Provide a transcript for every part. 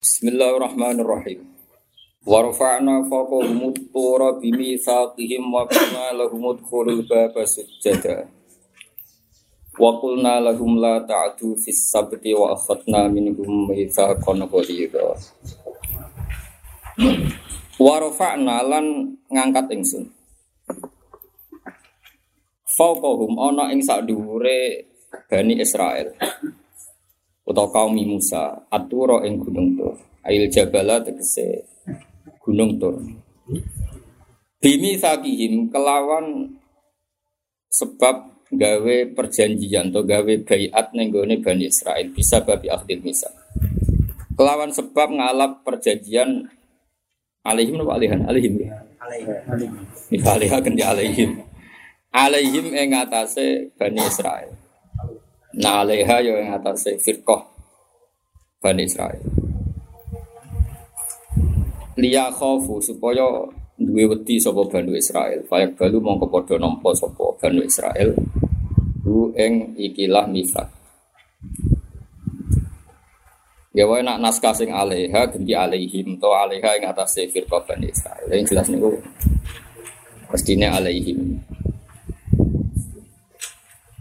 Bismillahirrahmanirrahim. Wa rafa'na fawqahum at-tura bi mitsaqihim wa qulna lahum udkhulul baba sujada. Wa qulna lahum la ta'du fis sabti wa akhadna minhum mitsaqan ghalidha. Wa rafa'na lan ngangkat ingsun. Fawqahum ana ing sak dhuwure Bani Israel atau kaum Musa aturo ing gunung tur. Ail jabala tegese gunung tur. Bimi sakihim kelawan sebab gawe perjanjian atau gawe bayat nenggone Bani Israel bisa babi akhdil misa kelawan sebab ngalap perjanjian alaihim nopo alihan? Alaihim. Alaihim. Alaihim. Alaihim. Alaihim ing atase Bani Israel Nah alaiha ya yang atas firqah Bani Israel. Liya khofu supaya duwe wedi sapa Bani Israel. Fayak balu mongko padha nampa sapa Bani Israel. Hu ing ikilah misak. Ya wae nak naskah sing alaiha ganti alaihim to alaiha ing atas firqah Bani Israel. Yang jelas niku mestine alaihim.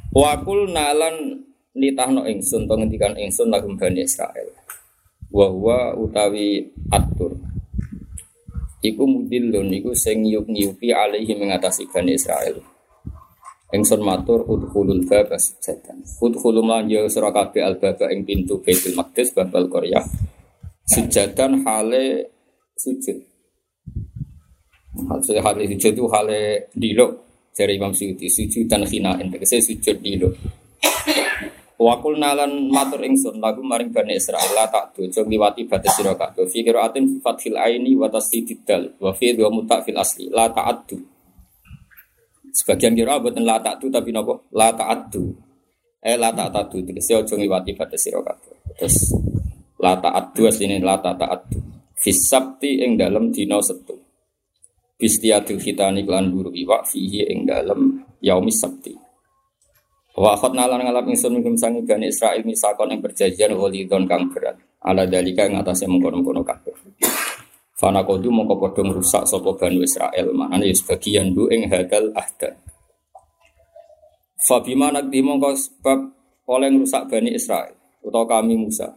Wakul nalan nitahno ingsun to ngendikan ingsun lagum Bani Israel. Wa utawi atur. Iku mudillun iku sing nyuk-nyupi alaihi mengatasi Bani Israel. Ingsun matur udkhulul baba sujadan. Udkhulu man ya al baba ing pintu Baitul Maqdis babal Korea. Sujadan hale sujud. Hale sujud itu hale dilok dari Imam Suyuti. Sujud dan khina tegese sujud dilok. Wakul nalan matur ingsun lagu maring Bani Israel la tak dojo ngliwati batas sira kabeh fi qiraatin fathil aini wa tasdidid dal wa fi muta fil asli la ta'addu sebagian kira boten la ta'addu tapi napa la ta'addu eh la ta'addu tegese aja ngliwati batas sira kabeh terus la ta'addu asline la ta'addu fi sabti ing dalem dina setu bistiatil khitani lan buru iwak fihi ing dalem yaumis sabti Wa akhadna lan ngalap ingsun sangi Bani Israil misakon yang perjanjian walidon kang berat. Ala dalika ing atase mengkono-kono kabeh. Fana kodu mongko padha ngrusak sapa Bani Israil, maknane ya sebagian bu ing hadal ahda. Fa bima nakdi mongko sebab oleh ngrusak Bani Israil utawa kami Musa.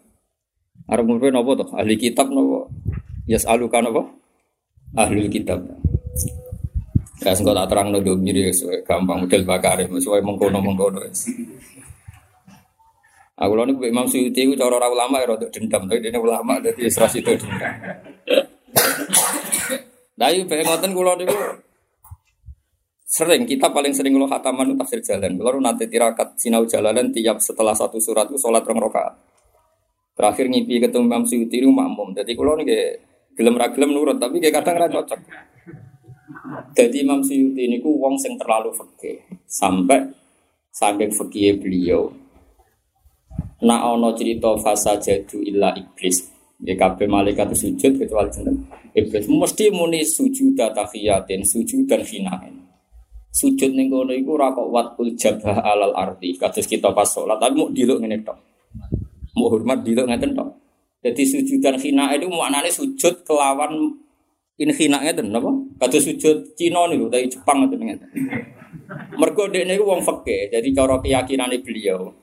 Arep ngombe napa to? Ahli kitab napa? Yas alukan apa? Ahli kitab. Ya sing tak terang ndo miri gampang model bakare sesuai mengkono mengkono. Aku lalu Imam Suyuti itu cara orang ulama ya rada dendam, tapi dia ulama jadi serasi itu dendam. Dari pengen ngoten kulo niku sering kita paling sering lo khataman tafsir jalan. Kalau nanti tirakat sinau jalanan tiap setelah satu surat itu sholat rong rakaat. Terakhir ngipi ketemu Imam Suyuti itu makmum. Jadi kulo nih gelem ra gelem nurut, tapi kayak kadang ra cocok. Jadi Imam Suyuti ini ku wong sing terlalu fakih sampai saking fakih beliau. Nak ono cerita fasa jadu illa iblis. Ya kabeh malaikat sujud kecuali jeneng iblis. Mesti muni sujud tahiyatin, sujud dan hinain. Sujud ning kono iku ora kok watul jabah alal ardi. Kados kita pas salat, tapi mau diluk ngene tok. Mau hormat diluk ngeten tok. Jadi sujud dan hina itu maknanya sujud kelawan inhina ngeten napa? Kados sujud Cina niku dari Jepang ngeten ngeten. Mergo dekne iku wong fikih, jadi cara keyakinane beliau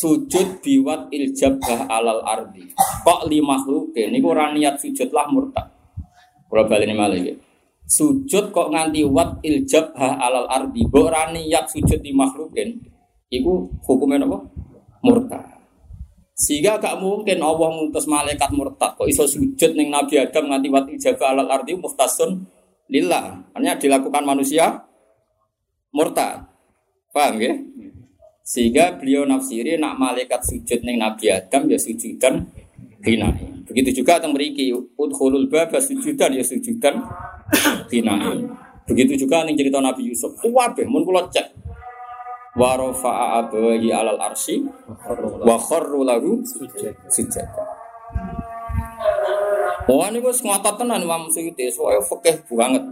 sujud biwat iljabah alal ardi. Kok li makhluk niku ora niat sujud lah murtad. Kula baleni malih iki. Sujud kok nganti wat iljabah alal ardi, mbok ora niat sujud di makhlukin, iku hukumnya apa? Murtad. Sehingga gak mungkin Allah ngutus malaikat murtad kok iso sujud ning Nabi Adam nganti wat iljabah alal ardi muhtasun lillah. Hanya dilakukan manusia murtad. Paham ya? Sehingga beliau nafsiri nak malaikat sujud neng Nabi Adam ya sujudan hinai. Begitu juga teng mriki udkhulul baba sujudan ya sujudan hinai. Begitu juga ning cerita Nabi Yusuf. Kuwabe mun kula cek. Wa rafa'a abawahi alal arsy wa kharru lahu sujud. Wah ini gue ngotot tenan Imam Suyuti, soalnya fakih banget.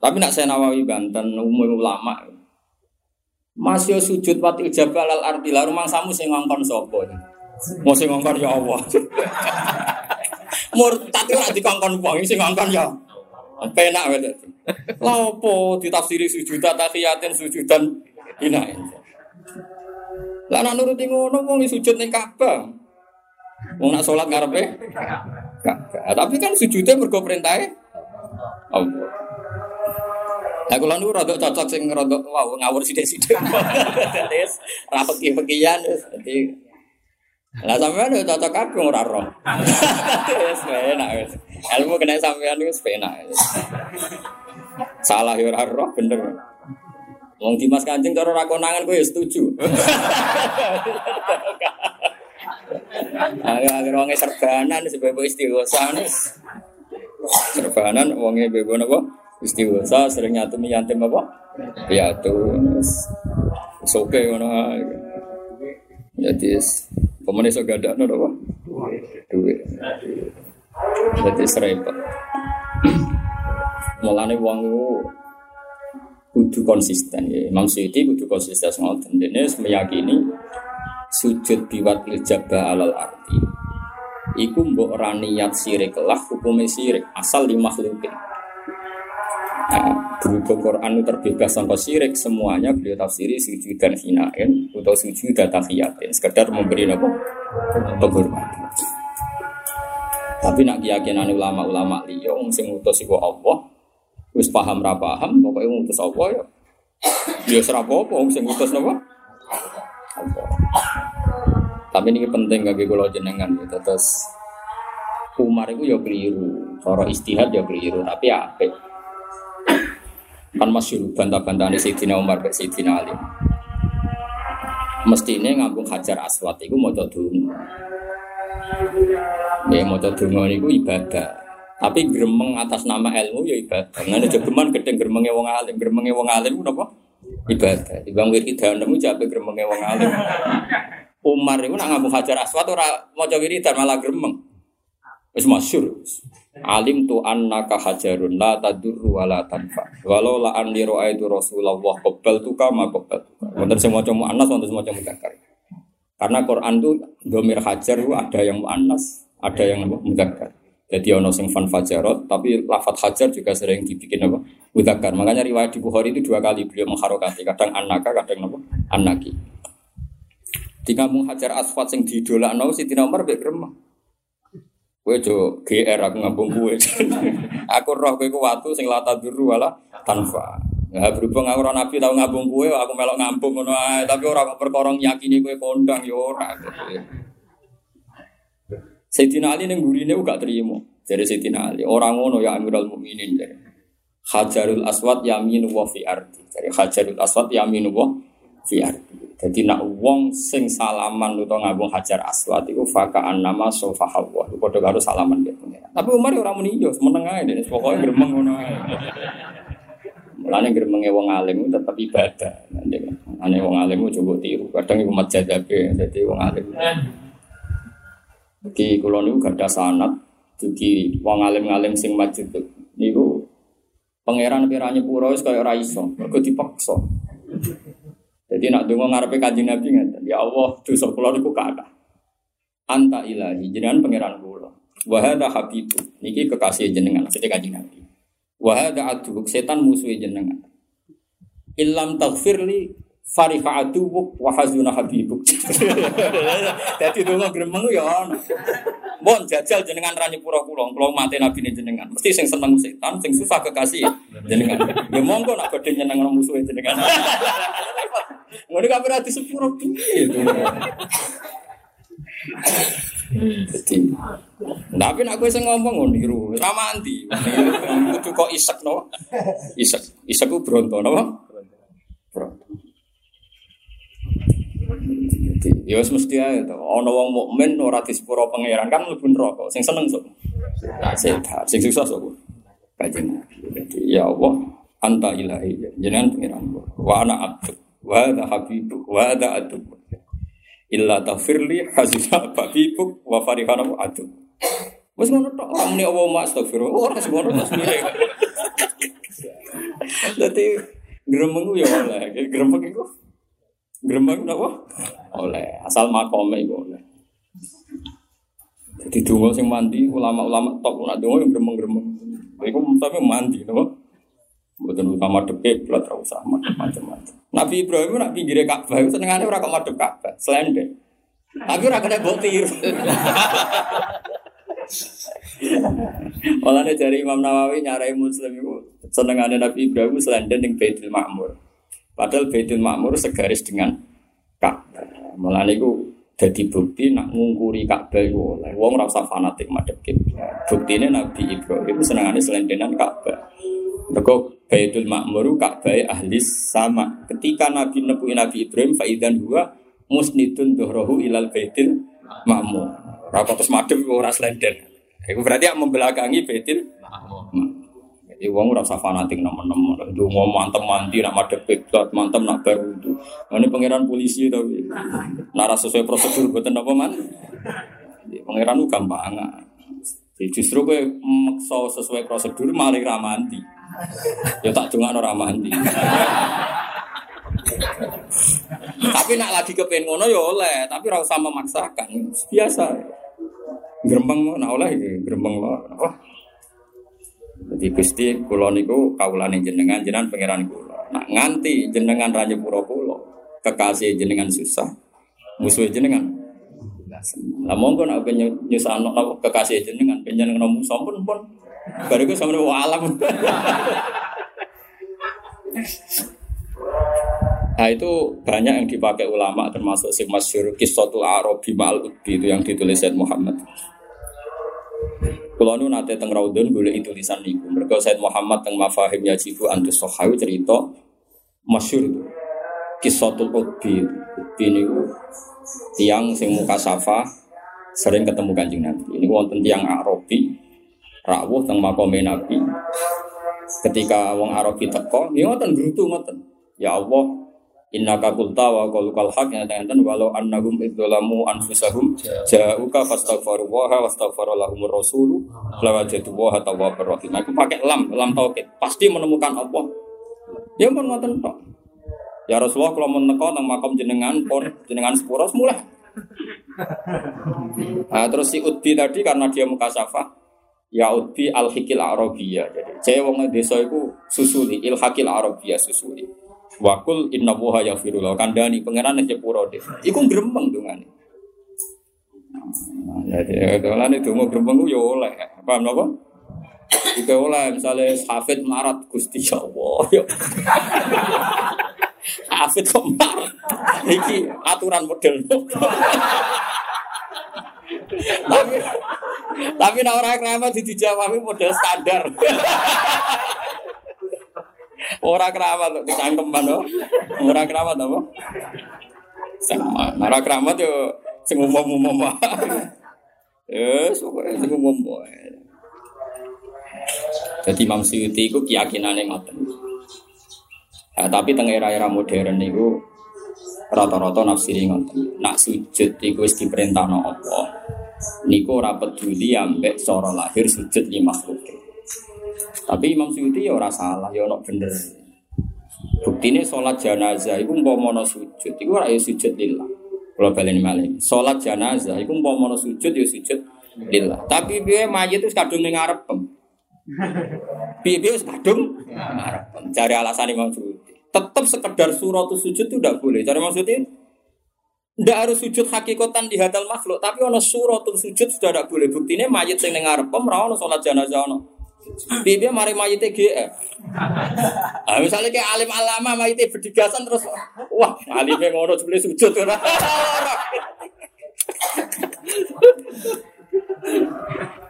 Tapi nak saya Nawawi Banten, umum ulama, masih sujud wati jabal al ardi lah rumah samu sing ngongkon sopo Mau sing ngongkon ya Allah. Murtad ora dikongkon wong sing ngongkon ya. Penak wae. Lah opo ditafsiri sujudan tahiyatin sujudan hinain. Lah nak nuruti ngono wong sujud ning Ka'bah. Wong nak salat ngarepe Ka'bah. Tapi kan sujudnya mergo perintahe Allah. Lah kula niku rada cocok sing rada wow ngawur sithik-sithik. Wis ra peki-pekian wis dadi lah sampean yo cocok kabeh ora roh. Wis enak wis. Ilmu kena sampean wis penak. Salah yo ora roh bener. Wong Dimas Kanjeng cara ra konangan kowe setuju. Ayo agar wonge serbanan sebab istighosa Serbanan wonge bebo napa? Istighosa sering nyatu yatim apa? Piatu. Soke ngono. Jadi Pemenang so gak ada apa? Duit. Jadi serempet. Mulane wong kudu konsisten ya. Imam Suyuti kudu konsisten ngoten. Dene meyakini sujud biwat jabah alal arti. Iku mbok ora niat sirik lah hukume sirik asal di makhlukin. Nah, berhubung Quran itu terbebas tanpa syirik semuanya beliau tafsiri sujud dan hinain atau sujud dan tahiyatin sekedar memberi apa penghormatan tapi nak keyakinan ulama-ulama liya sing ngutus iku Allah wis paham ra paham pokoke ngutus Allah ya ya ora apa-apa sing ngutus napa Allah tapi ini penting bagi kula jenengan gitu terus Umar itu ya keliru cara istihad ya keliru tapi apik Kan masyur bantah-bantah ini Sayyidina Umar ke Sayyidina Ali. Mesti ini ngambung hajar aswat itu mau dulu. Ya mau dulu itu ibadah. Tapi gremeng atas nama ilmu ya ibadah. Nggak ada geman gedeng gremengnya wong alim, gremengnya wong alim itu apa? Ibadah. Di bang wiridan nemu jabe gremengnya wong alim. Umar itu nak ngambung hajar aswat ora mau wiridan malah gremeng. Wis masyur. Alim tu annaka hajarun la tadurru wa la tanfa. Walau la an itu Rasulullah qabal tu kama qabal. Wonten sing maca muannas wonten sing maca mudzakkar. Karena Quran tu domir hajar itu ada yang muannas, ada yang mudzakkar. Jadi ono sing fan fajarot, tapi lafat hajar juga sering dibikin apa? Mudzakkar. Makanya riwayat di Bukhari itu dua kali beliau mengharokati, kadang anaka, kadang apa? Anaki. Di kampung hajar asfat sing didolakno Siti Umar mek gremeng. Kowe jo GR aku ngambung kowe. aku roh kowe ku watu sing lata duru wala tanfa. Ya berhubung aku ora nabi tau ngambung kowe, aku melok ngambung ngono tapi ora kok perkara yakini kowe kondang ya ora. Sayyidina Ali ning gurine gak terima. Jadi Sayyidina Ali, orang ngono ya Amirul Mukminin jadi. Hajarul Aswad yaminu wa fi ardi. Jadi Hajarul Aswad yaminu wa fi ardi. Jadi nak wong sing salaman utawa ngabung hajar aswad itu fakaan nama sofa hawa. Padha karo salaman dia Tapi Umar ora muni yo, meneng ae dene pokoke gremeng ngono ae. Mulane gremenge wong alim tetep ibadah. Ane wong alim coba tiru, kadang iku majadabe dadi wong alim. Di kula niku gadah sanad dugi wong alim-alim sing majud niku pangeran pirane pura wis kaya ora iso, mergo dipaksa. Jadi nak dongo ngarepe kanjeng Nabi ya Allah dosa kula niku kata. Anta ilahi jenengan pangeran kula. Wa hadza habibu niki kekasih jenengan maksudnya kanjeng Nabi. Wa hadza setan musuh jenengan. Illam taghfirli fariha aduwuk wa hazuna habibuk. Dadi donga gremeng ya. Mon jajal jenengan rani pura kula, kula mate nabi jenengan. Mesti sing seneng setan, sing susah kekasih jenengan. Ya monggo nak badhe nyeneng musuh jenengan. Ngono kabeh ati sepuro piye to. Jadi, tapi nak gue ngomong ngono niru, ramanti. Kudu kok isek no, isek, isek ku bronto no, bronto. Ya mesti aja tuh. Ono wong mukmin ora disepuro pangeran kan mlebu neraka. Sing seneng sok. Tak sehat, sing susah sok. Jadi, ya Allah, anta ilahi. Jenengan pangeran. Wa ana abdu wa ada habibu wa ada adu illa tafirli hasisa babiku wa farihana adu Wes ngono tok orang ini Allah ma astagfirullah ora semono tas mire. Dadi gremeng ya oleh, gremeng iku gremeng napa? Oleh, asal makome iku oleh. Jadi dungo sing mandi ulama-ulama top nak dungo yang gremeng-gremeng. Iku tapi mandi, no? Bukan utama depe, belat usah macam-macam. Nabi Ibrahim nak pinggir Ka'bah, senengannya orang kok madep Ka'bah, selendek. Tapi orang kena tiru. Malah dari Imam Nawawi nyarai Muslim itu senengannya Nabi Ibrahim selendek yang Baitul Makmur. Padahal Baitul Makmur segaris dengan Ka'bah. Malah itu jadi bukti nak ngungkuri Ka'bah itu oleh. Wong rasa fanatik madep kiblat. ini Nabi Ibrahim senengannya selendenan Ka'bah. Mereka Baitul Makmur Ka'bah ahli sama. Ketika Nabi nepuin Nabi Ibrahim faidan dua musnidun dohrohu ilal Baitul Makmur. Rapa terus madem ora slender. Itu berarti yang membelakangi Baitul. Jadi wong rasa fanatik nemen-nemen. Mau mantem mandi nak madep kiblat, mantem nak baru itu. Ini pangeran polisi tapi nara sesuai prosedur buatan apa man? Pangeran itu gampang. Justru gue maksa sesuai prosedur malah ramanti. Ya tak dengar orang mandi. tapi nak lagi kepen ngono ya oleh, tapi ora usah memaksakan. Biasa. Grembeng nak oleh iki, grembeng apa? Jadi Gusti kula niku kawulane jenengan jenengan pangeran kula. Nak nganti jenengan raja pura kula, kekasih jenengan susah, musuh jenengan. Lah monggo nak nyusahno kekasih jenengan panjenengan musuh pun pun Baru gue sama alam. Nah itu banyak yang dipakai ulama termasuk si masyur kisotul Arabi ma'al itu yang ditulis Said Muhammad. Kalau nu nate teng raudun boleh itu tulisan niku. Mereka Said Muhammad teng mafahim yajibu antus sohawi cerita masyur itu kisotul Arabi. Ubi niku tiang sing muka safa sering ketemu kanjeng Nabi. Ini wonten tiang Arabi rawuh teng makome Nabi. Ketika wong Arabi teko, ya ngoten grutu ngoten. Ya Allah, innaka qulta wa qaulukal haq ya tangan walau annahum idzalamu anfusahum ja'uka fastaghfiru wa wastaghfara lahumur rasul lawajadu wa tawwabur rahim. Aku pakai lam, lam tauhid. Pasti menemukan Allah. Ya pun ngoten tok. Ya Rasulullah kalau mau neko nang makam jenengan pun jenengan sepuro mulai. Nah, terus si Udbi tadi karena dia muka syafa, Yaudi al hikil Arabia. Jadi saya wong desa itu susuli il hakil Arabia susuli. Wakul inna buha ya firullah kandani pangeran yang jepuro deh. Iku gremeng dengan Nah, jadi kalau itu mau gremeng yo oleh, paham apa? Jika oleh misalnya hafid marat gusti ya Allah. Hafid kok marat? Iki aturan model. Tapi tapi nak orang keramat di dijawab model standar. orang keramat tuh dicangkem mana? Orang keramat apa? Sama. Orang keramat yo sing umum-umum Ya, pokoknya sing umum Jadi Imam Suyuti itu keyakinannya ngoten. Nah, tapi tengah era-era modern itu rata-rata nafsiri ngoten. Nak sujud iku wis diperintahno Allah. Niku ora peduli ambek cara lahir sujud li makhluk. Tapi Imam Suyuti ya ora salah, ya ono bener. Buktine sholat jenazah iku umpama sujud, iku ora ya sujud lillah. Kalau balen malih. Sholat jenazah iku umpama sujud ya sujud lillah. Tapi piye mayit itu kadung ning ngarep. Piye-piye kadung ngarep. Cari alasan Imam Suyuti tetap sekedar surat sujud itu tidak boleh. Cara maksudnya tidak harus sujud hakikatan di hadal makhluk, tapi ono surat sujud sudah tidak boleh. Buktinya mayat yang dengar pem ono sholat jenazah ono. Dia mari mayat GF. Nah, misalnya kayak alim alama mayat berdigasan terus, wah alimnya ngono boleh sujud.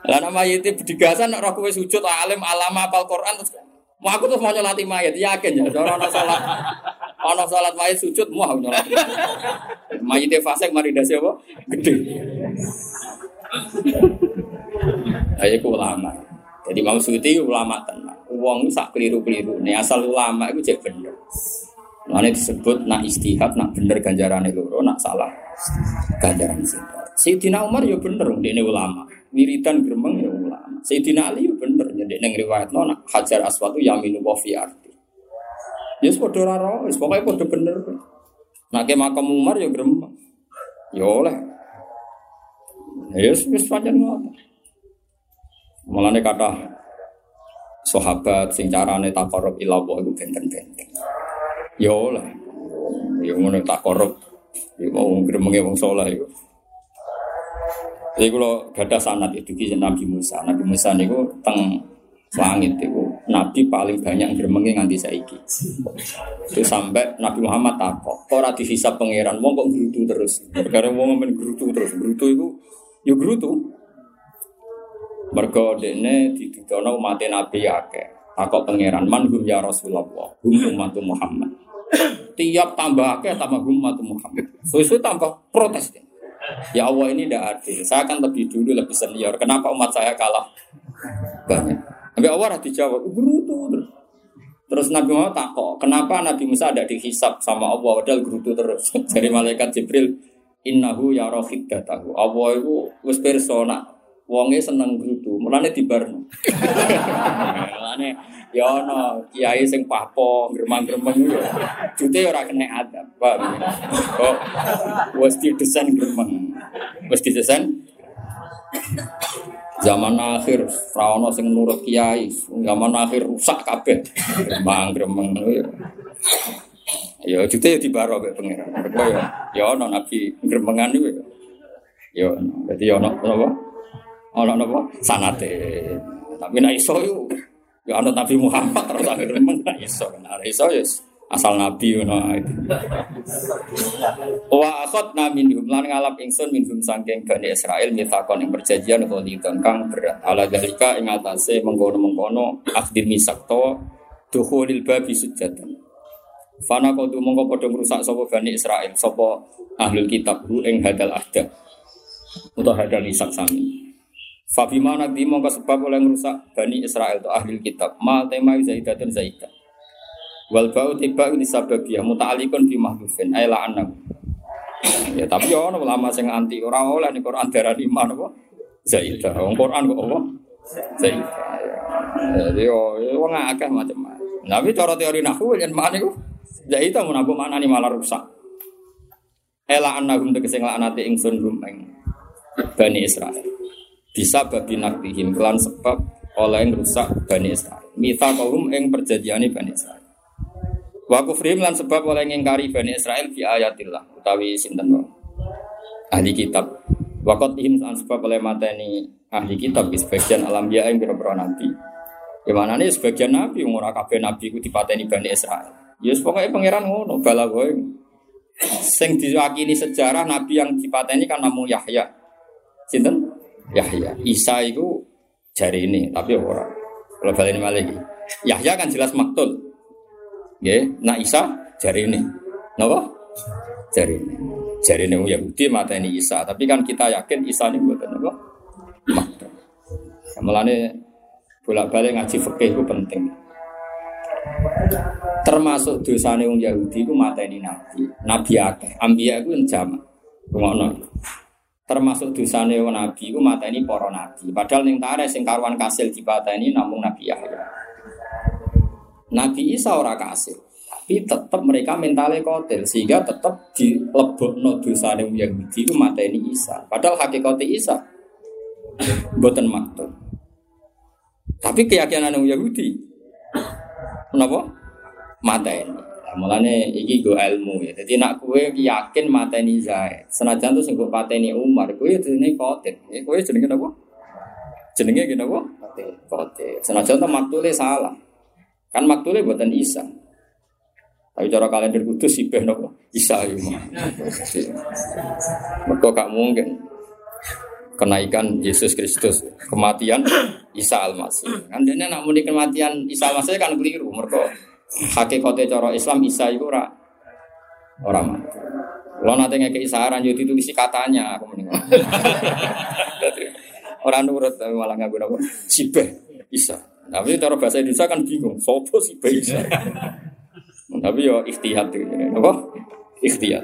Lah nama mayit berdigasan nek roh kowe sujud alim alama apal Quran terus Mau aku tuh mau nyolati mayat, yakin ya. Orang orang sholat, orang sholat mayat sujud, mau aku nyolati. Mayatnya fasek mari dasi apa? Gede. Ayo ulama. Jadi mau suci ulama tenang. Uang sak keliru keliru. Nih asal ulama itu cek bener. Mana disebut nak istihad, nak bener ganjaran itu, nak salah ganjaran sih. Sayyidina Umar ya bener, dia ulama. Wiridan geremeng ya ulama. Sayyidina Ali ya bener, jadi neng riwayat nona hajar aswatu yaminu wa fi arti. Ya sepodo raro, pokoknya podo bener. Nak makam Umar ya geremeng. Ya oleh. Ya pancen ngono. Mulane kata sahabat sing carane takarrub ila Allah iku benten-benten. Ya lah. Ya ngono takarrub. Ya mau gremenge wong saleh iku. Jadi kalau gada sanat itu kisah Nabi Musa, Nabi Musa niku teng langit itu Nabi paling banyak gremengi nganti saiki. Itu sampai Nabi Muhammad takok, ora dihisab pangeran, wong kok gerutu terus. Perkara wong men gerutu terus, gerutu itu yo gerutu. Mergo dene ditudono umat Nabi akeh. Takok pangeran, man hum ya Rasulullah, hum umat Muhammad. Tiap tambah akeh tambah umat Muhammad. Suwe-suwe tambah protes. Ya Allah ini tidak adil. Saya akan lebih dulu lebih senior. Kenapa umat saya kalah banyak? Nabi Allah dijawab, gerutu terus. Terus Nabi Muhammad takok, kenapa Nabi Musa ada dihisap sama Allah padahal gerutu terus. Dari malaikat Jibril, innahu ya rohid datahu. Allah itu wis persona. Wonge seneng gerutu, mulane dibarno. mulane ya ono kiai sing papo gremeng-gremeng yo. Jute ora kena adab, Pak. Kok wis didesain gremeng. Wis didesain Zaman akhir rawono sing nurut kiai, zaman akhir rusak kabeh. Gremeng-gremeng Ya jute ya dibaro mek pangeran. Ya ya ono nabi gremengan iku ya. Ya dadi ono napa? Ono napa? Sanate. Tapi nek iso yo ya ono Nabi Muhammad terus akhir men iso. Nek iso ya asal nabi ngono itu. Wa akhadna minhum lan ngalap ingsun minhum saking Bani Israil mitsakon ing perjanjian qalidon kang berat. Ala dalika ing atase mengkono-mengkono akhdil misak to dukhulil babi sujatan. Fana kodu mongko padha ngrusak sapa Bani Israil, sapa ahlul kitab hu ing hadal ahda. Utawa hadal misak sami. Fabima nanti mongko sebab oleh ngrusak Bani Israel itu ahli kitab. Mal tema zaidatun zaidah. Wal bau tiba ini sababiyah muta'alikun bi mahdufin ayla anak. Ya tapi ya ono ulama sing anti ora oleh ning Quran darani iman apa? Zaidah. Wong Quran kok apa? Zaidah. Jadi yo wong akeh macam-macam. Tapi cara teori nahwu yen mana iku Zaidah mun aku maknani malah rusak. Ela annahum tegese nglaknati ingsun rumeng Bani Israel. Bisa babi naktihim kelan sebab oleh rusak Bani Israel. Mita kaum ing perjanjiane Bani Israel. Wa lan sebab oleh ngingkari Bani Israel fi ayatillah utawi sinten. Ahli kitab. Wakot ihim lan sebab oleh mateni ahli kitab di sebagian alam ya yang biro nabi. Gimana nih sebagian nabi umur kabeh nabi ku dipateni Bani Israel. Ya pokoknya pangeran ngono bala kowe. Sing diwakili sejarah nabi yang dipateni kan namung Yahya. Sinten? Yahya. Isa itu jari ini tapi ora. Kalau balik ini lagi. Yahya kan jelas maktul. Ya, nak Isa jari ini. Napa? Jari ini. Jari ini Yahudi mata ini Isa. Tapi kan kita yakin Isa ini buatan apa? Makta. Mulane bolak-balik ngaji fikih itu penting. Termasuk dosa wong Yahudi itu mata ini nabi. Nabi akeh. Itu yang jamak. Ngono. Termasuk dosa wong nabi itu mata ini para nabi. Padahal yang tarik sing karuan kasil di ini namun Nabi Yahya. Nabi Isa ora kasih. Tapi tetap mereka mentalnya kotel sehingga tetap di lebok no dosa yang Yahudi mata ini Isa. Padahal hakikatnya Isa buatan maktub. Tapi keyakinan yang Yahudi? Mata ini. Mulane iki go ilmu ya. Jadi nak kue yakin mata ini Zaid. Senajan tuh singgung mata ini Umar, kue jenenge kotel. Ya, kue jenenge apa? Jenenge gini apa? Kotel. Senajan tuh maktulnya salah. Kan maktulnya buatan Isa. Tapi cara kalender kudus sih nopo Isa itu. Mereka gak mungkin kenaikan Yesus Kristus, kematian Isa Al-Masih. Kan dia nak muni kematian Isa Al-Masih kan keliru. Mereka hakikatnya cara Islam Isa itu ora orang mati. Kalau nanti ngeke isaran jadi tulis katanya aku mending. orang nurut tapi malah nggak guna Sibeh Isa. Tapi cara bahasa Indonesia kan bingung, sopo sih bisa. Tapi yo ikhtiyat itu, apa? Ikhtiyat.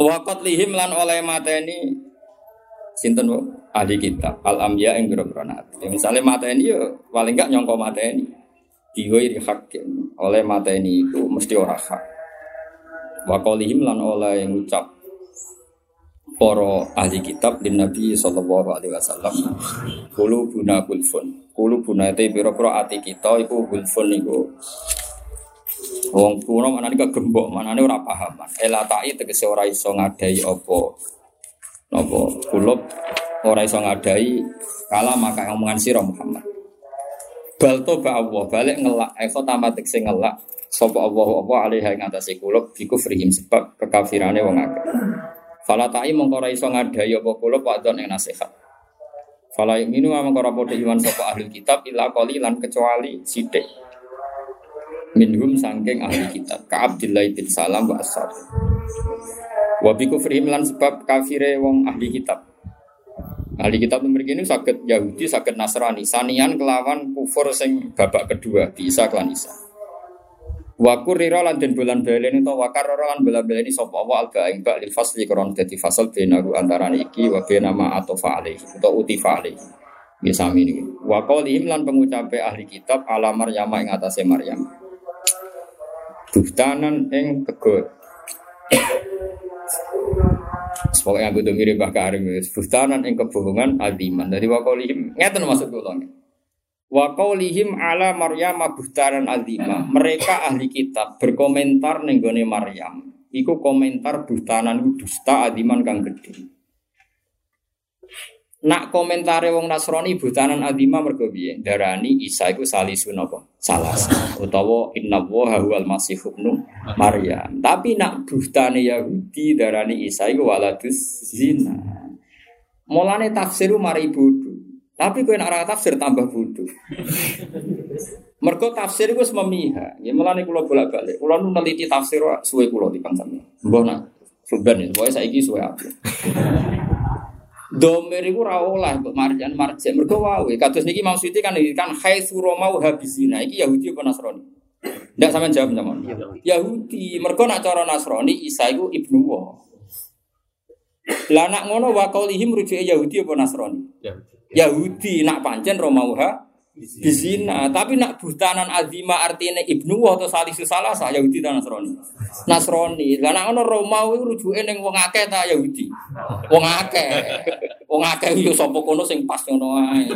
Wakot lihim lan oleh mateni sinten ahli kitab al amya yang biro-biro Ya, misalnya mateni yo paling enggak nyongko mateni. Diwiri hakim oleh mateni itu mesti ora hak. Wakolihim lan oleh ucap para ahli kitab din Nabi sallallahu alaihi wasallam. Kulo buna kulfun kulo buna te pira-pira ati kita iku kulfun niku. Wong kuno manane kegembok manane ora paham. Elatai tegese ora iso ngadai apa. Napa? Kulub ora iso ngadai kala maka omongan sira Muhammad bal toba Allah balik ngelak eko tamat tegese ngelak sapa Allah apa alih ing atase kulub biku frihim sebab kekafirane wong akeh Fala ta'i mongko ora iso ngadai apa kula padon ing nasihat. Fala minu mongko ora padha iman sapa ahli kitab illa lan kecuali sithik. Minhum sangking ahli kitab ka Abdullah bin Salam wa ashab. Wa bi kufrihim lan sebab kafire wong ahli kitab. Ahli kitab nomor ini sakit Yahudi, sakit Nasrani, sanian kelawan kufur sing babak kedua, bisa kelan Isa. Wakur rira lan den bulan baleni to wakar rira lan bulan baleni sapa wa alba ing bak lil fasli kron dadi fasal benaru antara iki wa bena ma atofa alaihi utawa utifa alaihi. Ya niki. Wa qaulihim lan pengucape ahli kitab ala Maryam ing atase Maryam. Buhtanan ing kegot. Pokoknya aku tuh mirip Mbah Karim Buhtanan ing kebohongan adiman. Jadi wa qaulihim ngeten maksud kula. Wa qaulihim ala Maryam buhtanan azima. Mereka ahli kitab berkomentar ning gone Maryam. Iku komentar buhtanan dusta adiman kang gedhe. Nak komentare wong Nasrani buhtanan adima mergo piye? Darani Isa iku salisun apa? Salas. Utawa inna wa huwal masih ibnu Maryam. Tapi nak buhtane Yahudi darani Isa iku waladus zina. Mulane tafsiru mari bodho. Tapi kau nak tafsir tambah bodoh. Mergo tafsir itu memihak. Ya nih kulo bolak balik. Kulo nu neliti tafsir suwe kulo di. Mbah nak. Nih. Pokoknya saya suwe Domer itu rawol untuk marjan marjan. Mergo wawe. Kados niki mau suci kan kan Hai suromau habisina. Iki Yahudi apa Nasrani? Tidak sama jawab sama. Yahudi. Mergo nak cara Nasrani Isa itu ibnu Wah. Lah nak ngono wa qaulihim rujuke Yahudi apa Nasrani? Yahudi. Yahudi nak pancen Romauha Bisina, tapi nak butanan azima artinya ibnu atau salisu salah sah Yahudi dan Nasrani. Nasrani, lah nak ono Romawi rujuke ning wong akeh ta Yahudi. Wong akeh. Wong akeh yo sapa kono sing pas ngono ae.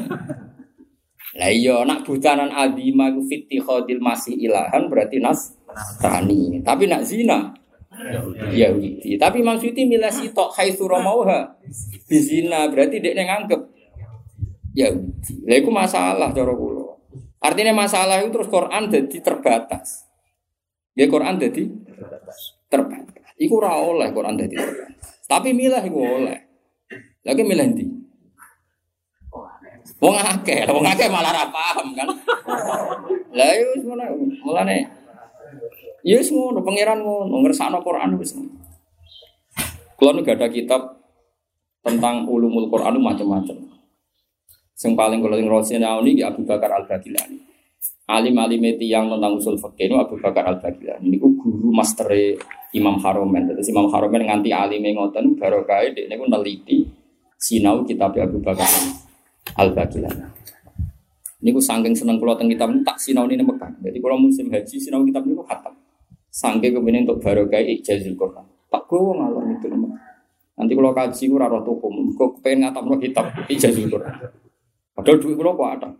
Lah iya nak butanan azima ku fiti khodil masih ilahan berarti Nasrani. Tapi nak zina Yahudi. Tapi maksudnya milah sitok haitsu Romauha. Bizina berarti dia nganggep Yahudi. Lah itu masalah cara kula. Artinya masalah itu terus Quran jadi terbatas. Ya Quran jadi terbatas. Terbatas. Iku ora oleh Quran jadi terbatas. Tapi milah iku oleh. Lagi milah ndi? Wong akeh, wong akeh malah ra paham kan. Lah yo wis ngono, mulane Ya wis ngono, pangeran ngono, ngersakno Quran wis. Kulo gak ada kitab tentang ulumul Quran macam-macam. Yang paling kalau yang Rasulullah ini Abu Bakar Al Bagilani. Alim alim yang tentang usul fakir itu Abu Bakar Al Bagilani. Ini guru master Imam Haromen. Jadi Imam Haromen nganti alim ngoten barokai dia ini neliti sinau kitab Abu Bakar Al Bagilani. Ini aku sangking seneng kalau tentang kitab ini tak sinau ini Mekah. Jadi kalau musim haji sinau kitab ini khatam. Sangking kemudian untuk barokai ijazil Quran. Tak gue ngalor itu Nanti kalau kaji gue raro toko, gue pengen ngatam kitab ijazil Quran. Padahal duit kalau kok ada.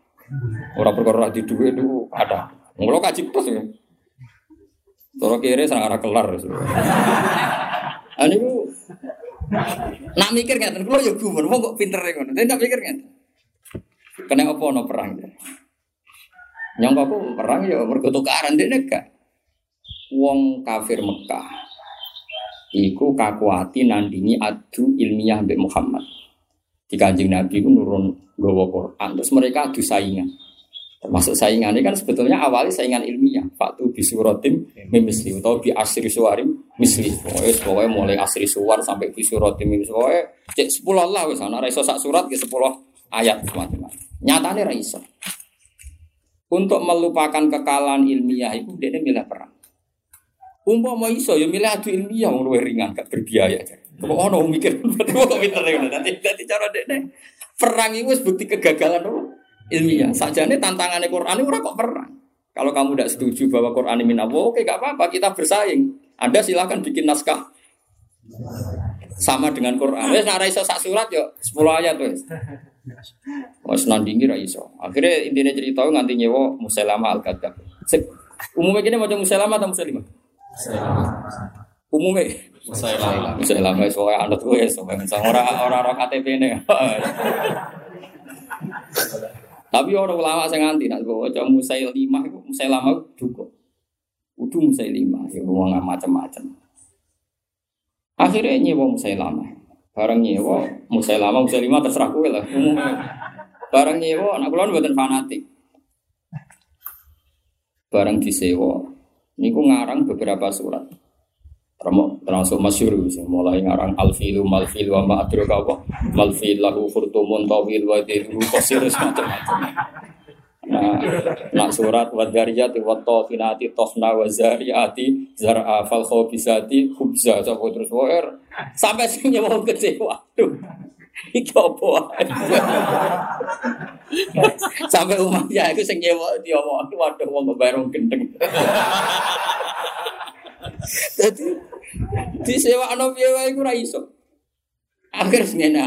Orang perkara di duit itu ada. Kalau kaji terus ya. Toro kiri sangat arah kelar. Ini bu, nak mikir nggak? Kalau ya gue mau kok pinter ya? Tapi nak mikir nggak? Kena apa no perang ya? Nyongko aku perang ya bergotokaran deh gak. Wong kafir Mekah. Iku kakuati nandingi adu ilmiah Mbak Muhammad. Di kanjeng Nabi itu nurun gawa Quran. Terus mereka adu saingan. Termasuk saingan ini kan sebetulnya awalnya saingan ilmiah. Faktu bisuratim mimisli atau bi asri suwarim misli. Pokoknya, pokoknya mulai asri suwar sampai bisuratim mimisli. Pokoknya cek sepuluh lah wis ana iso sak surat ke sepuluh ayat macam-macam. Nyatane ra iso. Untuk melupakan kekalahan ilmiah itu dia milih perang. Umpama iso ya milih adu ilmiah yang ringan gak berbiaya. Kok ono mikir berarti kok pinter ya nanti nanti cara dekne Perang itu bukti kegagalan dulu ilmiah. Sajane tantangannya Quran itu kok perang. Kalau kamu tidak setuju bahwa Quran ini oke gak apa-apa kita bersaing. Anda silahkan bikin naskah sama dengan Quran. Wes nek iso sak surat yo 10 ayat wes. Wes nandingi ra iso. Akhirnya intinya cerita nganti nyewa Musailama al-Kadzab. Umumnya gini macam Musailama atau Musailimah? Umumnya Musailama wis wae anut wes ora ora ora KTP ne. Tapi orang ulama sing nganti nak baca Musailimah iku Musailama cukup. Udu Musailimah ya wong macam-macam. Akhirnya nyewa Musailamah. Barang nyewa Musailamah, Musailimah terserah kowe lah. Barang nyewa, anak kula mboten fanatik. Barang disewa. Niku ngarang beberapa surat. Termasuk masyur mulai ngarang alfilu malfilu wa ma adraka apa malfil lahu khurtumun tawil wa dilu qasir macam-macam Nah, nak surat wa dzariyati wa tafinati tofna wa zariyati zar'a fal khabisati khubza sapa terus wae sampai sing nyewa kecewa. Aduh. Iki apa? sampai umatnya itu sing nyewa diomong waduh wong bayar gendeng. Jadi di sewa ano piye wae iku ora iso. Akhir ngene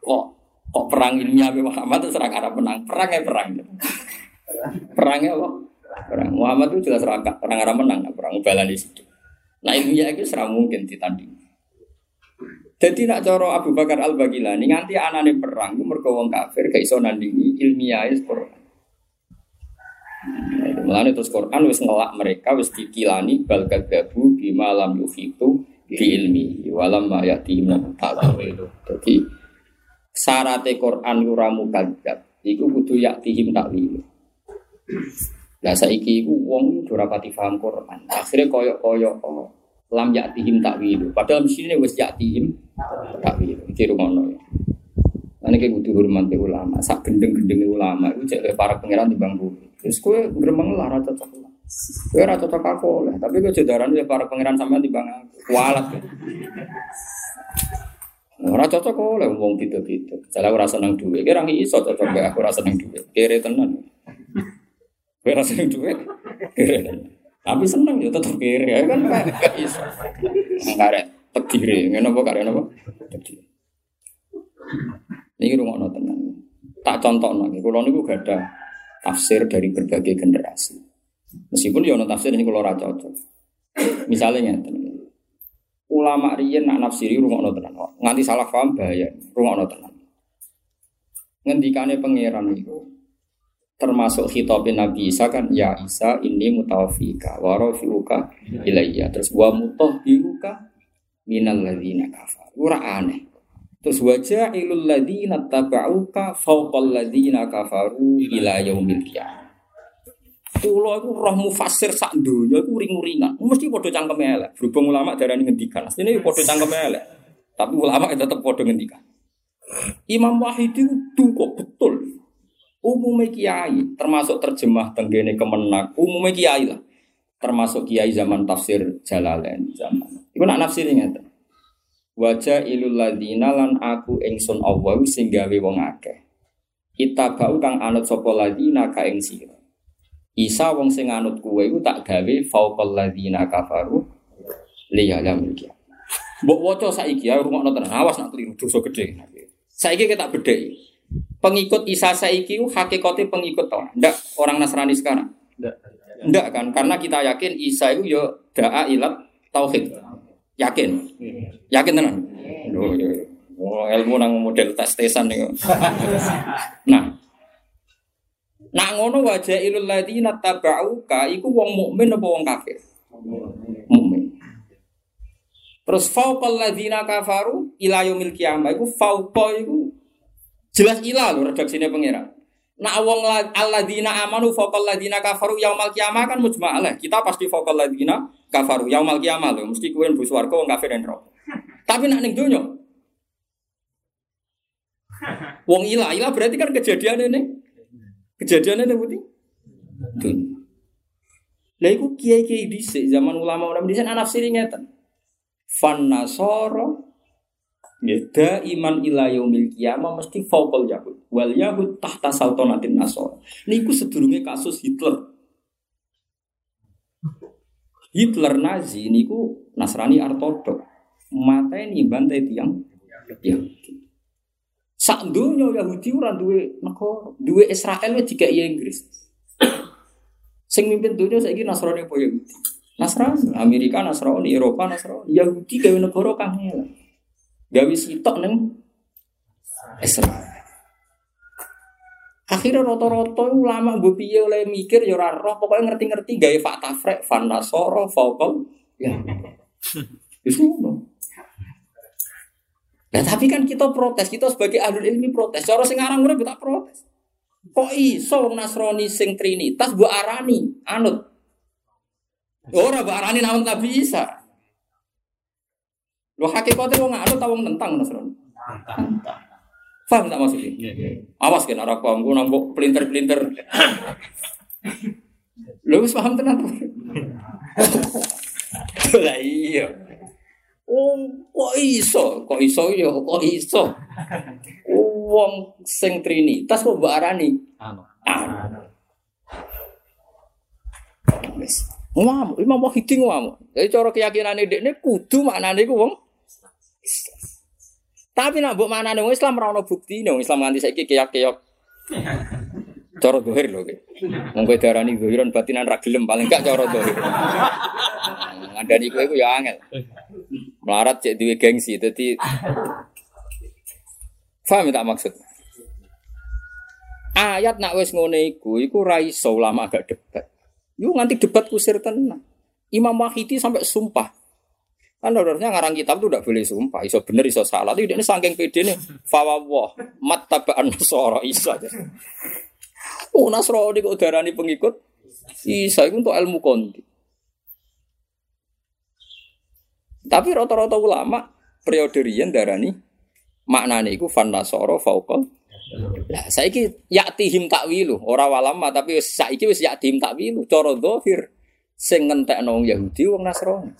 kok kok perang ilmiah Muhammad terus serang Arab menang. Perang ya perang. Perangnya apa? Perang Muhammad itu jelas serang perang Arab menang, perang bala di situ. Nah ilmiah itu serang mungkin ditanding. Jadi nak coro Abu Bakar Al Bagilani nganti anane perang itu mergo wong kafir gak iso nandingi ilmiah Quran. Mulane terus Quran wis ngelak mereka wis dikilani bal kadzabu bima lam yufitu bi ilmi walam ma yati min Jadi syaratnya Quran ora mukadzab iku kudu yaktihim takwil. Lah saiki iku wong ora pati paham Quran. Akhire koyok-koyok oh, lam yaktihim takwil. Padahal mesti wis yaktihim takwil. Iki rumono ya. Ini kayak butuh hormat ulama, sak gendeng-gendeng ulama itu cek para pangeran di bangku. Terus kue beremang lah rata cocok lah. Kue rata cocok aku lah, tapi kue jodaran ya para pangeran sama di bang kualat. Ora cocok oleh wong gitu-gitu. Salah ora seneng duit, kira ngi iso cocok be aku ora seneng duit. Kere tenan. Kue ora seneng duit, kere tenan. Tapi seneng ya tetep kere ya kan gak iso. Ngaret tegire, ngene apa kare napa? Tegire. Ini rumah tenang. Tak contoh lagi. Kalau niku gak ada tafsir dari berbagai generasi. Meskipun ya tafsir ini kalau raja cocok. Misalnya tenang. Ulama riyen nak nafsiri rumah tenang. Nganti salah paham bahaya. Rumah tenang. Ngendikane pangeran itu termasuk khitabin Nabi Isa kan ya Isa ini mutawafika wa rafiuka ilayya terus wa mutahhiruka minal ladzina kafar. Ora aneh. Terus wajah ilul ladina tabauka fauqal ladina kafaru ila yaumil qiyamah. Kulo iku roh mufasir sak donya iku ring-ringan. Mesti padha cangkeme elek. Berhubung ulama darani ngendikan. Asline padha cangkeme elek. Tapi ulama tetap padha ngendikan. Imam Wahid itu betul. Umumnya kiai, termasuk terjemah tenggene kemenak, umumnya kiai lah. Termasuk kiai zaman tafsir Jalalain zaman. Iku nak nafsirnya ngeten. Wajah ilul ladina lan aku ingsun Allah sing gawe wong akeh. bau kang anut sapa ladina ka ing sira. Isa wong sing anut kuwe iku tak gawe fauqal ladina kafaru liyalamil qiyamah. Mbok waca saiki ya rungokno tenan awas nak keliru dosa gedhe. Saiki kita bedheki. Pengikut Isa saiki hakikate pengikut to. Ndak orang Nasrani sekarang. Ndak. Ndak kan karena kita yakin Isa itu yo da'a ilat tauhid. Yakin? Yakin tenan? Oh, ilmu nang model tes tesan nih. nah, nak ngono wajah ilul ladina tabauka iku wong mukmin apa wong kafir? Mukmin. Terus fauqal ladina kafaru ila yaumil qiyamah iku fauqa iku jelas ila lho redaksine pangeran. Nak wong alladzina amanu faqal ladzina kafaru yaumal kiamah kan mujma'alah. Kita pasti faqal ladzina kafaru yaumal kiamah lho. Mesti kuwi mlebu swarga wong kafir neraka. Tapi nak ning donya Wong ilah, ilah berarti kan kejadian ini. Kejadian ini. Dunia. Lah iku kiai-kiai dhisik zaman ulama-ulama dhisik ana nafsiri ngeten. Fan nasara Ya iman ila yaumil qiyamah mesti fauqal yahud. Wal yahud tahta saltanatin nasor. Niku sedurunge kasus Hitler. Hitler Nazi niku Nasrani ortodok. mata ini bantai tiang Yahudi. Sak dunia Yahudi ora duwe negara, duwe Israel wis dikai Inggris. Sing mimpin dunia saiki Nasrani apa Yahudi? Nasrani, Amerika Nasrani, Eropa Nasrani, Yahudi gawe negara kang elek. Gawe sitok neng Israel. Akhirnya rata-rata ulama gue piye oleh mikir ya ora roh pokoknya ngerti-ngerti gawe fakta frek fan nasoro fokol ya. Itu Nah, tapi kan kita protes, kita sebagai ahli ilmi protes. Cara sing aran urip tak protes. Kok iso wong Nasrani sing Trinitas mbok arani anut. Ora mbok arani namun Nabi Isa. Lo hakikate wong anut ta wong tentang Nasrani? Tentang. Paham tak maksudnya? Iya, iya. Awas kan arah paham, gue nambah pelinter-pelinter. Lu wis paham tenan Lah iya. Oh, kok iso? Kok iso ya? Kok iso? Wong sing trinitas kok mbok arani? Anu. Wis. Ngomong, Imam Wahidi ngomong. Jadi cara keyakinan ini kudu maknane ku wong tapi nak mbok manane wong Islam ora ono bukti wong Islam nganti saiki keyak-keyak. Cara dohir lho iki. Wong kowe darani dohiran batinan ra gelem paling gak cara dohir. Ngandani kowe iku ya angel. Melarat cek duwe gengsi dadi Faham tak maksud? Ayat nak wis ngene iku iku ra iso ulama gak debat. Yo nganti debat kusir tenan. Imam Wahidi sampai sumpah Kan harusnya ngarang kitab itu tidak boleh sumpah, iso bener iso salah. Tapi ini saking pede nih, fawwah, mat tabaan nasoro iso aja. Oh nasrani kok darani pengikut, isa itu untuk ilmu kondi. Tapi rata-rata ulama periode rian darani maknane iku fan nasoro faukol. Lah saiki yaktihim takwilu, ora walama tapi saiki wis yaktihim takwilu cara zahir sing ngentekno Yahudi wong Nasrani.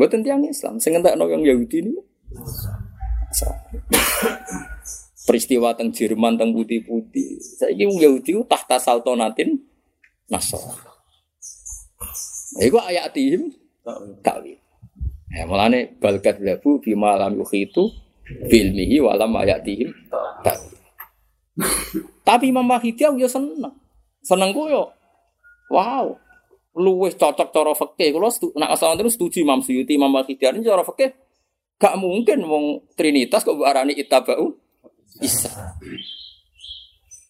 Buatan tiang Islam, sengentak no yang Yahudi ini. Peristiwa teng Jerman teng putih-putih. Saya ingin Yahudi tahta saltonatin Nasr. Iku ayat tim takwil. Ya mulane balkat labu bima lam yukhitu filmihi walam ayatihim takwil. Tapi Imam Mahdi ya seneng. Seneng yo. Wow luwes cocok cara fikih. Kalau nak asal terus setuju Imam Suyuti, Imam Al-Ghidar ini cara fikih gak mungkin wong Trinitas kok arani itabau Isa.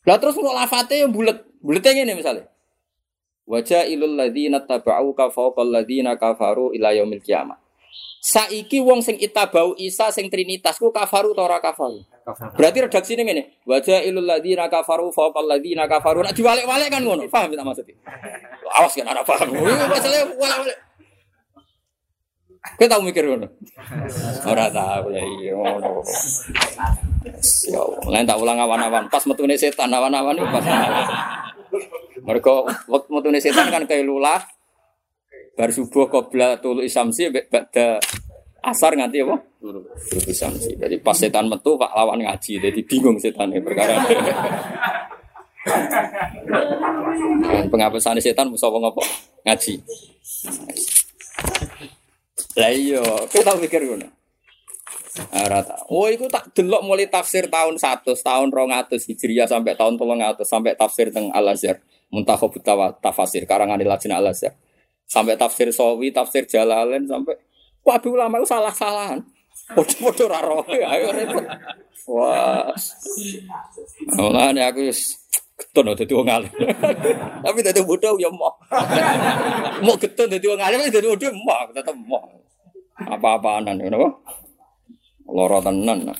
Lah terus kok lafate yang bulet. Buletnya ini misalnya. Wajah ilul ladina tabau fawqal ladina kafaru ila yaumil. Saiki wong sing itabau Isa sing Trinitas ku kafaru ta ora kafaru? Berarti redaksi ini ngene. Wajah ilul ladina kafaru fawqal ladina kafaru. Nak diwalek-walek kan ngono. Paham tak maksudnya? Awas kan anak paham. Masalahnya walek-walek. Kita tahu mikir ngono. Ora tahu ya iya ngono. Ya lain tak ulang awan-awan. Pas metune setan awan-awan pas. Mereka waktu metune setan kan kayak lulah. Bar subuh qabla tulu isamsi ba'da asar nganti apa? Tulu isamsi. Jadi pas setan metu Pak lawan ngaji, jadi bingung setan perkara. Dan penghapusan setan musuh apa? Ngaji. Lah iya, kita mikir ngono. Ora ta. Oh, iku tak delok mulai tafsir tahun 100, tahun 200 Hijriah sampai tahun 300 sampai tafsir teng Al-Azhar. Muntakhab tafsir karangan Lajnah Al-Azhar sampai tafsir sawi, tafsir jalalain sampai waduh ulama itu salah-salahan. Podo-podo raro, ayo repot. Wah, malah nih aku keton udah tuh ngalim. Tapi tadi bodoh ya mau, mau keton udah tuh ngalim, tadi bodoh mau, tetap mau. Apa-apaanan, you know? Loro tenan.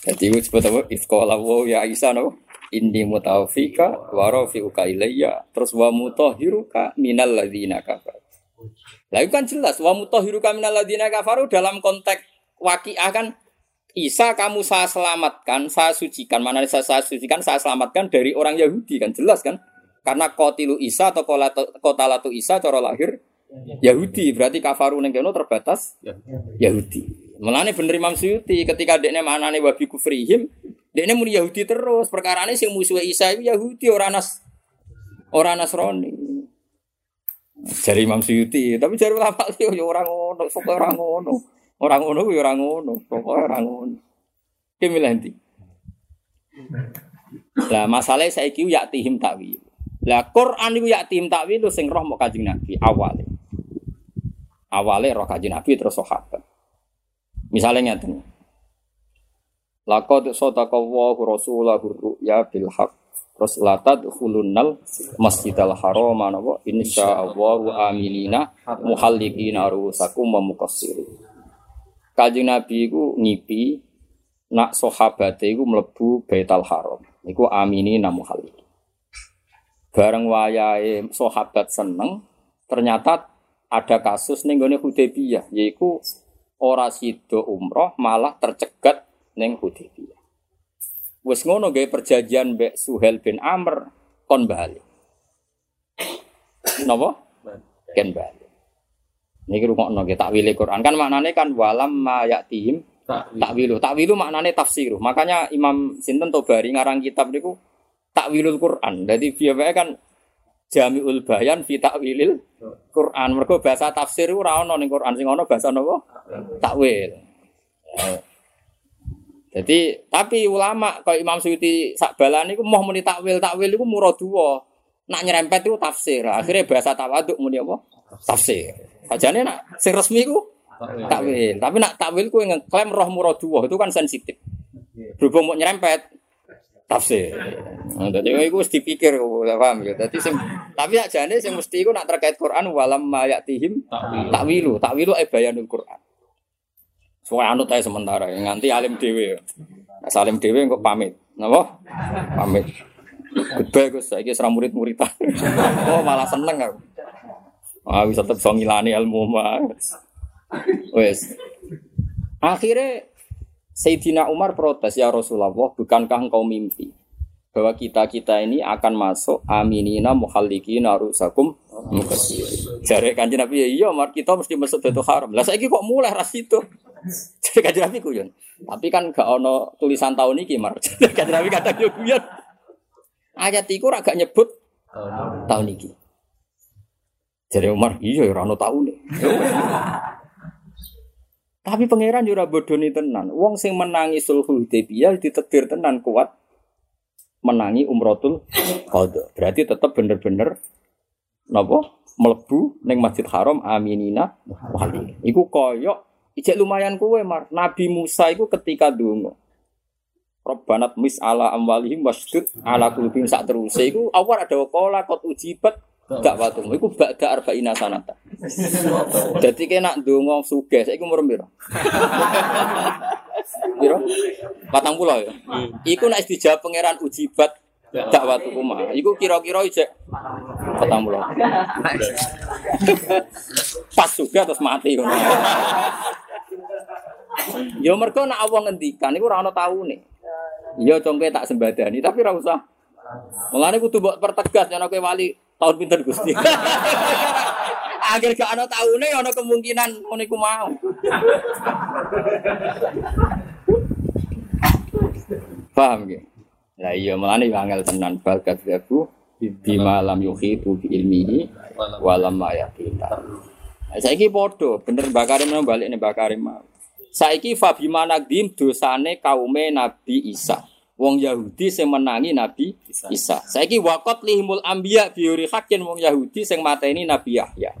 Jadi itu sebut apa? Wow ya Aisyah? Inni mutawfika wa rafi'uka ilayya. Terus wa mutahhiruka minal ladzina kafar. Lah itu kan jelas wa mutahhiruka minal ladzina kafaru dalam konteks waqiah kan Isa kamu saya selamatkan, saya sucikan. Mana saya, saya sucikan, saya selamatkan dari orang Yahudi kan jelas kan? Karena kotilu Isa atau kota latu Isa cara lahir Yahudi berarti kafaru neng terbatas Yahudi. Melane bener Imam Suyuti ketika dekne manane wabi kufrihim dia muni Yahudi terus. Perkara ini sing musuh Isa itu Yahudi orang nas orang Nasrani. Jadi Imam Suyuti, tapi jari ulama itu ya orang ngono, sok orang ngono. Orang ngono ya ora ngono, pokoke ora ngono. Ki milih ndi? Lah masalahnya saiki ya tihim takwil. Lah Quran iku ya tihim takwil sing roh mau Kanjeng Nabi awale. Awale roh Kanjeng Nabi terus sahabat. Misalnya ngeten. Laqad sadaqallahu rasulahu ru'ya bil haqq. Terus latad khulunnal masjidal haram napa insyaallahu aminina muhallikina rusakum wa muqassirin. Kanjeng Nabi iku ngipi nak sahabate iku mlebu Baitul Haram. Iku aminina muhallik. Bareng wayahe sahabat seneng, ternyata ada kasus ning gone Hudaybiyah, yaiku ora sida umroh malah tercegat ning Hudaybiyah. Wes ngono gawe perjanjian mbek Suhel bin Amr kon bali. Napa? Ken bali. Niki rungokno nggih takwile Quran kan maknane kan walam ma yatihim takwilu. Takwilu maknane tafsir. Makanya Imam Sinten Tobari ngarang kitab niku takwilul Quran. Jadi biasanya kan Jamiul Bayan fi takwilil Quran. Mergo bahasa tafsir ora ono ning Quran sing ono bahasa napa? Takwil. Jadi tapi ulama kalau Imam Suyuti sakbalan itu mau muni takwil takwil itu murah dua. Nak nyerempet itu tafsir. Akhirnya bahasa tawaduk muni apa? Tafsir. Sajane nak sing resmi ku takwil. Tapi nak takwil ku yang klaim roh murah dua itu kan sensitif. Berhubung mau nyerempet tafsir. Nah, jadi itu mesti dipikir, paham ya. Jadi sing, tapi ajane sing mesti itu nak terkait Quran walam mayatihim takwilu, takwilu e bayanul Quran. Soalnya anut aja sementara, nganti alim dewe. Nah, salim dewe kok pamit, napa? Pamit. Goodbye Gus, saiki serang murid-muridan. oh, malah seneng aku. Ah, bisa tetep so ngilani ilmu mas. Wes. Akhirnya Sayyidina Umar protes ya Rasulullah, bukankah engkau mimpi bahwa kita kita ini akan masuk aminina muhallikina rusakum Jare kanjeng Nabi ya iya Umar kita mesti masuk Baitul Haram. Lah saiki kok mulai ras itu. Jadi kanjeng Nabi guyon. Tapi kan gak ono tulisan tahun ini Mar. Jadi kanjeng Nabi kata yo guyon. Ayat iku ora nyebut tahun ini. Jadi Umar iya ora ono tahun Tapi pangeran yo ora bodoni tenan. Wong sing menangi sulh Hudaybiyah ditetir tenan kuat menangi umrotul qadha. Berarti tetap bener-bener napa mlebu ning Masjid Haram aminina wali. Iku koyok ijek lumayan kuwe Mar. Nabi Musa iku ketika donga Robbanat mis ala amwalihim wasdud ala kulubim sak teruse iku awal ada kola kot ujibat dakwatu iku ba'da arba'ina sanata. Dadi kena ndonga sugih saiki umur piro? Piro? 40 ya. Iku nek dijawab pangeran ujibat dakwatu kuma. Iku kira-kira ijek 40. Pas juga terus mati ngono. Ya mergo nek Allah ngendikan iku ora ana taune. Ya congke tak sembadani tapi ora usah. Mulane kudu mbok pertegas yen kowe wali tahun pinter Gusti. Akhir gak ana taune ana kemungkinan ngono iku mau. Paham ge? Lah iya mulane angel tenan bal kadzabu bima lam yuhitu bi ilmihi walam ayatina. Saiki padha bener Mbak Karim balik nih Mbak Karim mau. Saiki fabima nagdim dosane kaume Nabi Isa. Wong Yahudi sing menangi Nabi Isa. Saiki wakot lihimul ambiya biuri hakin wong Yahudi sing mateni Nabi Yahya.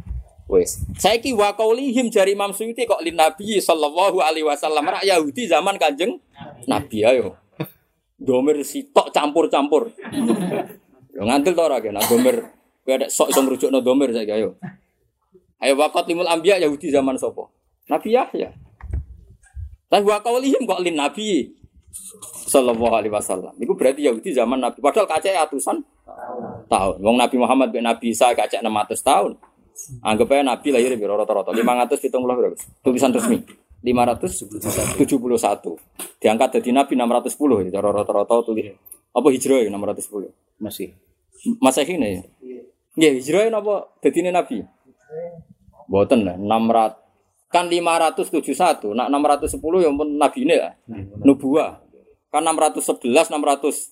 Wes. Saiki waqaulihim jari Imam Suyuti kok lin Nabi sallallahu alaihi wasallam rak Yahudi zaman Kanjeng Nabi ayo. Domir sitok campur-campur. Yo ngantil to ora kena domir. Kowe ada sok iso ngrujukno domir saiki ayo. Ayo wakot limul ambiya Yahudi zaman sapa? Nabi Yahya. Tapi wa qaulihim kok lin nabi sallallahu alaihi wasallam. Iku berarti Yahudi zaman Nabi. Padahal kacek atusan tahun. Wong Nabi Muhammad bin Nabi Isa kacek 600 tahun. Anggap aja Nabi lahir di rata-rata 570 berapa? Tulisan resmi 571. Diangkat jadi Nabi 610 ya rata-rata tulis. Apa hijrah ya 610? Masih. Masa ini. Nggih, hijrah napa dadine Nabi? Mboten lah 600 kan 571 nak 610 yang pun nabi ini lah nubuah. Kan 611 610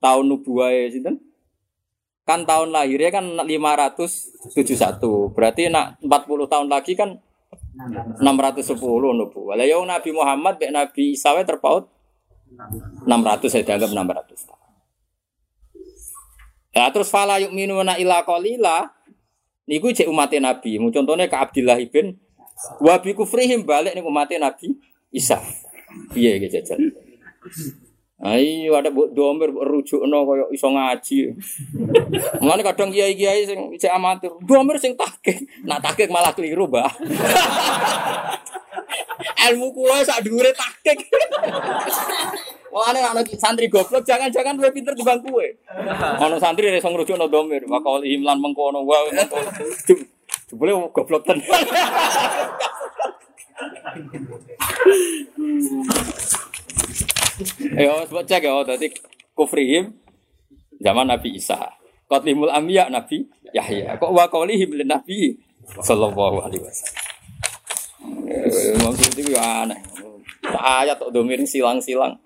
tahun nubuah ya sinten? Kan tahun lahirnya kan 571 berarti nak 40 tahun lagi kan 610 nubu. Lah yo Nabi Muhammad mek Nabi Isa terpaut 600 saya dianggap 600 tahun. Nah, terus fala yuk minuna ila qalila niku cek umatnya Nabi. Contohnya ke Abdullah ibn wa bi kufrihim balik nih umatnya Nabi Isa. Iya gitu jajal. Ayo ada buat domir rujuk no koyo iso ngaji. Mulane kadang kiai-kiai sing cek amatir, domir sing takik, nak takik malah keliru, Mbah. Ilmu kula sak dhuwure takik. Mulane ana santri goblok jangan-jangan luwih pinter dibanding kowe. Ana santri iso ngrujukno domir, wakal imlan mengkono wae. Jebule goblok tenan. Ya, sebut cek ya, tadi kufrihim zaman Nabi Isa. Qatlimul Ambiya Nabi Yahya. Kok wa qaulihim lin Nabi sallallahu alaihi wasallam. Maksud itu aneh. Ayat tok domir silang-silang.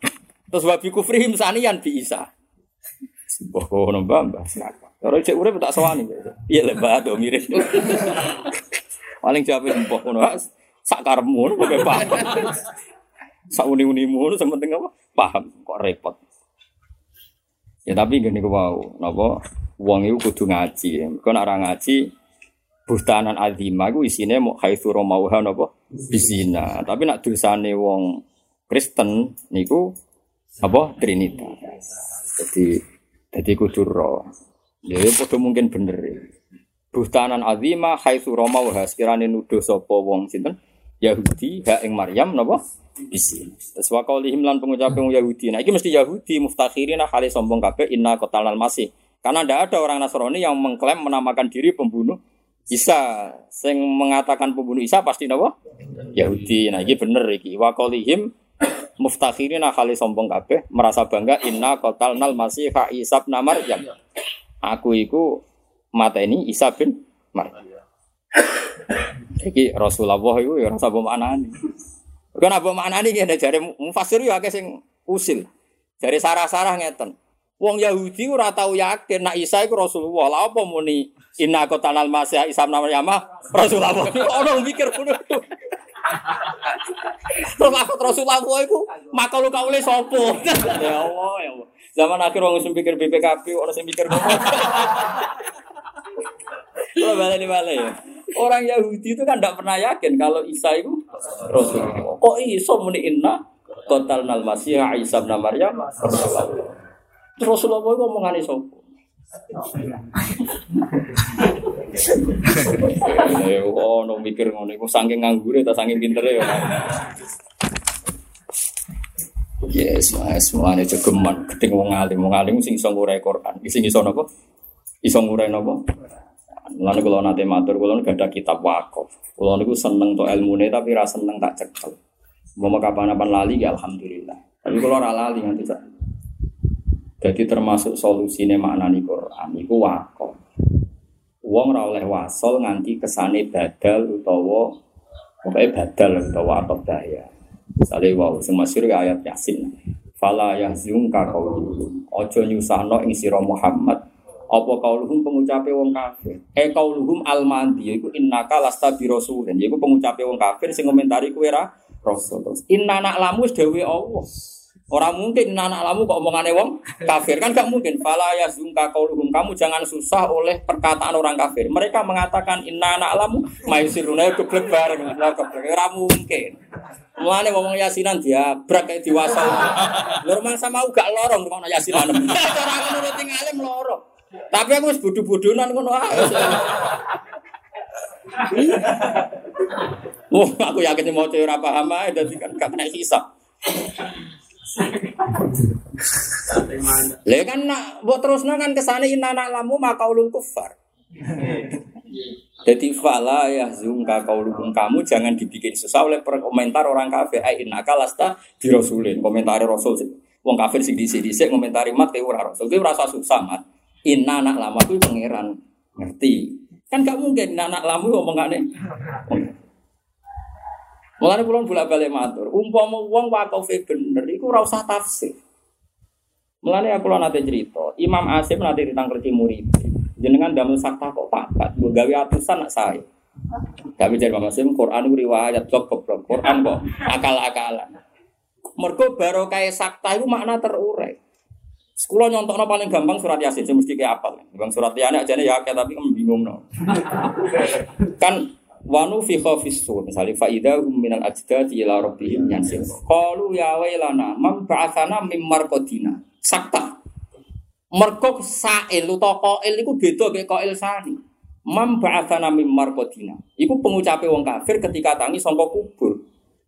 Terus wabi kufrihim sanian bi Isa. Wah, kok ono mbah Kalau cek urip tak sawani. Iya le mbah domir. Paling jawab mbah ngono. Sak karepmu kok paham. Sak uni-unimu sementing apa? Paham kok repot. Ya tapi gini ku mau, napa wong iku kudu ngaji. Kau nak ngaji buhtanan azima iku isine mau haitsu romauha napa bizina. Tapi nak tulisane wong Kristen niku apa trinitas. Jadi jadi kudu ro. Ya padha mungkin bener. Buhtanan azima haitsu romauha sekirane nuduh sapa wong sinten Yahudi ha ing Maryam napa isi. Terus wa qaulihim lan pengucapan Yahudi. Nah iki mesti Yahudi muftakhirina kali sombong kabeh inna qatalal masih. Karena tidak ada orang Nasrani yang mengklaim menamakan diri pembunuh Isa. Sing mengatakan pembunuh Isa pasti napa? Yahudi. Nah iki bener iki. Wa qaulihim muftakhirina kali sombong kabeh merasa bangga inna qatalnal masih ha Isa bin Maryam. Aku iku mata ini Isa bin. Iki Rasulullah itu ya rasa maknani. Kan apa ngene jare mufasir yo akeh sing usil. Jare sarah-sarah ngeten. Wong Yahudi ora tau yakin nek Isa iku Rasulullah. Lah apa muni inna qatalal masih Isa bin Maryam Rasulullah. Ono mikir ngono. Terus aku Rasulullah iku makal kaule sapa? Ya Allah ya Allah. Zaman akhir wong sing pikir BPKP ora sing mikir ngono. Kalau balik balik ya. Orang Yahudi itu kan tidak pernah yakin kalau Isa itu Rasulullah. Kok iso muni inna total nal masih Isa bin Maryam Rasulullah. Rasulullah itu ngomongane sapa? Oh no mikir ngono iku saking nganggure ta saking pintere ya. Yes, mas, semuanya jogeman, keting wong alim, wong alim sing iso ngurai Quran, sing iso napa? Iso ngurai napa? Lalu kalau nanti matur, kalau nggak ada kitab wakaf. Kalau niku seneng to ilmu tapi rasa seneng tak cekel. Mau kapan-kapan lali ya alhamdulillah. Tapi kalau ora lali nanti tak. Jadi termasuk solusinya makna nih Quran itu wakaf. Uang ora oleh wasol nganti kesane badal utawa pokoknya badal utawa atau daya. Misalnya wow, semasir ayat Yasin. Fala yahzunka qauluhum. Ojo nyusahno ing sira Muhammad apa kauluhum pengucape wong kafir eh kauluhum almandi yaiku innaka lasta bi rasulin yaiku pengucape wong kafir sing komentari kowe ra rasul inna nak lamu dewe Allah Orang mungkin anak lamu kok omongane wong kafir kan gak mungkin. Fala yazunka kauluhum kamu jangan susah oleh perkataan orang kafir. Mereka mengatakan inna anak lamu maisiruna geblek bareng. Ora mungkin. Mulane ngomong yasinan dia brak kayak diwasa. Normal sama gak lorong ngomong yasinan. Cara ngono tinggalin lorong. Tapi aku wis bodoh-bodohan ngono. Oh, aku yakin mau ora paham ae dadi kan gak kena hisab. Lha kan nak mbok terusno kan kesane inna lamu maka ulul kufar. Jadi fala ya zungka kaulukum kamu jangan dibikin susah oleh komentar orang kafir. Ai innaka lasta di rasulin. Komentari rasul. Wong kafir sing dhisik-dhisik komentari mat ora rasul. Kuwi rasa susah mat. Inna anak lama itu pangeran ngerti. Kan gak mungkin anak lama ngomongane. Mulane kula bolak balik matur, umpama wong wakofe bener iku ora usah tafsir. Mulane aku nate cerita, Imam Asim nate ditangkreti murid. Jenengan damel sakta kok papat, gue gawe atusan nak saya. Tapi jadi Mama Sim, Quran riwayat blok blok Quran kok akal-akalan. Mergo barokah sakta itu makna terurai. Sekolah nyontokno paling gampang surat Yasin, mesti kayak apa? Bang surat Yasin aja ya tapi kan bingung no. kan wanu fi khafis sur misalnya faida minal ajdadi ila rabbihim yansil. Qalu ya wailana mam ba'athana mim marqadina. Sakta. Mergo sa'il utawa qail iku beda kayak qail sani. Mam ba'athana mim marqadina. Iku pengucape wong kafir ketika tangi sangka kubur.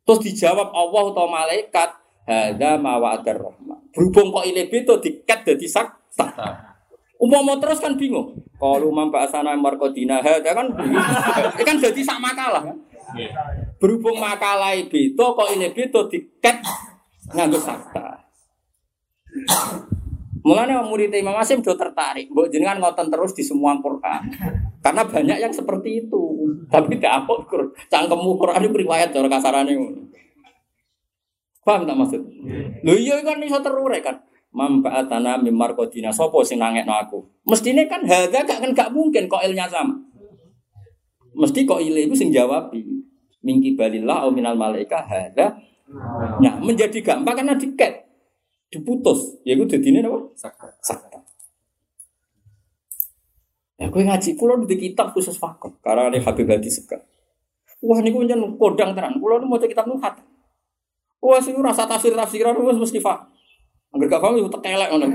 Terus dijawab Allah atau malaikat, Hada mawadar rahman. Berhubung kok ini beda diket jadi sakta. Umpama terus kan bingung. Kalau mampa asana markodina hada kan ini kan jadi sak makalah kan. Berhubung makalah beda kok ini beda diket nganggo sakta. Mulanya murid Imam Asim do tertarik, mbok jenengan ngoten terus di semua Quran. Karena banyak yang seperti itu. Tapi tidak apa cangkemmu Quran itu riwayat cara kasarane ngono. Paham tak maksud? Lho iya kan iso terure kan. Mambaatana mimar kodina sopo sing nangekno aku. Mestine kan harga gak kan gak mungkin kok ilnya sama. Mesti kok ile itu sing jawab mingki balillah au minal malaika hada. Nah, menjadi gampang karena diket diputus. Ya iku dadine apa? Sakta. Ya kowe ngaji kula di kitab khusus fakir. Karena ada Habib Hadi Sekar. Wah niku pancen kodang tenan. Kula nu maca kitab nu khatam. Wah, sih rasa tafsir tafsiran wis mesti pak. Angger gak paham itu tekelek ngono.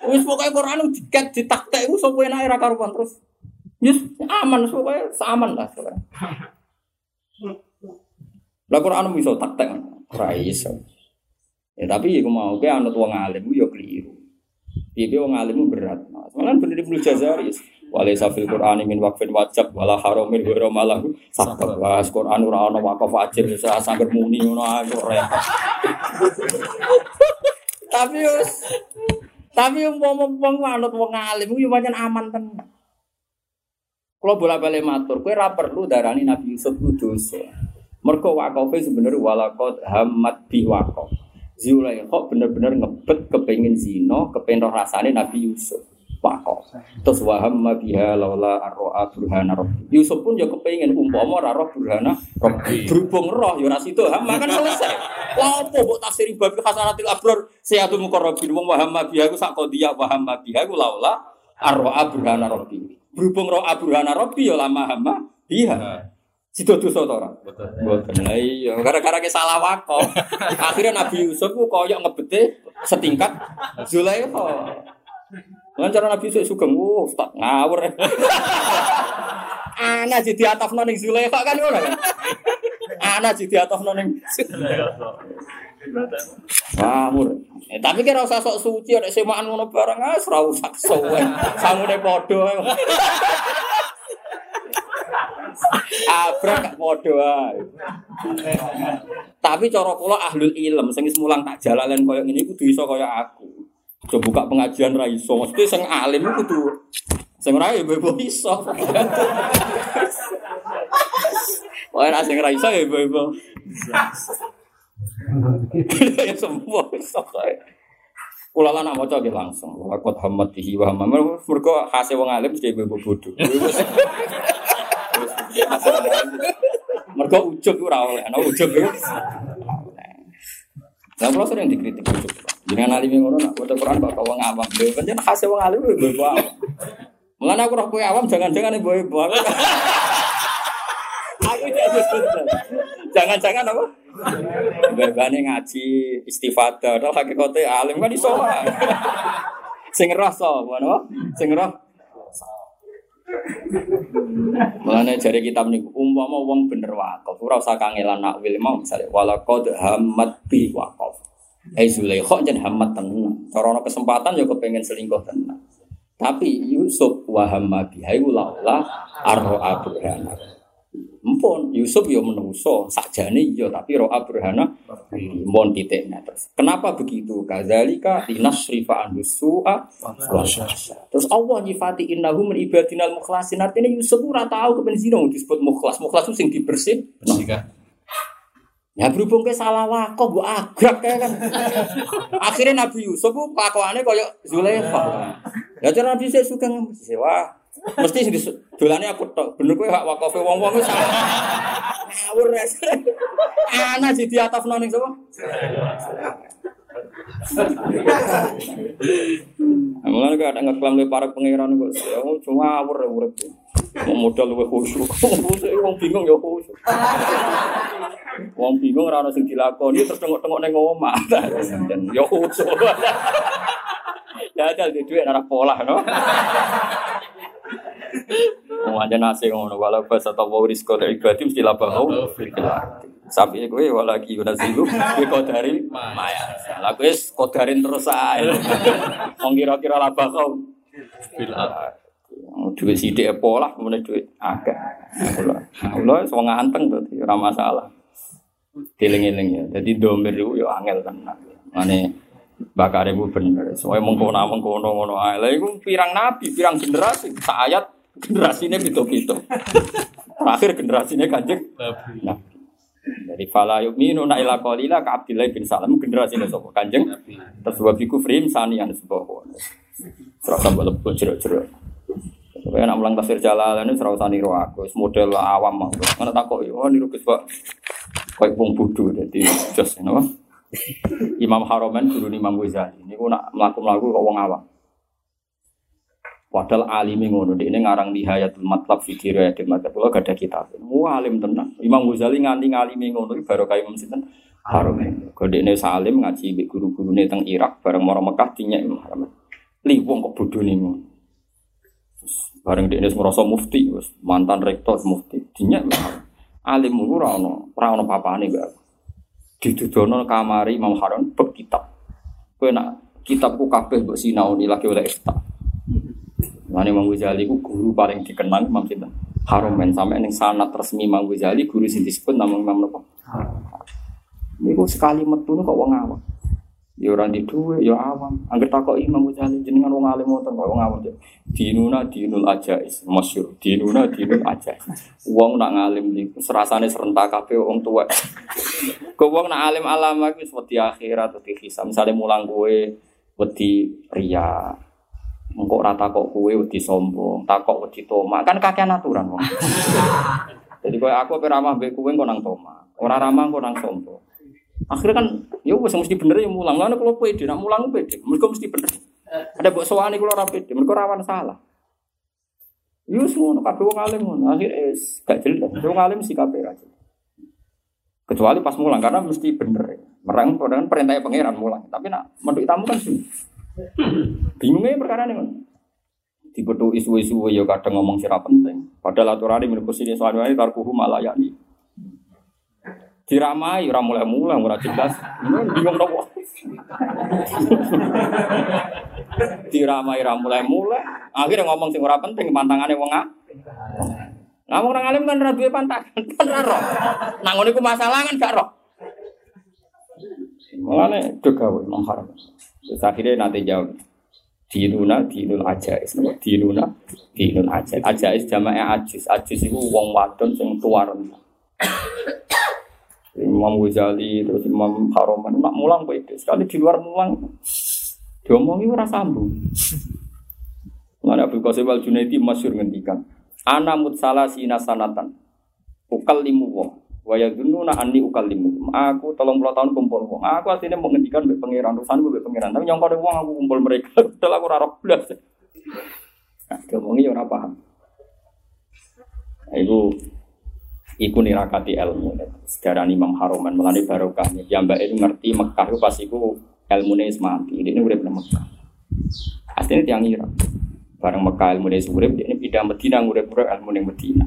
Wis pokoke Quran diket ditaktek iku sapa enake ra karuan terus. Yus aman pokoke aman lah pokoke. Lah Quran bisa taktek ora iso. Ya tapi iku mau ke anut wong alim yo keliru. Piye wong alim berat. Malah bener Ibnu Jazari. Wale safil Qur'ani min waqfin wajib wala haramin wa malahu sakta. Was Qur'an ora ana waqaf wajib bisa sampe muni ngono ae repot. Tapi wis tapi umpama wong manut wong alim yo pancen aman tenan. Kalau bola balik matur, kue ra perlu darani Nabi Yusuf dosa. Mergo wakofe sebenarnya walakot hamad bi wakof. Zulaikha bener-bener ngebet kepengin zino, kepengin roh rasane Nabi Yusuf. Wako. Terus waham biha laula arroa burhana rabbi. Yusuf pun ya kepengin umpama ora roh burhana rabbi. Berhubung roh ya ora sido ham kan selesai. Wah apa mbok tafsiri bab hasanatil abror sayatu muqarrabin wong waham biha ku sak qodiya waham biha ku laula arroa burhana rabbi. Berhubung roh burhana rabbi ya lama hamma biha. Sido dosa to ora? Betul. Lah iya, gara-gara ke salah wako. Akhirnya Nabi Yusuf ku koyok ngebete setingkat Zulaikha. Lan cara Nabi Yusuf sugeng, "Oh, tak ngawur." Ana jadi atafno ning Zulaikha kan ngono kan. Ana jadi atafno ning Ngawur. Eh, tapi kira usah sok suci ada semaan ngono barang ah ora usah kesuwen. Sangune padha. Abrak gak podo Tapi cara kula ahlul ilm sing mulang tak jalalan koyo ngene kudu iso koyo aku. Coba buka pengajian ra iso. Mesti sing alim kudu sing ora ya ibu iso. Wah, ora sing ra iso ya ibu Ya semua iso kae. Kula lan maca nggih langsung. Waqat hamatihi wa hamam. Mergo khase wong alim mesti ibu bodho. Mergo ujug ora oleh, ana ujug. Lah kula sering dikritik ujug. Jenengan alim ngono nak maca Quran kok wong awam. Lho pancen khase wong alim lho ibu awam. Mulane aku kowe awam jangan-jangan ibu-ibu aku. Aku jangan-jangan apa? Berbane ngaji istifadah, atau hakikate alim kan iso. Sing roh sapa, Sing Mulane jari kitab niku umpama wong bener wakaf, ora usah kangelan nak wil mau misale walaqad hammat bi wakaf. Eh Zulaikha jen hammat tenan. Cara ana kesempatan ya kepengen selingkuh tenan. Tapi Yusuf wa hamma biha laula arro abrahana. Empun Yusuf ya menungso sakjane ya tapi ro'a burhana mon titiknya terus. Kenapa begitu? Kadzalika linasrifa an su'a Terus Allah nyifati innahu min ibadinal mukhlasin. Artinya Yusuf ora tahu kepen zina disebut mukhlas. Mukhlas itu sing dibersih. Ya berhubung ke salah wako bu agak kayak kan. Akhirnya Nabi Yusuf bu kelakuannya kayak Zulaikha. Ya cara Nabi saya suka sewa Mesti sing dolane aku tok. Bener kowe hak wakofe wong-wong wis ngawur ya. Ana di atas ning sapa? Mulane kok ada ngeklam le para pangeran kok oh, cuma ngawur ya urip. Mau modal luwih khusyuk. Wong bingung ya khusyuk. Wong bingung ora ono sing dilakoni terus tengok-tengok ning omah. Dan ya khusyuk. Ya ada duit arah pola no. Mau aja nasi ngono walau pas atau mau risko dari ibadi mesti labah Sapi gue walaki guna silu gue kodarin maya. Lah gue kodarin terus aja. Mau kira-kira labah kau. Duit sidik pola kemudian duit agak. Allah semua nganteng tuh, ora masalah. Tiling-iling ya. Jadi domir itu ya angel kan. Mane bakar ibu bener. Soalnya mengkono mengkono ngono ae. Lah iku pirang nabi, pirang generasi. Sayat generasinya gitu-gitu. Terakhir generasinya kanjeng nabi. Dari fala yu'minu na ila qalila ka Abdillah bin Salam generasinya sapa kanjeng. Terus wa bi kufrim sanian sebuah. Terus tambah lebih jeruk-jeruk. Supaya nak mulang tafsir ini serau sani roh aku, model awam mau. Mana takut, oh niru kesbak, kayak pung budu, jadi just, you know. Imam Haromen guru Imam Ghazali. Ini nak melaku melaku kok wong awam. Padahal alim ngono, ini ngarang nihayatul matlab fi dirayatil matlab. Kula gak ada kitab. Wah alim tenan. Imam Ghazali nganti ngalimi ngono iki baru kayak Imam Sinten Haromen. Kodene salim ngaji mbek guru-gurune teng Irak bareng mara Mekah dinyek Imam Haromen. Li wong kok bodone ngono. Bareng dia merasa mufti, mantan rektor mufti, Haromen. Alim ora ono, ora ono papane mbak ditudono kamari Imam Harun bek kitab. Kowe nak kitabku kabeh mbok sinaoni lagi oleh ifta. Lan Imam Ghazali ku guru paling dikenal Imam Sinten. Harun men sampe ning sanad resmi Imam Ghazali guru sing disebut nama Imam napa? Niku sekali metu kok wong awam. Ya ora di duwe, ya awam. Angger takok Imam Ghazali jenengan wong alim ngoten kok wong awam. Dinuna dinul ajais, masyhur. Dinuna dinul ajais. Wong nak ngalim niku serasane serentak kabeh wong tuwa. Kok wong nak alim alama iku wis wedi akhirat wedi hisab. Misale mulang kowe wedi riya. Engko ora takok kowe wedi sombong, takok wedi toma. Kan kakean aturan wong. Jadi kowe aku ramah mbek kowe kok nang toma. Ora ramah kok nang sombong. Akhirnya kan, ya wes mesti bener ya mulang. Lalu kalau pede, nak mulang pede, mereka mesti bener. Ada buat soal kalau orang pede, mereka rawan salah. Yus ngono, kabeh wong alim ngono. Akhirnya gak jelas. Wong alim sih kabeh aja. Kecuali pas mulang karena mesti bener. Merang dengan perintahnya pangeran mulang. Tapi nak menurut tamu kan sih. Bingungnya perkara ini kan. Tiba-tiba isu-isu ya kadang ngomong sira penting. Padahal aturan ini menurut sini soalnya tarkuhu malah yani diramai ora mulai-mulai ora jelas bingung nopo diramai ora mulai-mulai akhirnya ngomong sing ora penting pantangane wong ah Nah, orang alim kan ora pantangan, kan ora roh. Iku masalah kan gak roh. Mulane degawe nang haram. Terus akhirnya nanti jawab. Dinuna dinul ajais, dinuna dinul ajais. Ajais jamaah ajis. Ajis itu wong wadon sing rendah. Imam Ghazali terus Imam Haroman nak mulang itu sekali di luar mulang diomongi ora sambung. Mana Abu Qasim Al Junaidi masyhur ngendikan, ana mutsalasina sanatan. Ukallimu wa wa yadununa anni ukallimu. Aku 30 tahun kumpul wong. Aku asline mau ngendikan mbek pangeran, urusan mbek pangeran. Tapi nyongkone wong aku kumpul mereka. Padahal aku ora roh blas. Nah, diomongi ora paham. Nah, itu iku nirakati ilmu. Sekarang Imam Haroman melani barokahnya. Yang mbak itu ngerti Mekah itu pas iku ilmu nih mati. Ini udah pernah Mekah. Aslinya tiang Irak. Bareng Mekah ilmu nih urip ini pindah Medina urip urip ilmu nih Medina.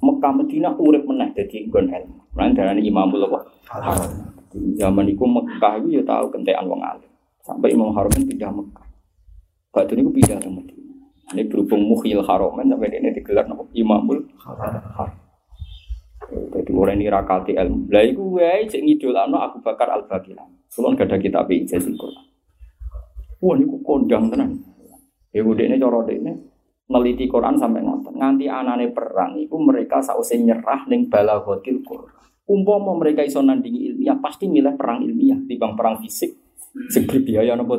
Mekah Medina urip meneh jadi gon ilmu. Lain darah Imam Allah Haram zaman itu Mekah itu ya tahu kentean wong alim. Sampai Imam Haroman pindah Mekah. Batu ini pindah ke Medina. Ini berhubung mukhil Haroman sampai ini digelar Imamul Haram jadi mulai ini rakati ilmu. Lah iku wae cek ngidolakno Abu Bakar Al Baqir. Kulon gak ada kitab ijazah Quran. Wah niku kondang tenan. Ya ini cara ini neliti Quran sampai nonton. Nganti anane perang iku mereka sause nyerah ning balaghatil Quran. Umpama mereka iso nandingi ilmiah pasti milih perang ilmiah dibanding perang fisik sing berbiaya nopo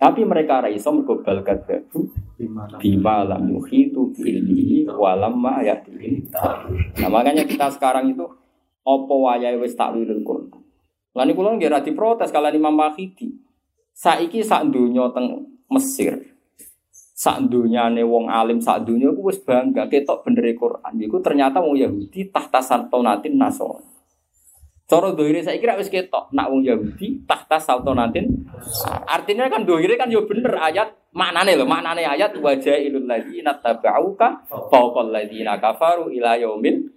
Tapi mereka ra iso mergo balgat bima lam yuhitu bihi walam ma yatihi. Nah makanya kita sekarang itu opo wayahe wis takwilul Quran. Lah niku kula nggih diprotes kalian Imam Mahidi. Saiki sak donya teng Mesir. Sak donyane wong alim sak donya ku wis bangga ketok bener Quran. Iku ternyata wong Yahudi tahta saltonatin nasor. Cara dohire saya kira wis ketok nak wong Yahudi tahta saltonatin. Artinya kan dohire kan yo bener ayat maknane lho, maknane ayat wajailul ladzina tabauka fawqal ladzina kafaru ila yaumil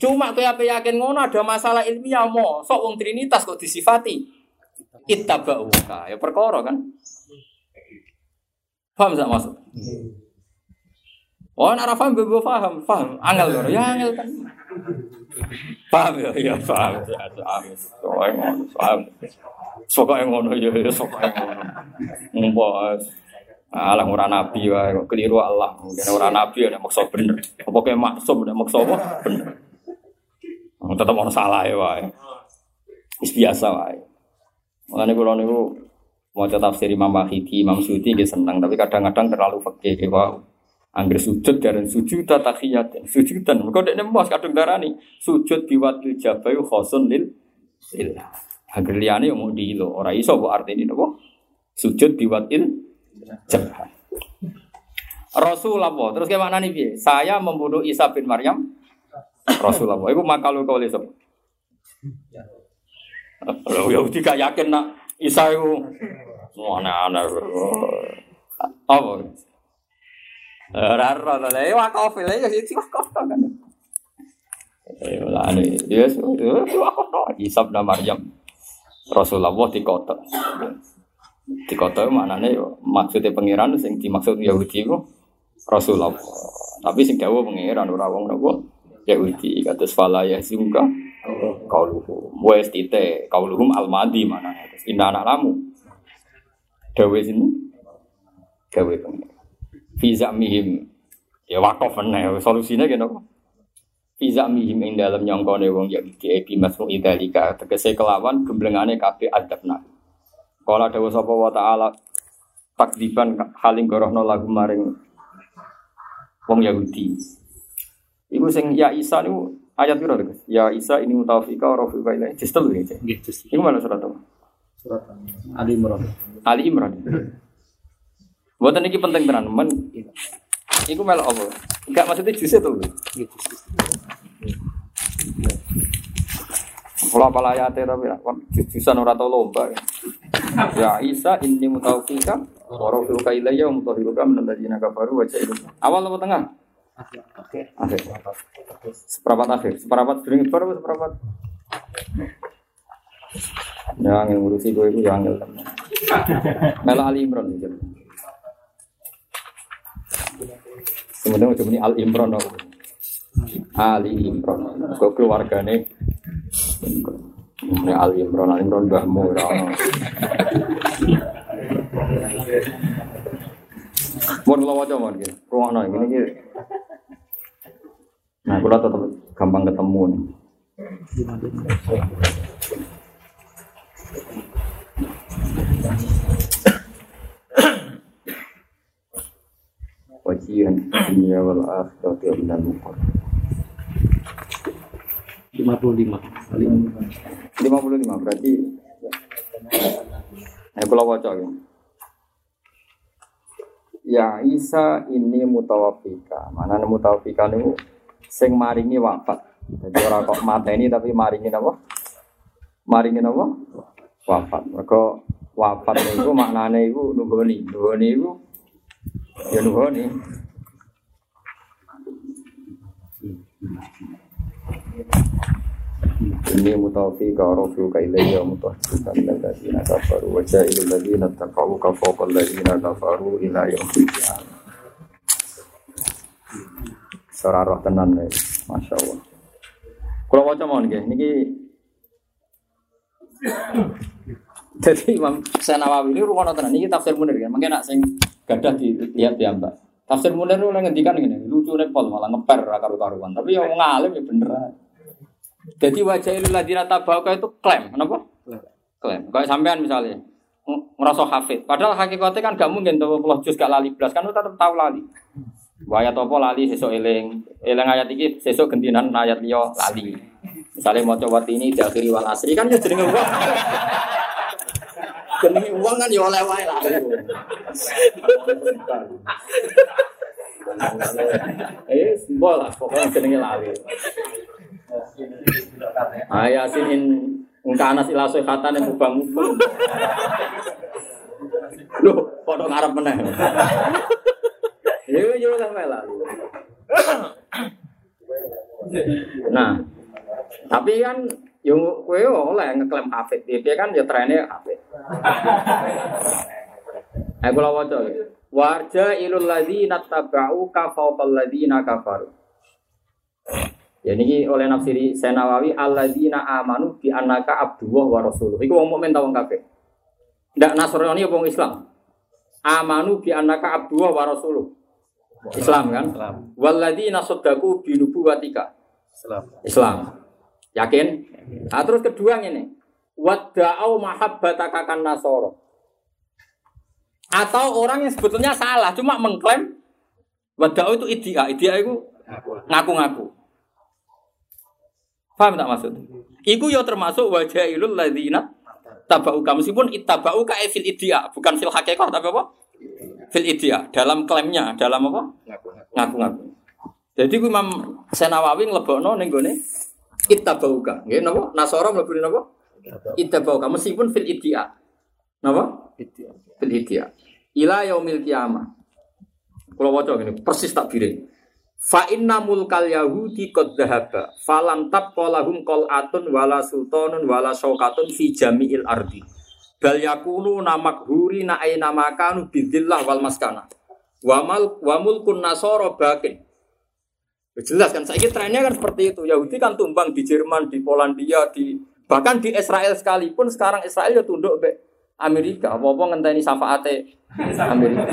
Cuma kowe apa yakin ngono ada masalah ilmiah mo, sok wong trinitas kok disifati ittabauka. Ya perkara kan. Paham sak maksud? Oh, ora paham bebo paham, paham. Angel ya angel kan. Paham ya, ya paham. Ya. Soale ngono, paham. Sokoke ngono ya, ya sokoke ngono. Ngompo. Alah ora nabi wae keliru Allah. Mungkin ora nabi nek maksa bener. Apa kayak maksum nek maksa apa bener. Tetep ono salah ya wae. Wis biasa wae. Mulane kula niku maca tafsir Imam Mahidi, Imam Suyuti nggih seneng, tapi kadang-kadang terlalu fakih ke wow. Angger sujud dan sujud tahiyat, sujudan. Mergo dekne mos kadung darani sujud biwatil jabai khosun lil lillah. Angger liyane yo mau dilo, ora iso kok artine napa? Sujud biwatil jabah. Rasulullah, terus kayak mana nih piye? Saya membunuh Isa bin Maryam. Rasulullah, itu makalu lihat. Lo Yahudi gak yakin nak Isa itu mana-mana. Apa? Raro lah, ya wakaf lah, ya itu wakaf kan. Eh, ini, dia sudah wakaf no. Isa bin Maryam. Rasulullah di kota. Di kota mana nih? Maksudnya pangeran, sing dimaksud Yahudi itu Rasulullah. Tapi sing dawa pangeran ora wong nopo Yahudi kados fala ya sungka kauluhum wa istite kauluhum almadi mana inna anak lamu dawe sini dawe pangeran Fiza mihim ya wakaf nih solusinya gitu Fiza mihim ing dalam nyongkone wong Yahudi ebi masmu idalika tegese kelawan gemblengane kabeh adab nak Kala dawa sapa wa taala takdiban haling gorohno lagu maring wong Yahudi. Iku sing ya Isa niku ayat piro to, Ya Isa ini mutawafika wa rafiqa ilaihi. Distel iki. Nggih. Iku mana surat apa? Surat Ali Imran. Ali Imran. Buatan iki penting tenan, men. Iku melok apa? Enggak maksudnya jus itu. Kalau apa ayatnya tapi jujusan ora tau lomba. Ya Isa ini mutawafika wa rafiqa ilaihi wa mutahhiruka min alladziina kafaru wa ja'ilu. Awal apa tengah? Oke. Akhir. Seperempat akhir. Seperempat sering baru seperempat. Ya, yang ngurusi gue itu yang angel. Mela Ali Imran gitu. Kemudian udah Al Imran dong. Ali Imran. Kau keluargane. Ini Al Imran, Al Imran mbahmu ora ono. Mun kula waca mon iki. Ruangno ini iki. Nah, kula tetep gampang ketemu nih. Wajihan dunia wal akhirati wa minal muqar. 55. Ali Imran. 55 berarti Nah, kula waca ya. Ya Isa ini mutawafika. Mana mutawafika niku sing maringi wafat. Jadi ora kok mateni tapi maringi napa? Maringi napa? Wafat. Mergo wafat niku maknane iku nuhoni. Nuhoni iku ya nuhoni. Ini mutawafika rafiuka ilayya mutahhiruka min alladziina kafaru wa ja'ilu alladziina taqawuka fawqa alladziina kafaru ila roh tenan. Kalau mohon Jadi Imam rumah tafsir kan. Mungkin nak sing gadah dilihat ya Mbak. Tafsir Munir oleh ngendikan ngene, lucu pol malah ngeper ra karu-karuan. Tapi yang ngalim ya bener. Jadi wajah ilah ladina tabauka itu klaim, kenapa? Klaim. Kayak sampean misalnya, ngerasa hafid. Padahal hakikatnya kan gak mungkin tuh puluh juz gak lali belas kan lu tetap tahu lali. Ayat apa lali sesuk eling. Eling ayat iki sesuk gentinan ayat liya lali. Misalnya mau coba ini diakhiri wal asri kan ya jenenge jenenge uang kan ya oleh wae lali. Eh, simbol lah pokoknya jenenge lali. Ayasin in ungkana sila sehatan yang mubang mubang. Loh, foto ngarep meneh. Iya, iya sampai lalu. Nah, tapi kan yang kue oleh ngeklaim hafid, dia kan ya trennya hafid. Aku lawan waca. Warja ilul ladzina tabau kafauqal ladzina kafaru. Ya ini oleh nafsiri Senawawi alladzina amanu bi annaka abdullah wa rasuluh. Iku wong mukmin ta wong kafir. Ndak Nasrani wong Islam? Amanu bi annaka abdullah wa rasuluh. Islam kan? Islam. Walladzina sadaqu bi nubuwatika. Islam. Islam. Yakin? Nah, terus kedua ini. Wadda'au mahabbataka kan nasoro. Atau orang yang sebetulnya salah, cuma mengklaim wadda'au itu idia. Idia itu ngaku-ngaku. Paham tak maksud? Iku ya termasuk wajailul ladzina tabauka meskipun ittabauka e fil idia, bukan fil hakikah tapi apa? Fil idia, dalam klaimnya, dalam apa? Ngaku-ngaku. Jadi Imam Senawawi nglebokno ning gone ittabauka. Nggih napa? Nasara mlebu napa? Ittabauka meskipun fil idia. Napa? Fil idia. Ila yaumil kiamah. Kalau waca ngene, persis tak biring. Fa inna mulkal yahudi qad dhahaba falam tabqa lahum qal'atun wala sultanun wala syaukatun fi jami'il ardi bal yakunu namakhuri na aina makanu bidzillah wal maskana wa mal wa mulkun nasara bakin jelas kan saya trennya kan seperti itu. Yahudi kan tumbang di Jerman di Polandia di bahkan di Israel sekalipun sekarang Israel ya tunduk be Amerika. Apa-apa ngenteni syafaate Amerika.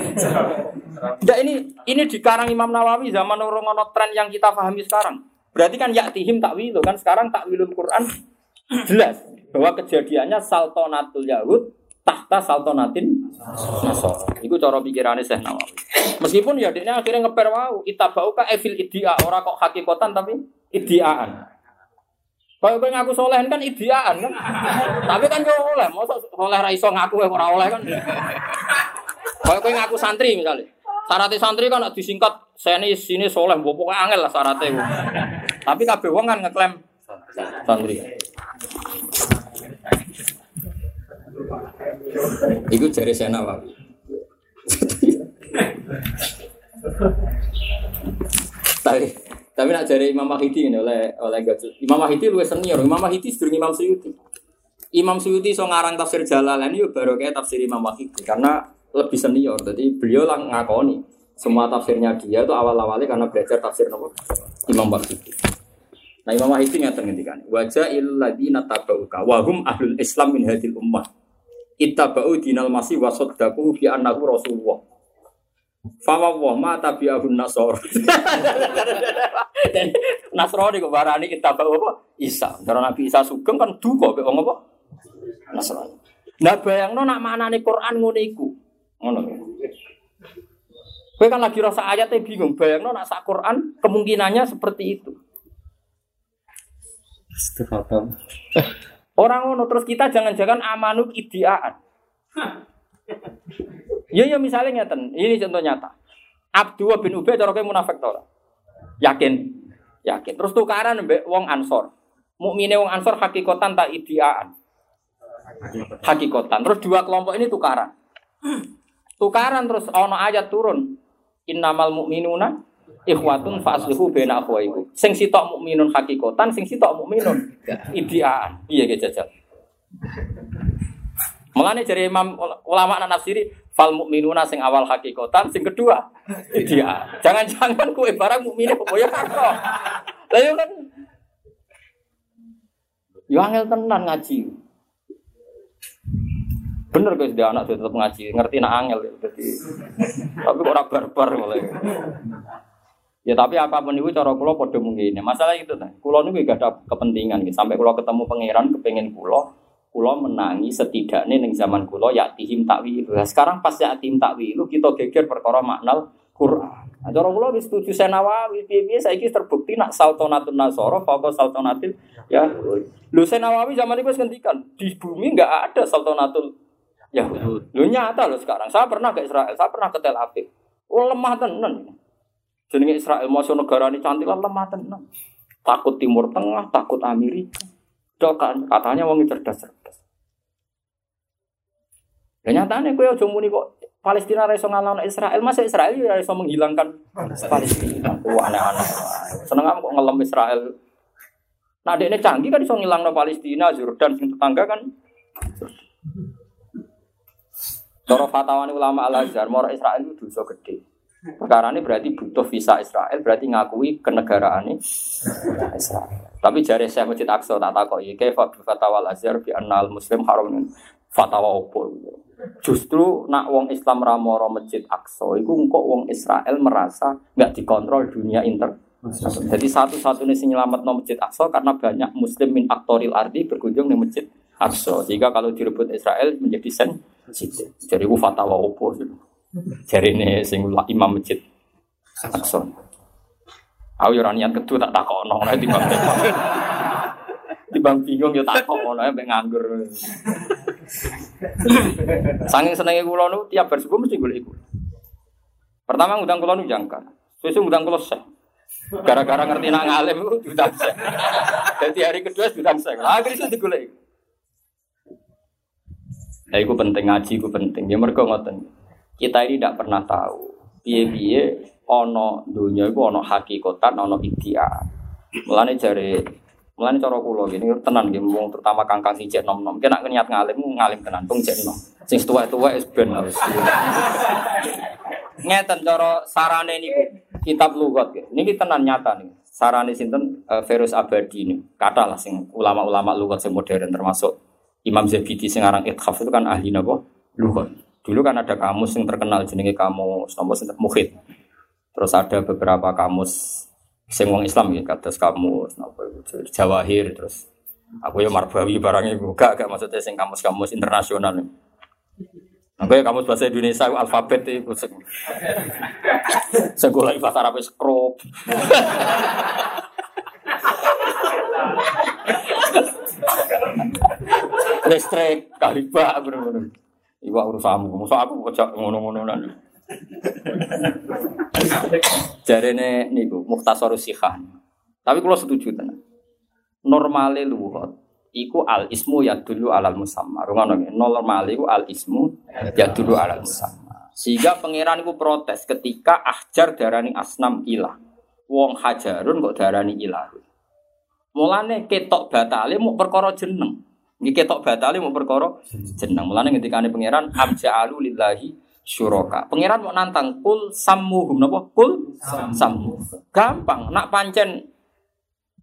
Enggak ini ini dikarang Imam Nawawi zaman orang ono tren yang kita pahami sekarang. Berarti kan yaktihim takwilu kan sekarang takwilul Quran jelas bahwa kejadiannya saltonatul Yahud tahta saltonatin Nasor. Itu cara pikirannya Syekh Nawawi. Meskipun ya dia akhirnya ngeper wau itabauka evil idia orang kok hakikatan tapi idiaan. Kalau kowe ngaku soleh kan idiaan kan. Tapi kan yo oleh, mosok oleh ra iso ngaku ora oleh kan. Kalau kowe ngaku santri misalnya. Syaratnya santri kan disingkat seni sini soleh, pokoknya angel lah syaratnya. Tapi kabeh wong kan ngeklaim santri. Iku jari saya nawawi. tapi tapi nak jari Imam Mahidi ini oleh oleh Gajul. Imam Mahidi luwes senior. Imam Mahidi sedurung Imam Suyuti. Imam Suyuti so ngarang tafsir Jalalain itu baru kayak tafsir Imam Mahidi karena lebih senior. Jadi beliau lah ngakoni semua tafsirnya dia itu awal-awalnya karena belajar tafsir nomor Imam Mahidi. Nah Imam Mahidi nggak kan wajah illadina tabauka wahum ahlul Islam min hadil ummah ittabau dinal masih wasoddaku fi annahu rasulullah. Fama wa ma tabi'ahun nasor. Dan Nasrani kok barani kita bawa apa? Isa. Karena Nabi Isa sugeng kan duka kok apa? Nasrani. Nah bayangno nak maknane Quran ngono iku. Ngono. Kowe kan lagi rasa ayatnya bingung, bayangno nak sak Quran kemungkinannya seperti itu. Orang ngono terus kita jangan-jangan amanu idiaan. Ya ya misalnya ngeten, ini contoh nyata. Abdullah bin Ubay cara munafik to. Yakin. Yakin. Terus tukaran mbek wong Ansor. Mukmine wong Ansor hakikatan tak idiaan. Hakikatan. Terus dua kelompok ini tukaran. Tukaran terus ono ayat turun. Innamal mu'minuna ikhwatun faslihu baina akhwaikum. Sing sitok mukminun hakikatan, sing sitok mukminun idiaan. Iya ge jajal. Mulane dari Imam ulama nafsiri fal mukminuna sing awal hakikatan, sing kedua dia. Jangan-jangan kue barang mukmine kok ya karo. Lah yo kan Yo angel tenan ngaji. Bener guys dia anak tetap ngaji, ngerti nak angel jadi. Tapi kok ora barbar mulai. Ya tapi apa pun itu cara kula padha mungkin. Masalah itu ta. Kula niku gak ada kepentingan gitu. Sampai kula ketemu pangeran kepengin kula Kulo menangi setidaknya ning zaman kulo ya tihim. Nah, sekarang pas ya tihim takwil kita geger perkara makna Quran. Nah, cara kulo wis setuju Senawawi, piye-piye saiki terbukti nak saltonatun nasoro fauqa saltonatil ya. Lho Senawawi zaman itu ngendikan di bumi enggak ada saltonatul Yahud. Lu nyata loh sekarang. Saya pernah ke Israel, saya pernah ke Tel Aviv. Oh lemah tenan. Jenenge Israel mau negara ini cantik lah lemah tenan. Takut Timur Tengah, takut Amerika. Dok kan katanya wong cerdas-cerdas. Ya nyatane kowe aja muni kok Palestina ra iso ngalahno Israel, masa Israel ya iso menghilangkan Palestina. Wah aneh-aneh. Seneng kok ngelem Israel. Nah, ini canggih kan iso ngilangno Palestina, Jordan sing tetangga kan. Cara fatwaan ulama Al Azhar, mau Israel itu dosa gede. Perkara ini berarti butuh visa Israel, berarti ngakui kenegaraan Israel. Tapi jari saya masjid Aqsa tak takut ya, kayak fatwa Al Azhar bi anal Muslim haram fatwa opo. Justru nak wong Islam ramoro masjid Aqsa, itu kok wong Israel merasa nggak dikontrol dunia inter. Jadi satu-satunya sing nyelamat no masjid Aqsa karena banyak Muslim min aktoril ardi berkunjung di masjid Aqsa. Jika kalau direbut Israel menjadi sen jadi fatwa opo Jadi ini sing imam masjid Aqsa. Aku yo niat kedu tak takono ora timbang Timbang bingung yo takono ae mbek nganggur. Saking senenge kula nu tiap bar subuh mesti golek iku. Pertama ngundang kula nu jangkar. Sesuk ngundang kula seh. Gara-gara ngerti nak ngalim itu diundang seh. Jadi hari kedua diundang seh. Akhirnya digolek. Nah, itu penting ngaji, itu penting. Ya mereka ngoten. Kita ini tidak pernah tahu. Piye-piye ono dunia itu ono hakikatan, ono ideal. Mulane jare Mulane cara kula gini tenan nggih wong terutama kangkang sing cek nom-nom. Kena niat ngalim ngalim tenan tung cek nom. Sing tuwa-tuwa wis ben wis. Ngeten cara sarane niku kitab lugat ya. Niki tenan nyata nih. Sarane sinten uh, Ferus Abadi ini. Kata lah sing ulama-ulama lugat sing modern termasuk Imam Zabidi sing aran itu kan ahli napa? Lugat. Dulu kan ada kamus yang terkenal jenenge kamus nomor Mukhid. Terus ada beberapa kamus sing wong Islam ya kados kamus napa Jawahir terus aku ya Marbawi barangnya gak gak maksudnya sing kamus-kamus internasional. Aku ya kamus bahasa Indonesia alfabet itu sing sekolah bahasa Arab skrob. Listrik kalibak bener-bener. Iwa urusanmu, masa aku kocok ngono-ngono nanti. Jarene niku Mukhtasar Sikhah. Tapi kalau setuju tenan. Normale luhut iku al ismu ya dulu alal musamma. Rungono nggih. Normale iku al ismu ya dulu alal musamma. Sehingga pangeran iku protes ketika ahjar darani asnam ilah. Wong hajarun kok darani ilah. Mulane ketok batale mau perkara jeneng. Nggih ketok batale mau perkara jeneng. Mulane ngendikane pangeran abja'alu lillahi syuroka. Pangeran mau nantang kul sammuhum napa? Kul sammu. Gampang, nak pancen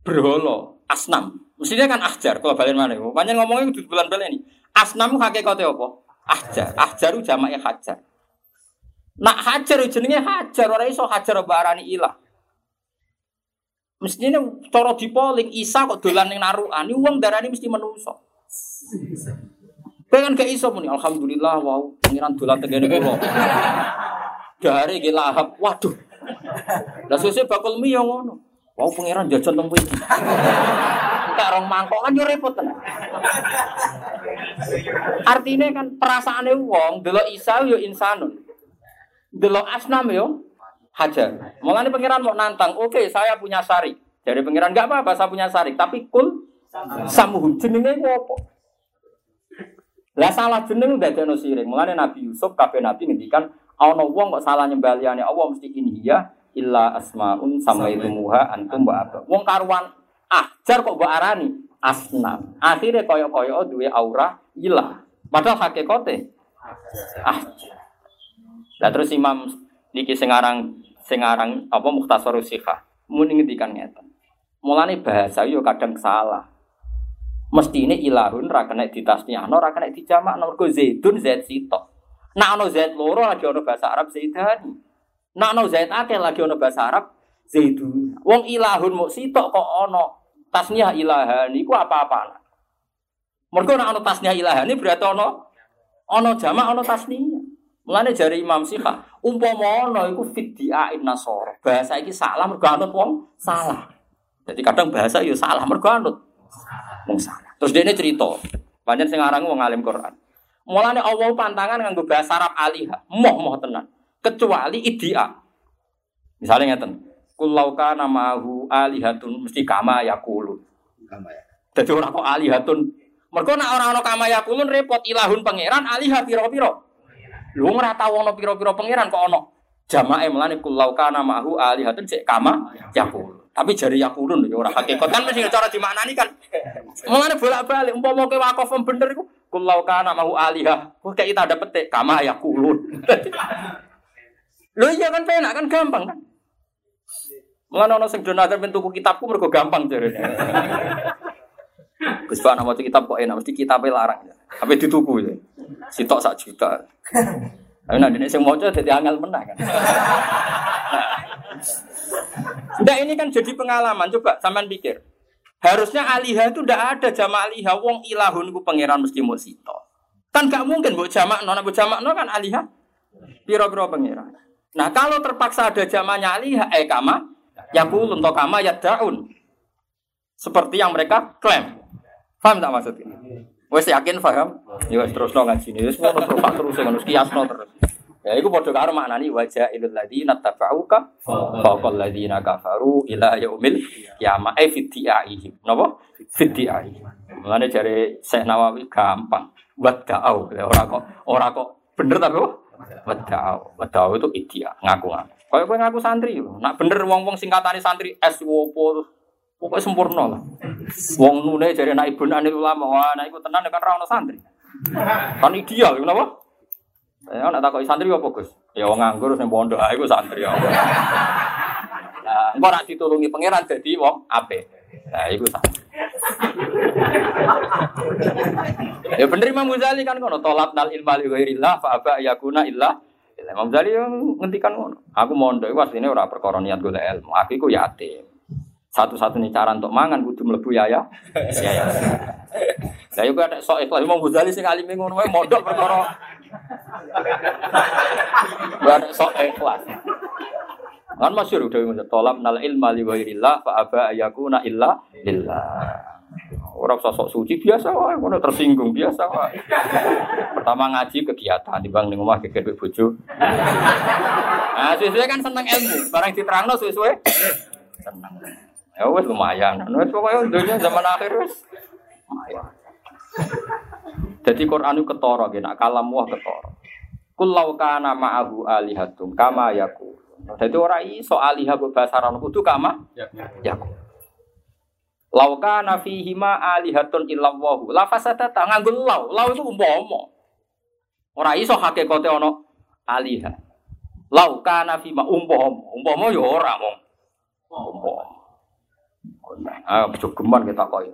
berholo asnam. Mestinya kan ahjar kalau balen mana? Pancen ngomongnya kudu bulan-bulan ini. Asnam hakikate apa? Ahjar. Ahjaru jamaknya hajar. Nak hajar jenenge hajar ora iso hajar barani ilah. Mestinya cara dipoling Isa kok dolan ning narukan, ini wong darani mesti menungso. Pengen gak iso muni alhamdulillah wow pengiran dolan tegene kula. Dari ge lahap. Waduh. Lah sesuk bakul mi yo ngono. Wow pengiran jajan teng iki. Tak rong mangkok kan yo repot tenan. Artinya kan perasaane wong delok Isa yo insanun. Delok asnam yo hajar. Mulane pengiran mau nantang, oke saya punya sari. Dari pengiran enggak apa-apa saya punya sari, tapi kul samuhum jenenge apa? Lah salah jeneng udah jono siring. Mulane Nabi Yusuf kabeh nabi ngendikan ana wong kok salah nyembaliane Allah mesti ini ya illa asmaun samaitumuha antum wa apa. Wong karuan ahjar kok mbok arani asnam. Akhirnya koyo-koyo duwe aura ilah. Padahal hakikate ahjar. Lah terus Imam niki sing aran sing aran apa Mukhtasar Sikhah muni ngendikan ngeten. Mulane bahasa yo kadang salah mesti ini ilahun ra kena ditasniahno ra kena dijamakno mergo zaidun zaid sitok nak ono zaid loro lagi ono bahasa Arab zaidani nak ono zaid akeh lagi ono bahasa Arab zaidun wong ilahun mau sitok kok ono tasniah ilahan iku apa-apa Mergo nek ana tasniah ilahane berarti ana ana jamak ana tasniah. Mulane jari Imam Syifa, umpama ana iku fiddiain nasara. Bahasa iki salah mergo anut wong salah. Jadi kadang bahasa yo salah mergo anut wong salah. Terus dia ini cerita, panjang sing aran wong alim Quran. Mulane Allah pantangan nganggo bahasa Arab alihah, moh-moh tenan. Kecuali idia. Misalnya ngeten, Kulau kana ma'ahu alihatun mesti kama yakulun. Kama ya. Jadi orang kok alihatun. Mereka nak orang-orang kama yakulun repot ilahun pangeran alihah piro-piro. Lu ora tau ana pira-pira pangeran kok ana. Jamae melane kulau kana ma'ahu alihatun cek kama yakul. Tapi jari yakulun ya ora hakikat kan mesti cara dimaknani kan. Mulane bolak-balik umpama kowe wakaf bener iku kulau kana ma'ahu alihah. Kok kayak kita dapet tek kama yakulun. Lho iya kan penak kan gampang kan. Mulane ana sing donatur ben tuku kitabku mergo gampang jarene. Gus Pak nama kitab kok enak mesti kitabnya larang ya. Tapi dituku ya. Sitok sak juta. Tapi nanti ini mau jadi angel menang kan. Nah ini kan jadi pengalaman. Coba sampean pikir. Harusnya alihah itu tidak ada jama alihah. Wong ilahun ku pangeran mesti mau sito. Kan gak mungkin buat jamak nona buat jamak nona kan alihah. Piro-piro pangeran. Nah kalau terpaksa ada jamanya alihah, eh kama, yakulun to kama ya daun. Seperti yang mereka klaim. Paham tak maksudnya? Wes yakin paham? Ya terus no ngaji ini. Wes terus terus kiasno terus. Ya iku padha karo maknani wajah ilal ladina tabauka faqal ladina kafaru ila yaumil kiamah eh fitiaihim. Napa? Fitiaihim. Mulane jare Syekh Nawawi gampang. Wada'au. Ora kok ora kok bener tapi apa? Wada'au. Wada'au itu idia, ngaku-ngaku. Kayak kowe ngaku santri. Nak bener wong-wong singkatane santri S wopo pokoknya sempurna lah. Wong nune jadi anak ibu anak ulama, wah anak ibu tenan kan rawon santri. Kan ideal, kenapa? Ya nak takoi santri apa Gus? Ya wong nganggur sing pondok ae iku santri ya. Nah, engko nak ditulungi pangeran dadi wong apik. Nah, iku santri. ya bener Imam Ghazali kan ngono, tolak nal ilma li ghairillah fa aba yakuna illa Imam Ghazali yang ngendikan ngono. Aku mondok iku asline ora perkara niat golek ilmu. Aku iku yatim. Satu-satunya cara untuk mangan kudu mlebu ya ya. Ya. Lah yo ada sok ikhlas Imam Ghazali sing alim ngono wae mondok perkara Ada sok ikhlas. Kan masyhur udah ngene tolab nal ilma li ghairillah fa aba ayakuna illa lillah. Orang sosok suci biasa wae, ngono tersinggung biasa wae. Pertama ngaji kegiatan di bang ning omah geger bojo. Nah, sesuai kan seneng ilmu, barang diterangno sesuai seneng. Ya wes lumayan. Wes pokoknya dunia zaman akhir wes lumayan. Jadi Quran itu ketara gitu, nak kalam wah ketara. Kulau kana ma'ahu alihatum kama yaku. Jadi orang iso alihah bahasa Arab kudu kama yaku. Lauka nafihi ma alihatun illallahu. La fasadata nganggo lau. Lau itu umpama. Ora iso hakikate ana alihah. Lauka nafi ma umpama. Umpama ya ora mong. Umpama. Ah, jogeman kita koi.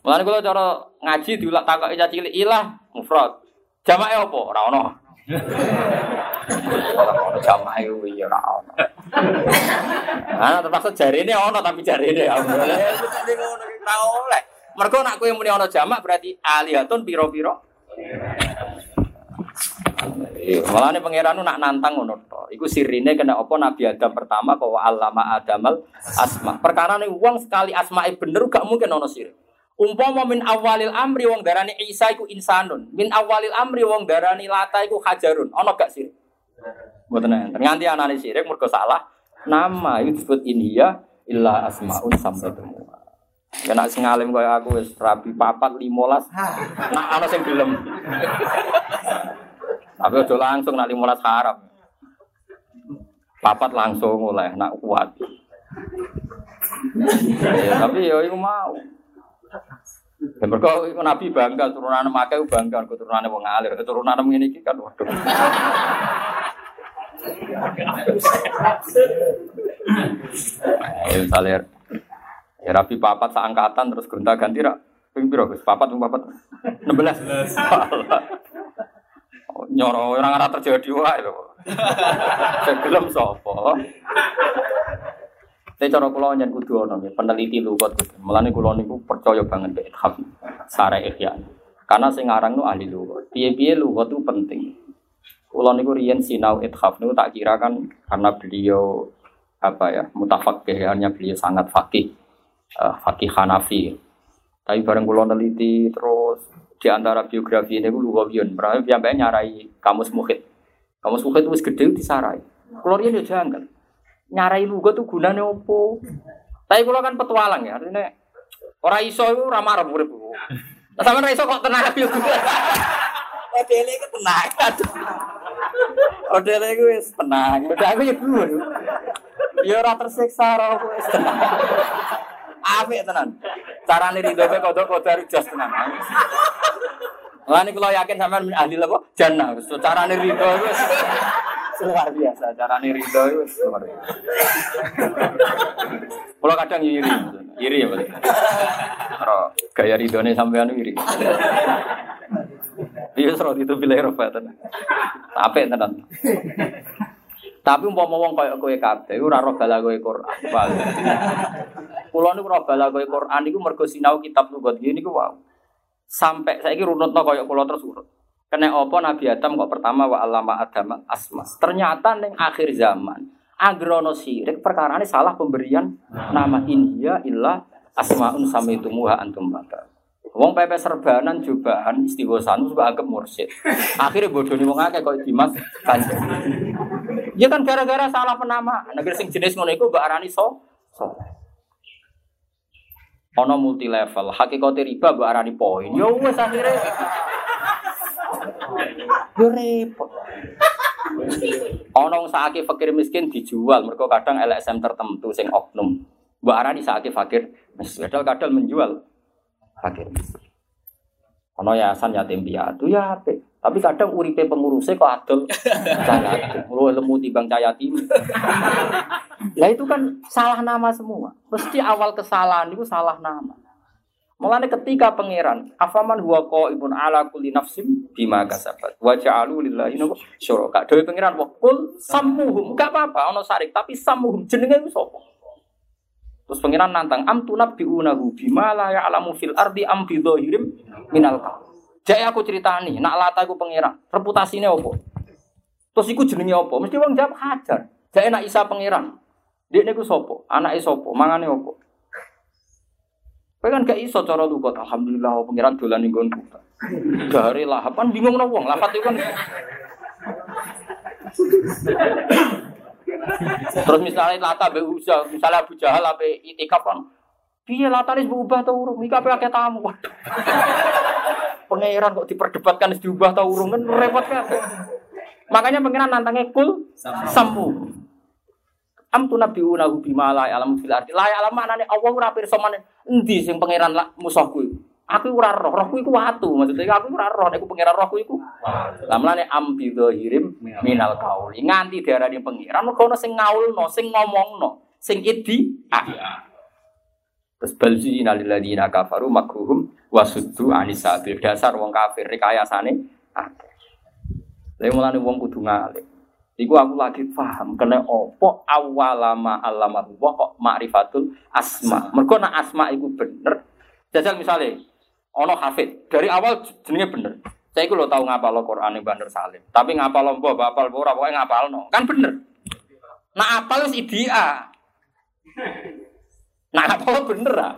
Mulane kula cara ngaji diulak takoki caci cilik ilah mufrad. Jamake apa? Ora ono. Ora ono jamake kuwi ya ora ono. Ah, terpaksa jarine ono tapi jarine ya. Ora oleh. Mergo nak kowe muni ono jamak berarti alihatun piro-piro. Malah nih pangeran nak nantang ngono to. Iku sirine kena apa Nabi Adam pertama kau alama Adamal asma. Perkara nih uang sekali asma bener gak mungkin ono sir. Umpama min awalil amri wong darani Isa iku insanun. Min awalil amri wong darani Lata iku hajarun. Ono gak sir? Mboten enten. Nganti anane sirik mergo salah nama itu disebut inhiya illa asmaun sampai Ya nak sing alim kaya aku wis rabi papat 15. Nak ana sing gelem. Tapi udah langsung nak 15 haram. Papat langsung oleh nak kuat. ya, tapi ya itu mau. Dan itu Nabi bangga turunan makai bangga keturunan wong alir keturunan ini kan waduh. Ya misalnya ya Rabi papat seangkatan terus gonta ganti rak ping piro Gus? Papat ping papat 16. Nyoro orang arah terjadi wae lho. Segelem sapa? Tapi cara kula nyen kudu ana peneliti lugat Gus. Mulane kula niku percaya banget mek ithaf sare ihya. Karena sing aran nu ahli lughat. Piye-piye lughat itu penting. Kulo niku riyen sinau ithaf niku tak kira kan karena beliau apa ya mutafakih hanya beliau sangat fakih uh, fakih Hanafi. Tapi bareng kulo neliti terus di antara biografi ini gue luwiyun, berarti sampai nyarai kamus muhid. Kamus muhid itu gede disarai. Riyen yo janggal. Nyarai lugu tuh gunane opo? Tapi kulo kan petualang ya, artinya orang iso itu ramah ramah urip. Sama ora iso kok tenang yo. Odele iku tenang. Iku wis tenang. Udah aku ya dulu. Ya ora tersiksa ora aku tenang. Apik tenan. Carane rido pe kodok kodok jas tenan. Lah niku yakin sampean ahli apa? Jannah. Carane rido wis luar biasa. Carane rido wis luar biasa. Kalau kadang iri, iri ya berarti. Kalau gaya ridone sampean iri. Iya serot itu pilih rofa tenan. Tapi tenan. Tapi umpama wong kaya kowe kabeh ora roh balagoe Quran. Kulo niku roh balagoe Quran niku mergo sinau kitab lugat gini niku wow. Sampai saiki runutno kaya kula terus urut. Kena apa Nabi Adam kok pertama wa alama Adam asma. Ternyata ning akhir zaman agrono sirik perkara ini salah pemberian nama India illa asmaun samaitumuha antum bata. Wong pepe serbanan jubahan istighosan juga anggap mursyid. Akhirnya bodoh nih wong akeh kok Dimas Kanjeng. Ya kan gara-gara salah penama. Negeri sing jenis ngono iku mbak arani so. so. Ono multi level, hakikate riba mbak arani poin. Yo wis akhirnya Yo repot. Ono wong fakir miskin dijual mergo kadang LSM tertentu sing oknum. Mbak arani sakake fakir miskin. Kadang-kadang menjual fakir miskin. Ono yayasan yatim piatu ya apik. Tapi kadang uripe pengurusnya kok adol Lu lemu timbang yatim. Lah itu kan salah nama semua. Mesti awal kesalahan itu salah nama. Mulane ketika pangeran, afaman huwa qaibun ala kulli nafsim bima kasabat. Wa ja'alu lillahi syuraka. Dewe pangeran wa kul sammuhum. Enggak apa-apa ono sarik, tapi sammuhum jenenge wis sapa? Terus pangeran nantang am tunabbiunahu bima la ya'lamu fil ardi am bi dhahirim minal qaul. Jaya aku ceritani, nak lata aku pangeran, reputasinya apa? Terus iku jenenge apa? Mesti wong jawab hajar. Jaya nak Isa pangeran. Dia niku sapa? Anake sapa? Mangane apa? Kowe kan gak iso cara lugat. Alhamdulillah pangeran dolan ning nggonku. Dari lahap kan bingung no wong. Lafat itu kan Terus misalnya lata be uja, misalnya Abu Jahal apa itikaf kan. Piye latane berubah ta urung? Iki ape akeh tamu. Waduh. Pangeran kok diperdebatkan diubah ta urung kan repot kan. Makanya pangeran nantangnya kul sampu. Am tu nabi unahu bima la alam fil ardi. La alam manane Allah ora pirsa maneh endi sing pangeran musuhku iku. Aku ora roh, rohku iku watu. Maksudnya aku ora roh, nek pangeran rohku iku. Lah mlane am bi dhahirim minal qauli. Nganti diarani pangeran mergo ono sing ngaulno, sing ngomongno, sing idi. Ah. Terus balzi inaliladina kafaru makruhum wasuddu anis sabil. Dasar wong kafir rekayasane akeh. Lha mulane wong kudu ngalih. Iku aku lagi paham kena opo awalama alama wa kok ma'rifatul asma. Mergo nak asma iku bener. Jajal misalnya ono hafid dari awal jenenge bener. Saya iku lo tau ngapal lo Quran yang Bandar Salim. Tapi ngapal lo mbok bapal ora pokoke ngapal no. Kan bener. Nah apal wis idia. Nah apal bener ah.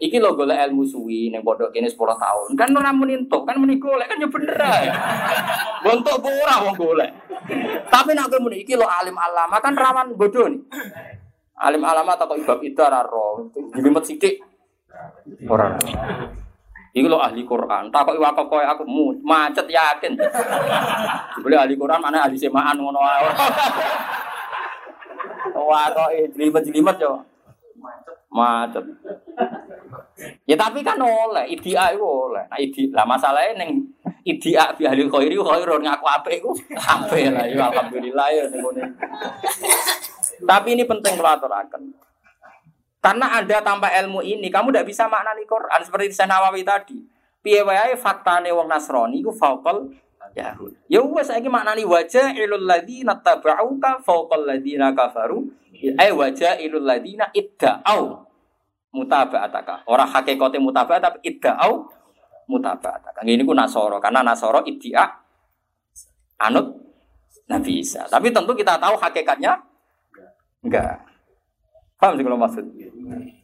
Iki lo golek ilmu suwi ning pondok kene 10 tahun. Kan ora muni entuk, kan muni golek kan ya bener ae. Bontok ora wong golek. Tapi nak kowe muni iki lo alim alama kan rawan bodoh nih. Alim alama tak kok ibab itu ora ro. Jelimet sithik. Ora. Iki lo ahli Quran. Tak kok wakaf koyo aku macet yakin. Boleh ahli Quran mana ahli semaan ngono wae. Wah kok jelimet-jelimet yo. Macet. Ya tapi kan oleh, idia itu oleh. Nah idi, lah masalahnya neng idia bi ahli khairi khairun ngaku apik iku apik lah ya alhamdulillah ya Tapi ini penting kalau aturaken. Karena ada tanpa ilmu ini, kamu tidak bisa maknani Quran seperti di Nawawi tadi. Piye wae faktane wong Nasrani iku faqal Yahud. Ya wes saiki maknani wajah ilul ladzina tabauka faqal ladzina kafaru. Ai wajah ilul ladzina idda'au mutaba'ataka. Orang hakikate mutaba'at tapi idda'au mutabat. Kang ini ku Nasoro karena Nasoro idia anut Nabi Isa. Tapi tentu kita tahu hakikatnya enggak. Paham sih kalau maksud?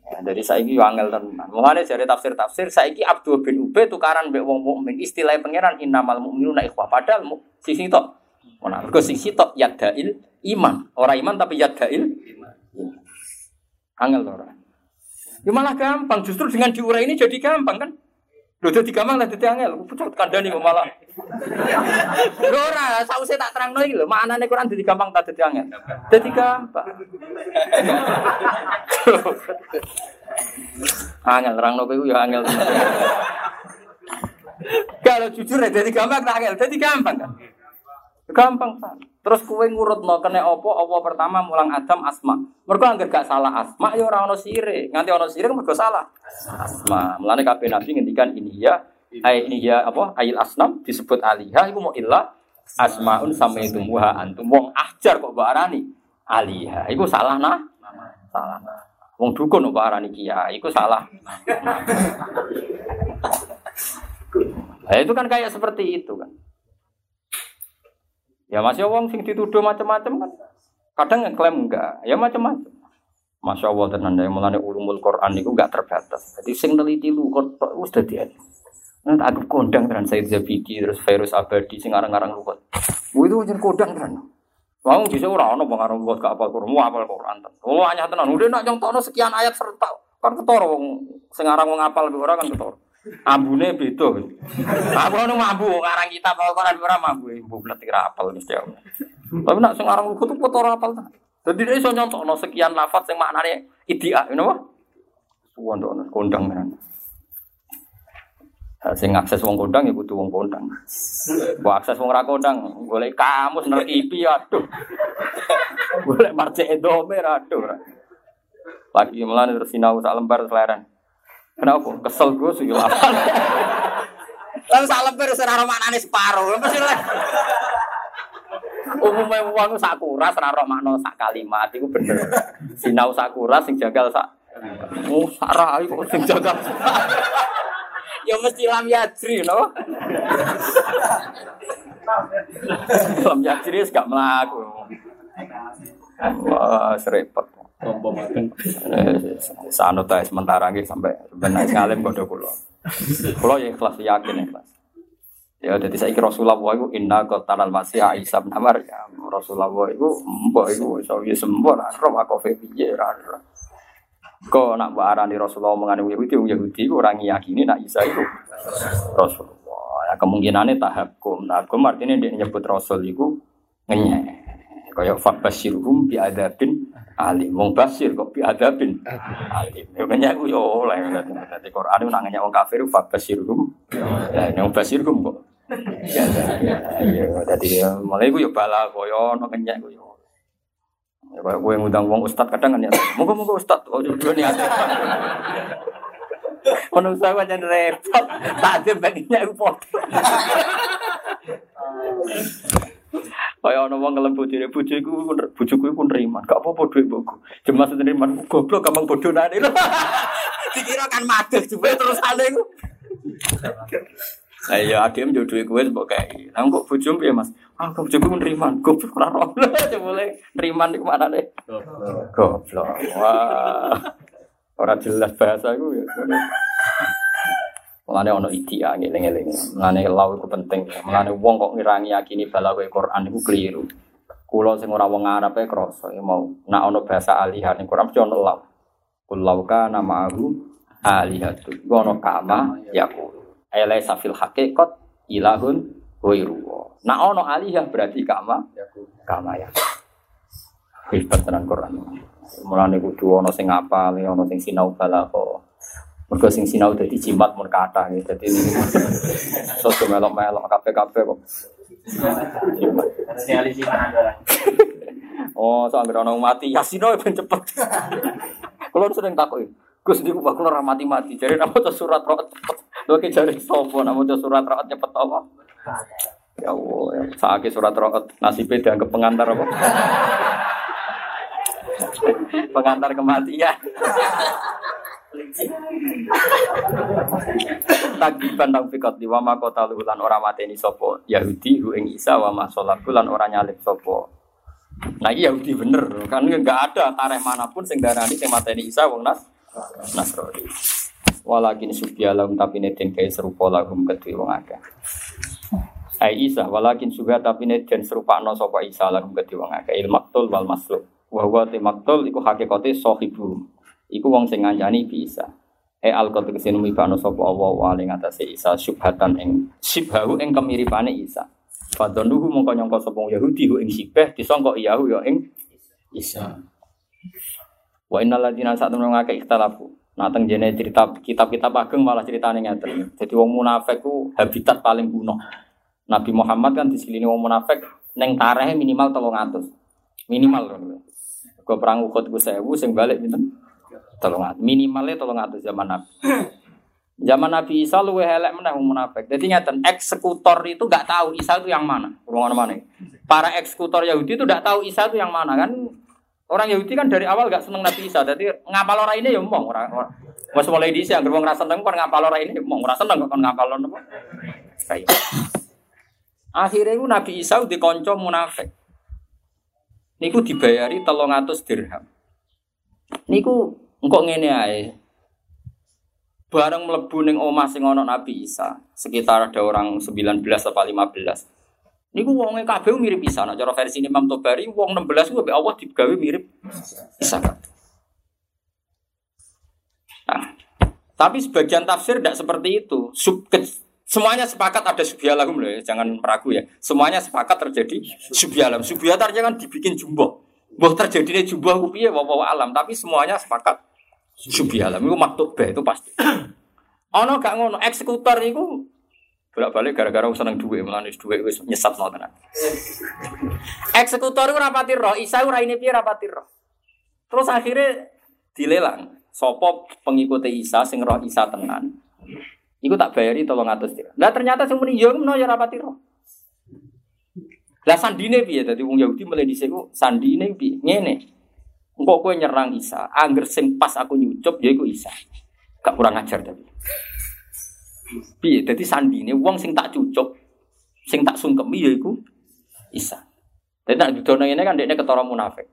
Ya, dari saiki wangel tenan. Mulane jare tafsir-tafsir saiki Abdul bin Ubay tukaran mbek wong mukmin. Istilah pangeran innamal mu'minuna ikhwah padahal mu, sisi tok. Ora mergo sisi tok yadail iman. Ora iman tapi yadail iman. Angel ora. Ya malah gampang, justru dengan diurai ini jadi gampang kan? Lho dadi gampang lah dadi angel. Pucuk kandhani kok malah. Lho ora, sausé tak terangno iki lho, maknane Quran dadi gampang tak dadi angel. Dadi gampang. angel terangno kowe ya angel. Kalau jujur ya jadi gampang tak angel, jadi gampang kan? Gampang kan. Terus kue ngurut no kena opo opo pertama mulang Adam asma. Mereka anggere gak salah asma ya orang ono sire. Nganti ono sire mereka salah. Asma. Mulane kabeh nabi ngendikan ini ya ay ini ya apa? Ayil asnam disebut alihah iku mau ilah asmaun sama itu muha antum. Wong ajar kok barani alihah iku salah nah? Salah nah. Wong dukun kok barani kiai iku salah nah, itu kan kayak seperti itu kan Ya masih wong sing dituduh macam-macam kan. Kadang ngeklaim enggak, ya macam-macam. Masya Allah tenan yang mulane ulumul Quran itu enggak terbatas. Jadi sing neliti lu kok wis dadi Nanti aku kondang dengan Said Zabidi terus Virus Abadi sing arang-arang lu kok. itu jadi kondang kan. Wong bisa ora ono pengaruh buat gak apa Quran, mau apal Quran. Oh hanya tenan, udah nak nyontono sekian ayat serta kan ketoro wong sing aran wong apal ora kan. Ambune beda. Aku nu mambu ngarang kita apa Quran ora mambu, ibu bletik rapal mesti aku. Tapi nak sing aran kutu foto rapal ta. Dadi dia iso nyontokno sekian lafaz sing maknane idia, you know? Suwon kondang kan. Sing akses wong kondang ya kudu wong kondang. Ku akses wong ra kondang, golek kamus nerkipi aduh. Golek marce edome aduh. Lagi melane terus sinau sak lembar seleren. Kenapa? Kesel gue sih apa? Lalu salah lembar serara maknane separuh. Mesti lah. Umumnya uang sakura serara makna sak kalimat itu bener. Sinau sakura sing jagal sak. Oh, sarah kok sing jagal. ya mesti lam yadri no. lam yadri gak melaku. Wah, serempet. Sanut ae sementara nggih sampai benar ngalim kode kula. Kula ya ikhlas yakin ikhlas. Ya jadi saya kira Rasulullah itu inna qatalal masih Aisyah bin ya Rasulullah itu mbok itu iso ya sembur roh aku piye ra. Kok nak mbok arani Rasulullah mengani Yahudi Yahudi orang yakini nak Isa itu Rasulullah. Ya kemungkinannya tahakkum. Tahakkum artinya dia nyebut Rasul itu ngenyek. Kaya fabasirhum bi adabin alim. Wong basir kok bi adabin alim. Ya kenya aku yo oleh. Dadi Quran itu nangenya wong kafir fabasirhum. Ya wong basirhum kok. Ya ya dadi mulai ku yo bala koyo ono kenya ku yo. Ya kaya ngundang wong ustad kadang kan ya. Moga-moga ustad oh jodoh ni ate. Ono usaha aja repot. Tak ada baginya aku. Kayak ana wong ngelem bojone, bojoku bojoku pun nerima. Gak apa-apa dhuwit mbokku. Jemas nerima goblok gampang bodonane. Dikira kan madeh juga terus ale ku. Lah ya adem yo dhuwit kowe mbok kae. Lah kok bojomu piye Mas? Ah bojoku nerima. Goblok ora roh. Boleh nerima niku maknane. Goblok. Wah. Ora jelas bahasa iku ya. Mulane ono idia ngeling-eling. Mulane lau iku penting. Mulane wong kok ngirangi yakini balawe Quran iku keliru. Kulo sing ora wong Arab e krasa ya mau nak ono bahasa alihan ning Quran mesti ono lau. Kulau kana ma'ahu alihatu. Iku ono kama ya ku. Ele safil hakikat ilahun ghairu. Nak ono alihah berarti kama kama ya. Hebat tenan Quran. Mulane kudu ono sing apal, ono sing sinau balagha. Mergo sing sinau dadi jimat mun kata gitu. Dadi soso melok-melok kabeh-kabeh kok. Oh, so anggere ono mati yasino ben cepet. Kulo sering takoki. Gus niku kok kulo ora mati-mati. Jare napa to surat roh cepet. Lho ki jare sapa napa to surat roh cepet apa? Ya Allah, ya. sakit surat roh nasibnya dianggap pengantar apa? pengantar kematian. Tagiban tang fikot di wama kota lulan ora mateni sopo Yahudi hu ing Isa wama sholat bulan ora nyalip sopo. Nah iya Yahudi bener kan nggak ada tareh mana pun sing darani sing mateni Isa wong nas Nasrani. Walakin subya lahum tapi neden kaya serupa lahum kedue wong akeh. Ai Isa walakin subya tapi neden serupa no sapa Isa lahum kedue wong akeh. Il maktul wal masluk. Wa huwa te maktul iku. Iku wong sing ngancani bisa. E al qad kesene mibano sapa Allah wa ing atase Isa syubhatan ing sibhahu ing kemiripane Isa. Fadhanuhu mongko nyangka sapa Yahudi hu ing sibah disangka Yahu ya ing Isa. Wa innal saat temen ngake ikhtalafu. Nah teng jene cerita kitab-kitab ageng malah ceritane ngeten. Jadi wong munafik ku habitat paling kuno. Nabi Muhammad kan disekelilingi wong munafik neng tarehe minimal 300. Minimal. Gue perang Uhud ku 1000 sing balik pinten? 300. Minimalnya 300 zaman Nabi. Zaman Nabi Isa luwe elek meneh wong munafik. Jadi ngeten, eksekutor itu nggak tahu Isa itu yang mana. Ruangan mana? Para eksekutor Yahudi itu nggak tahu Isa itu yang mana kan Orang Yahudi kan dari awal gak seneng Nabi Isa, jadi ngapal orang ini ya orang orang. Mas mulai di sini, wong rasa seneng kon ngapal orang ini mau rasa seneng kon ngapal orang apa? Kayak. Akhirnya itu Nabi Isa dikonco munafik. Niku dibayari telung atus dirham. Niku engkok ngene ae. Bareng mlebu ning omah sing ana Nabi Isa, sekitar ada orang 19 atau 15. Niku wonge kabeh mirip Isa. Nah, cara versi Imam Tobari wong 16 ku Allah digawe mirip Isa. Nah, tapi sebagian tafsir tidak seperti itu. Sub, semuanya sepakat ada subyalahum loh ya, jangan meragu ya. Semuanya sepakat terjadi subyalam. Subyat artinya kan dibikin jumbo. Bahwa terjadinya piye wawa alam, tapi semuanya sepakat subyalam. Itu maktub itu pasti. Ono gak ngono eksekutor itu bolak balik gara-gara seneng duit malah duit wis nyesat mau tenan eksekutor itu rapati roh isa ora ini piye rapati roh terus akhirnya dilelang sopo pengikut isa sing roh isa tenan Iku tak bayari tolong atas dia. Lah ternyata sing muni yo ngono ya rapati roh. Lah sandine piye dadi wong Yahudi mulai dhisik ku sandine piye? Ngene. Engko kowe nyerang Isa, angger sing pas aku nyucup ya iku Isa. Gak kurang ajar tapi. Piye? Dadi sandine wong sing tak cucuk, sing tak sungkemi ya iku Isa. Dadi nak dudono ini kan dekne ketara munafik.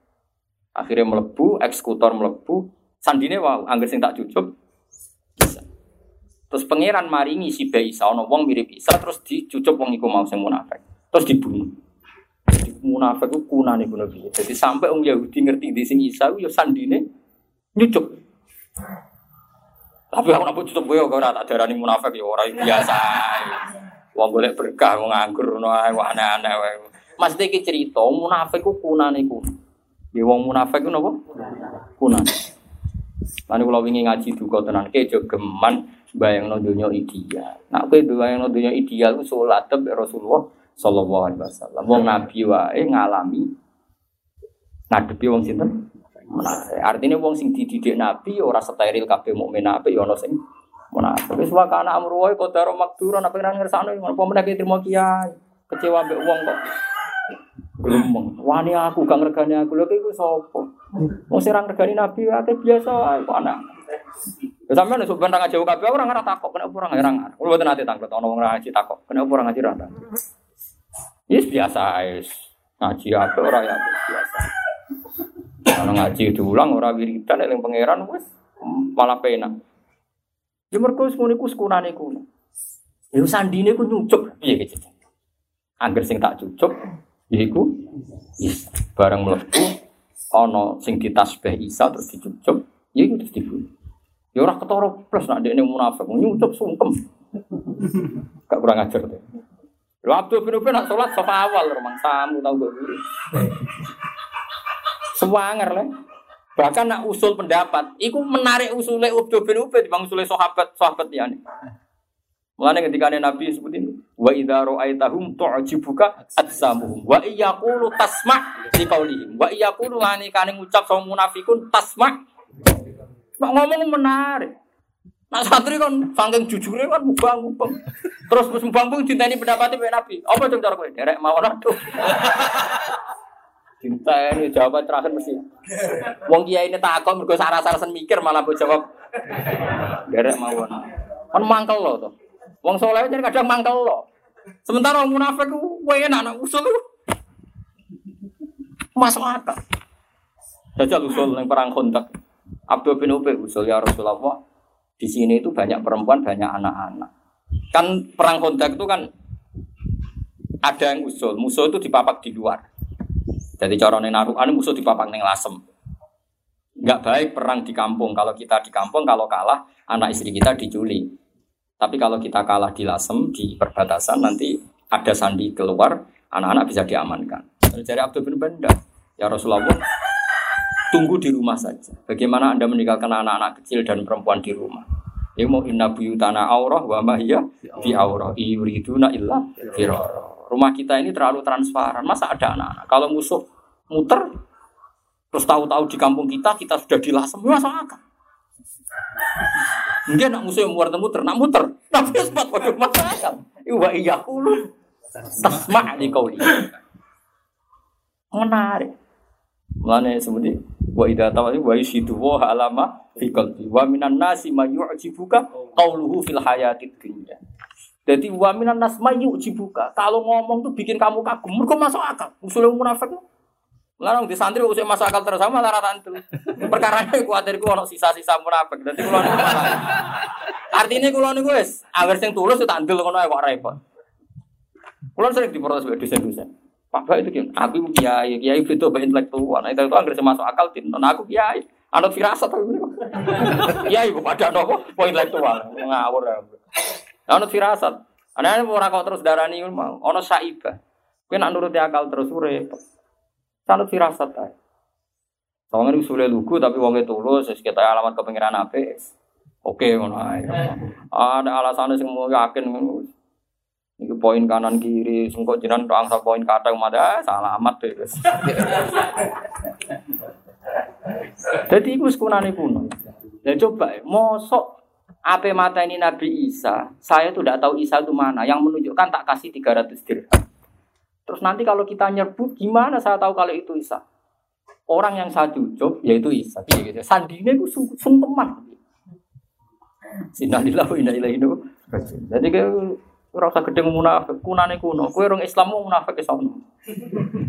Akhirnya melebu, eksekutor melebu, sandine wow, angger sing tak cucuk Isa. Terus pangeran maringi si Isa ono wong mirip Isa terus dicucuk wong iku mau sing munafik. Terus dibunuh. Munafik ku kunane kuno piye. Jadi sampai wong Yahudi ngerti di sini Isa yo sandine nyucuk. Tapi aku nak tutup gue ora tak darani munafik ya ora biasa. Wong golek berkah wong nganggur wong aneh-aneh. Mas iki cerita munafik ku kunane ku. Ya wong munafik ku napa? Kunane. Lan kula wingi ngaji duka tenan ke jogeman bayangno donya ideal. Nak kowe bayangno donya ideal ku Rasulullah sallallahu alaihi wasallam. Wong nabi wae ngalami ngadepi wong sinten? Munafik. Artinya wong sing dididik Nabi ora steril kabeh mukmin nabi ya ana sing munafik. Wis wae kana amru wae qadar makdura apa nang ngersane ngono apa meneh trimo kiai. Kecewa mbek wong kok. Gremeng. Wani aku gak ngregani aku lho iku sapa? Wong sing ora ngregani Nabi akeh biasa wae kok ana. Ya sampeyan nek sampeyan ngajak kabeh ora ngarah takok kenapa ora ngarang. Kulo boten ate takok ana wong ngaji takok. Kenapa ora ngaji ra Yes biasa ae. Ngaji apa ora ya biasa. Kalau ngaji diulang ora wiridan nek pangeran wis malah penak. Ya mergo wis ngono iku sekunane kuno. Ya sandine ku nyucuk piye gitu. Angger sing tak cucuk yaiku is barang mlebu ana sing ditasbih Isa terus dicucuk yaiku terus dibunuh. Ya ora ketara plus nak dekne munafik nyucuk sungkem. Gak kurang ajar tuh. Lho Abdul bin Ubay nak sholat sofa awal rumah tamu tau gak guru. Sewanger lah. Bahkan nak usul pendapat, iku menarik usulnya Abdul bin Ubay dibang usulnya sahabat sahabat ya nih. Mulane ketika Nabi sebut ini, wa idza ra'aitahum tu'jibuka atsamuhum wa iyaqulu tasma' li qaulihim wa iyaqulu ngani kane ngucap sama munafikun tasma' Nak ngomong menarik. Nak santri kan saking jujurnya kan mubang-mubang. Terus terus mubang-mubang dinteni pendapatnya Pak Nabi. Apa cung cara kowe? Derek mawon aduh. Cinta ini jawaban terakhir mesti. Wong kiai ini takut mergo saras-sarasan mikir malah mbok jawab. Derek mawon. Kan mangkel lo tuh. Wong soleh jadi kadang mangkel lo. Sementara wong munafik ku enak anak usul. Masuk akal. Jajal usul yang perang kontak. Abdul bin Ubay usul ya Rasulullah. Di sini itu banyak perempuan, banyak anak-anak. Kan perang kontak itu kan ada yang usul. Musuh itu dipapak di luar. Jadi corone naruhan musuh dipapak neng lasem. Enggak baik perang di kampung. Kalau kita di kampung, kalau kalah, anak istri kita diculik. Tapi kalau kita kalah di lasem, di perbatasan, nanti ada sandi keluar, anak-anak bisa diamankan. Dari Abdul bin Banda, ya Rasulullah, tunggu di rumah saja. Bagaimana Anda meninggalkan anak-anak kecil dan perempuan di rumah? Ya mau inna buyutana aurah wa mahya fi aurah yuriduna illa firara. Rumah kita ini terlalu transparan. Masa ada anak-anak? Kalau musuh muter terus tahu-tahu di kampung kita kita sudah dilasem, masa akal. Mungkin nak musuh yang muter muter, nak muter. Tapi sempat pada masa akal. Iwa iya kulu. Tasma di kau Menarik. Mulane seperti wa idza tawali wa yusidu wa alama fi qalbi wa minan nasi may yu'jibuka qauluhu fil hayatid dunya. Jadi wa minan nas may yu'jibuka. Kalau ngomong tuh bikin kamu kagum, mergo masuk akal. Usul munafik. Larang di santri usah masuk akal terus sama lara tantu. Perkara ini kuatir ku ono sisa-sisa munafik. Dadi kula niku. Artinya kula niku wis agar sing tulus tak ndel ngono kok repot. Kula sering diprotes dosen-dosen. Pak itu kan, aku kiai, kiai itu baik intelektual. Nah, itu agar masuk akal tin. Nah, aku kiai, anut firasat tapi kiai bukan ada nopo, poin intelektual, ngawur ya. Anut firasat. Ana orang kau terus darani mau, ono saiba. Kau nak nuruti akal terus repot. Anut firasat. Soalnya ini sulit lugu tapi wongnya tulus, kita alamat kepengiran apa? Oke, ngono Ada alasannya semua yakin Iki poin kanan kiri, sengkok jinan doang sa poin kadang mada salah amat deh. Jadi iku sekunane kuno. Dan coba, mosok apa mata ini Nabi Isa, saya tuh tidak tahu Isa itu mana. Yang menunjukkan tak kasih 300 dirham. Terus nanti kalau kita nyebut, gimana saya tahu kalau itu Isa? Orang yang saya cucuk, yaitu Isa. Gitu. Sandinya itu sungkeman. Ilaihi Jadi kayak Ora usah gedeng munafik, kunane kuno. Kowe orang Islam mau munafik iso ono.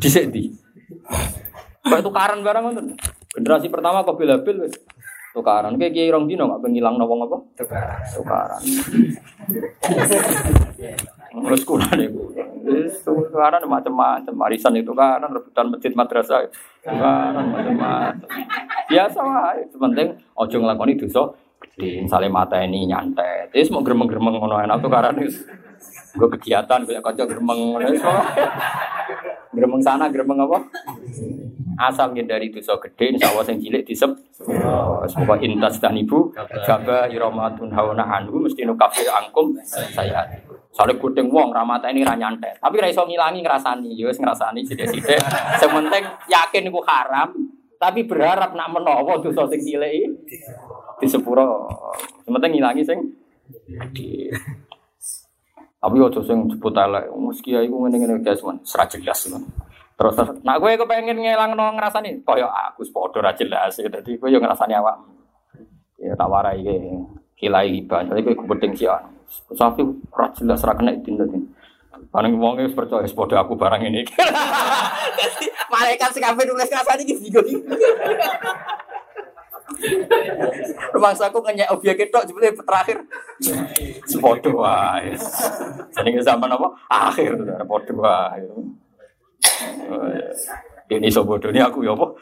Dhisik ndi? Kok tukaran barang ngoten. Generasi pertama kok bil-bil wis tukaran. Kayak kiai rong dino gak pengilang wong apa? Tukaran. Tukaran. Terus kunane ku. Wis tukaran macam-macam. Warisan itu kan rebutan masjid madrasah. Tukaran macam-macam. Biasa wae. Penting ojo nglakoni dosa gede. Misalnya mata ini nyantet. Terus mau geremeng-geremeng ngono enak tukaran wis Gue kegiatan kayak kocok geremeng Geremeng sana, geremeng apa? Asal dari dosa gede, insya Allah yang cilik disep. Semoga intas dan ibu, jaba iromatun hawana anhu, mesti nukafir angkum saya. Soalnya kuting wong ramata ini ranyantet, tapi raiso ngilangi ngerasani, ya ngerasani sidik-sidik. Sementing yakin gue haram, tapi berharap nak menowo dosa sing cilik di sepuro. Sementing ngilangi sing tapi ojo sing jebut elek, meski ya iku ngene-ngene guys, man, serat jelas man. Terus nak gue kepengen ngelangno ngrasani koyo aku padha ra jelas. Dadi kowe yo ngrasani awak. Ya tak warai ke kilai ibah. Dadi kowe penting sih. Sapi ra jelas ra kena dinten. Paling wong wis percaya padha aku barang ini. Malaikat sing kabeh nulis ngrasani iki Rumah saku ngenyek obyek itu sebetulnya terakhir sepodo wae. Jadi zaman apa? Akhir podo wae. Ini sobodo ini aku ya apa?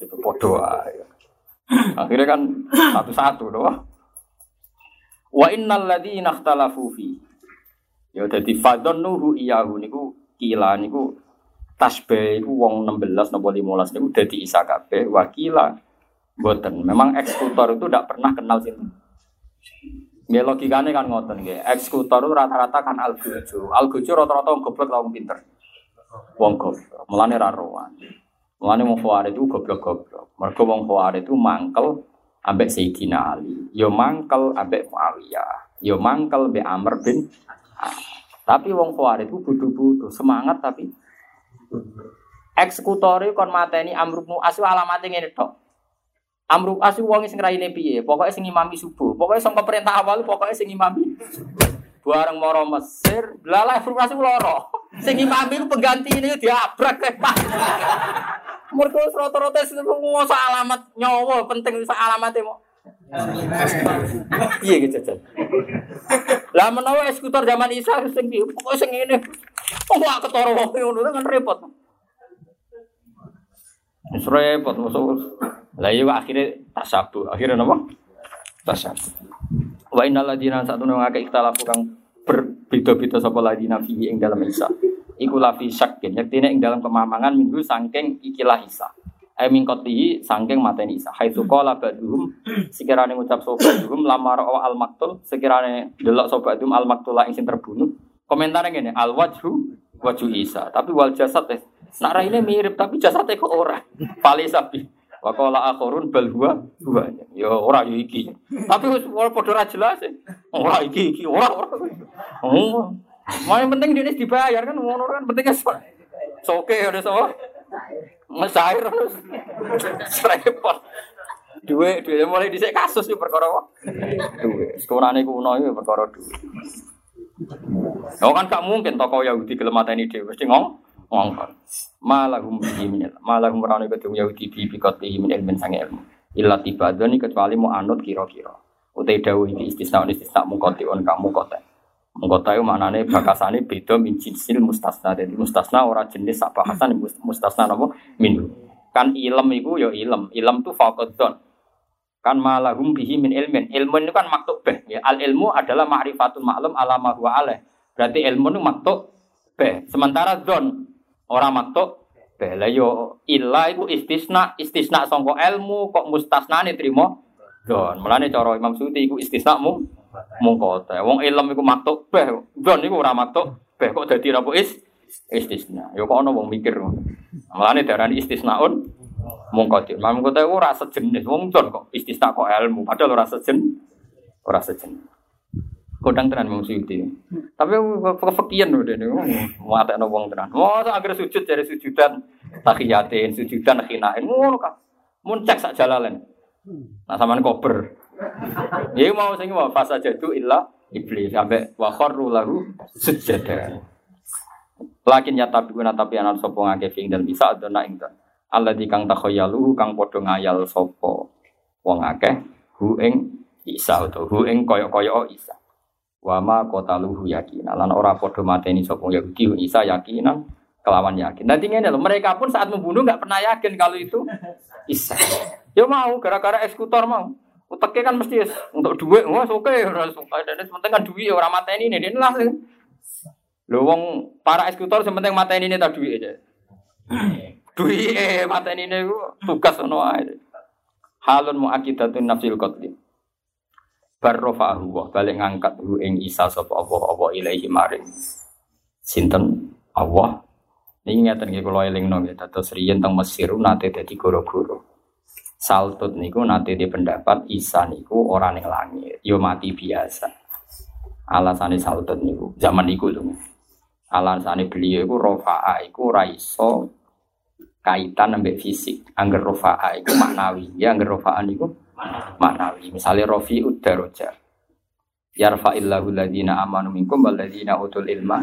Itu podo wae. Akhirnya kan satu-satu doh. Wa innal ladzina ikhtalafu fi. Ya dadi fadonnuhu iyahu niku kila niku tasbih iku wong 16 napa 15 niku dadi isa kabeh wakila Boten. Memang eksekutor itu tidak pernah kenal sini. Nggih logikane kan ngoten nggih. Eksekutor itu rata-rata kan algojo. Algojo rata-rata wong goblok wong pinter. Wong goblok. Mulane ra rowan. Mulane wong itu goblok-goblok. Mergo wong Khawarij itu mangkel ambek Sayyidina Ali. Yo mangkel ambek Muawiyah. Yo mangkel ambek Amr bin Tapi wong Khawarij itu bodoh-bodoh, semangat tapi Eksekutor kon mateni Amr bin As alamate ngene tok. Amr bin As wong sing raine piye? Pokoke sing imami subuh. Pokoke sangka perintah awal pokoke sing imami. Bareng moro Mesir, lalah Amr bin As loro. Sing imami ku pengganti ini diabrak kayak Pak. Mergo rata-rata sing ngoso alamat nyawa penting sak alamate mau. Iya gitu Jajal. Lah menawa eksekutor zaman Isa sing piye? Pokoke sing ngene. Oh, ketara wong ngono kan repot. Wis repot musuh. Lah iya akhirnya tasabu. Akhirnya napa? Tasabu. Wa innal ladina satuna ngake ikhtalafu kang berbeda-beda sapa ladina fihi ing dalam Isa. Iku lafi syakin, yaktine ing dalam kemamangan minggu sangking ikilah Isa. Ai min qatihi sangking mateni Isa. Haitsu qala ba'dhum sekirane ngucap sapa ba'dhum lamar al maktul sekirane delok sapa ba'dhum al maktula ing sing terbunuh. Komentarnya ngene, al wajhu wajhu Isa. Tapi wal jasad eh Nak raine mirip tapi jasadnya kok ora. Pale sapi. Wa qala akhirun bal huwa huwa. Ya ora ya iki. Tapi wis ora padha ra jelas. e. Ora iki iki ora ora. Oh. Mau yang penting dia dibayar kan ngono kan pentingnya so. Soke ada so. Mesair terus. Repot. Duwe, duwe mulai dhisik kasus yo perkara apa? Duwe. Sekurane kuno yo perkara duwe. Oh kan gak mungkin tokoh Yahudi gelem mateni dhewe mesti ngong ngongkon. Malahum bihi min ilm. Malahum rane ketemu Yahudi bi bi qatihi min ilmin sange ilmu. Illa tibadoni kecuali mau anut kira-kira. Utai dawu iki istisna istisna mungkoti on kamu kota. Mungkota itu maknane bakasane beda min jinsil mustasna. Jadi mustasna ora jenis sak bahasan mustasna napa min. Kan ilm iku ya ilm. Ilm tu faqadzon. Kan malahum bihi min ilmin. Ilmu itu kan maktub beh. Ya, al ilmu adalah ma'rifatul maklum ala ma huwa alaih. Berarti ilmu itu maktub beh. Sementara don Orang maktub bela yo illa iku istisna istisna sangka ilmu kok mustasnane trimo? Don mulane cara Imam Suyuti iku istisna mu mungko wong ilm iku maktub beh don iku ora maktub beh kok dadi apa is istisna. Yo kok ana wong mikir mulane darani istisnaun mungko Imam kota iku ora sejenis. Wong don kok istisna kok ilmu padahal ora sejenis ora sejenis Kodang tenan mau suyuti. Tapi kefakian udah nih, mata wong tenan. Mau agar sujud dari sujudan tahiyatin, sujudan khinain, ngono kan. Mun cek sak jalalan. Nah sampean kober. Ya mau sing mau fasa jadu illa iblis sampai wa kharru lahu sujada. Lakin ya tapi guna tapi anak sopo ngake fing dan bisa ada nak ingkang. Allah di kang takhoyalu kang podo ngayal sopo wong akeh hu ing isa atau hu ing koyo koyo isa. Wama kota luhu yakin. Lan ora podo mateni sopong Yahudi Isa yakinan kelawan yakin. Nanti ini loh, mereka pun saat membunuh nggak pernah yakin kalau itu Isa. Ya mau, gara-gara eksekutor mau. Uteknya kan mesti untuk duit, wah oke, suka. Dan penting kan duit orang mateni ini, dia lah. Lo wong para eksekutor sementing mateni ini tak duit aja. Duit eh mateni ini tugas ono aja. Halun muakidatun nafsil qatli barrofa'ahu wa balik ngangkat hu ing isa sapa Allah apa ilaihi maring. Sinten? Allah. Ini ngeten nggih kula elingno nggih dados riyen teng Mesir nate dadi goro-goro. Saltut niku nate di pendapat Isa niku ora ning langit yo mati biasa. Alasane Saltut niku zaman niku lho. Alasane beliau iku rofa'a iku ora iso kaitan ambek fisik. Angger rofa'a iku maknawi. Ya angger rofa'a niku maknawi. Misalnya rofi udaroja. Yarfa'illahu ladina amanu minkum waladina utul ilma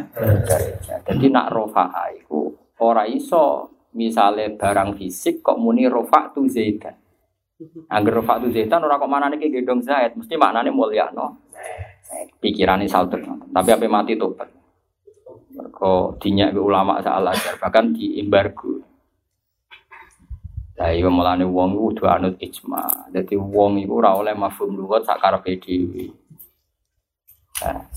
Jadi nak rofa'a itu ora iso misalnya barang fisik kok muni rofa tu zaidan. Angger rofa tu zaidan ora kok mana nih gedong zaid, mesti maknanya mulia no. Pikirannya salter, tapi apa mati tobat. Kok dinyak ulama saal ajar, bahkan di embargo. Lah iya mulane wong kudu anut ijma. Dadi wong iku ora oleh mafhum lugat sak karepe dhewe. Nah,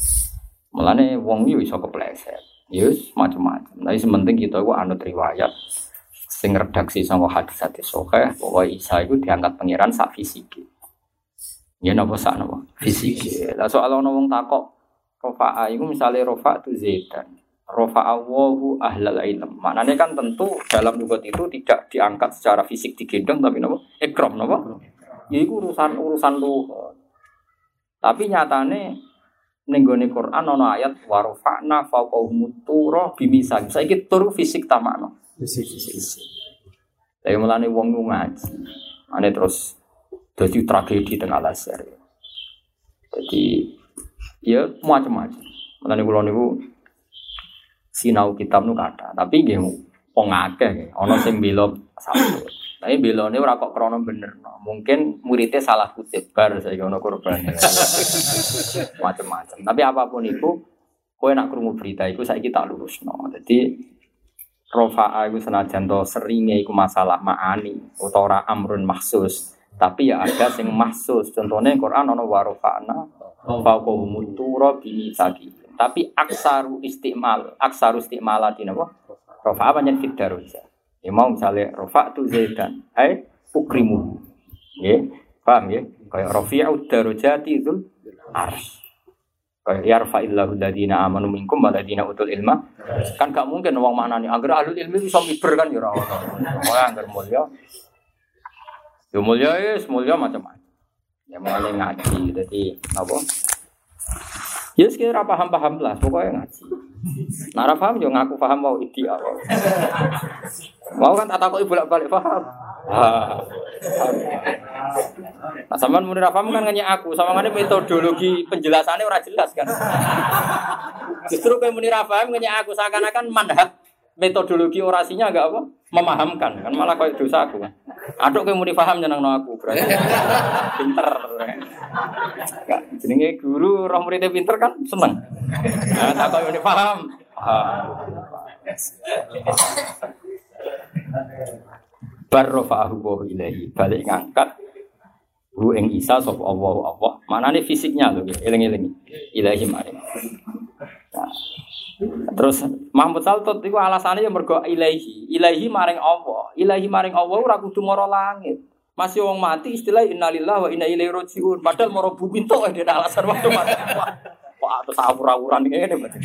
mulane wong iku iso kepleset. Yus ya macam-macam. Tapi sementing kita iku anut riwayat sing redaksi sama hadis-hadis sahih bahwa Isa itu diangkat pangeran sak fisik. Ya napa sak napa? Fisik. Lah soal ana wong takok Rofa'a itu misalnya Rofa itu Zaidan Rofa'awahu ahlal ilm. Maknanya kan tentu dalam lugat itu tidak diangkat secara fisik digendong tapi nopo ekrom nopo. Ya itu urusan urusan lugat. Tapi nyatane nenggone Quran ono ayat warofa'na faqahum turo bimisan. Saiki turu fisik tamakno. Tapi mulane wong ngaji. Ane terus jadi tragedi tengah laser. Jadi ya macam-macam. Mulane kula niku sinau kitab nu kata, tapi nggih wong akeh ana sing bela satu. Tapi belone ora kok krana bener. no. Mungkin muridnya salah kutip bar saya ono korban. Macam-macam. Tapi apa pun itu kowe nak krungu berita iku saiki tak lurusno. Jadi Rofa'a iku senajan to seringe iku masalah ma'ani utawa ora amrun mahsus. Tapi ya ada sing mahsus. Contohnya Quran ono wa rafa'na faqahum tura bimisaki. Tapi aksaru istimal, aksaru istimalatin apa? Rofa'a banyak fit daruja. Ya mau misalnya rofa tu zaidan, hai ukrimu. Ya, paham ya? Kayak rofi'u darujati itu ars. Kayak yarfa'illahu ladina amanu minkum wa ladina utul ilma. Kan gak mungkin wong maknani agar ahlul ilmi bisa miber kan ya ora ono. Wah, agar mulya. Ya mulya wis mulya macam-macam. Ya mulai ngaji, jadi apa? Ya sekira paham-paham lah, pokoknya ngaji. Nara paham yo ngaku paham mau ideal. Mau kan tak takoki bolak-balik paham. Ah. Nah, sampean muni ra paham kan nanya aku, sama ngene metodologi penjelasannya ora jelas kan. Justru kayak muni ra paham nanya aku seakan-akan manhat metodologi orasinya agak apa? Memahamkan kan malah kayak dosa aku kan. Aduk kayak muni paham nyenang aku berarti pinter. Gak, jenenge guru roh muridnya pinter kan seneng. Nah, tak kau muni paham. Paham. bar rafa'ahu wa ilahi balik ngangkat hu ing isa sapa Allah Allah manane fisiknya lho nggih eling-eling ilahi mari nah, terus Mahmud Saltot itu alasannya ya mergo ilahi ilahi maring Allah ilahi maring Allah ora kudu mara langit masih wong mati istilah innalillahi wa inna ilaihi rajiun padahal mara bumi tok ada alasan waktu mati Wah, terus awur-awuran ngene berarti.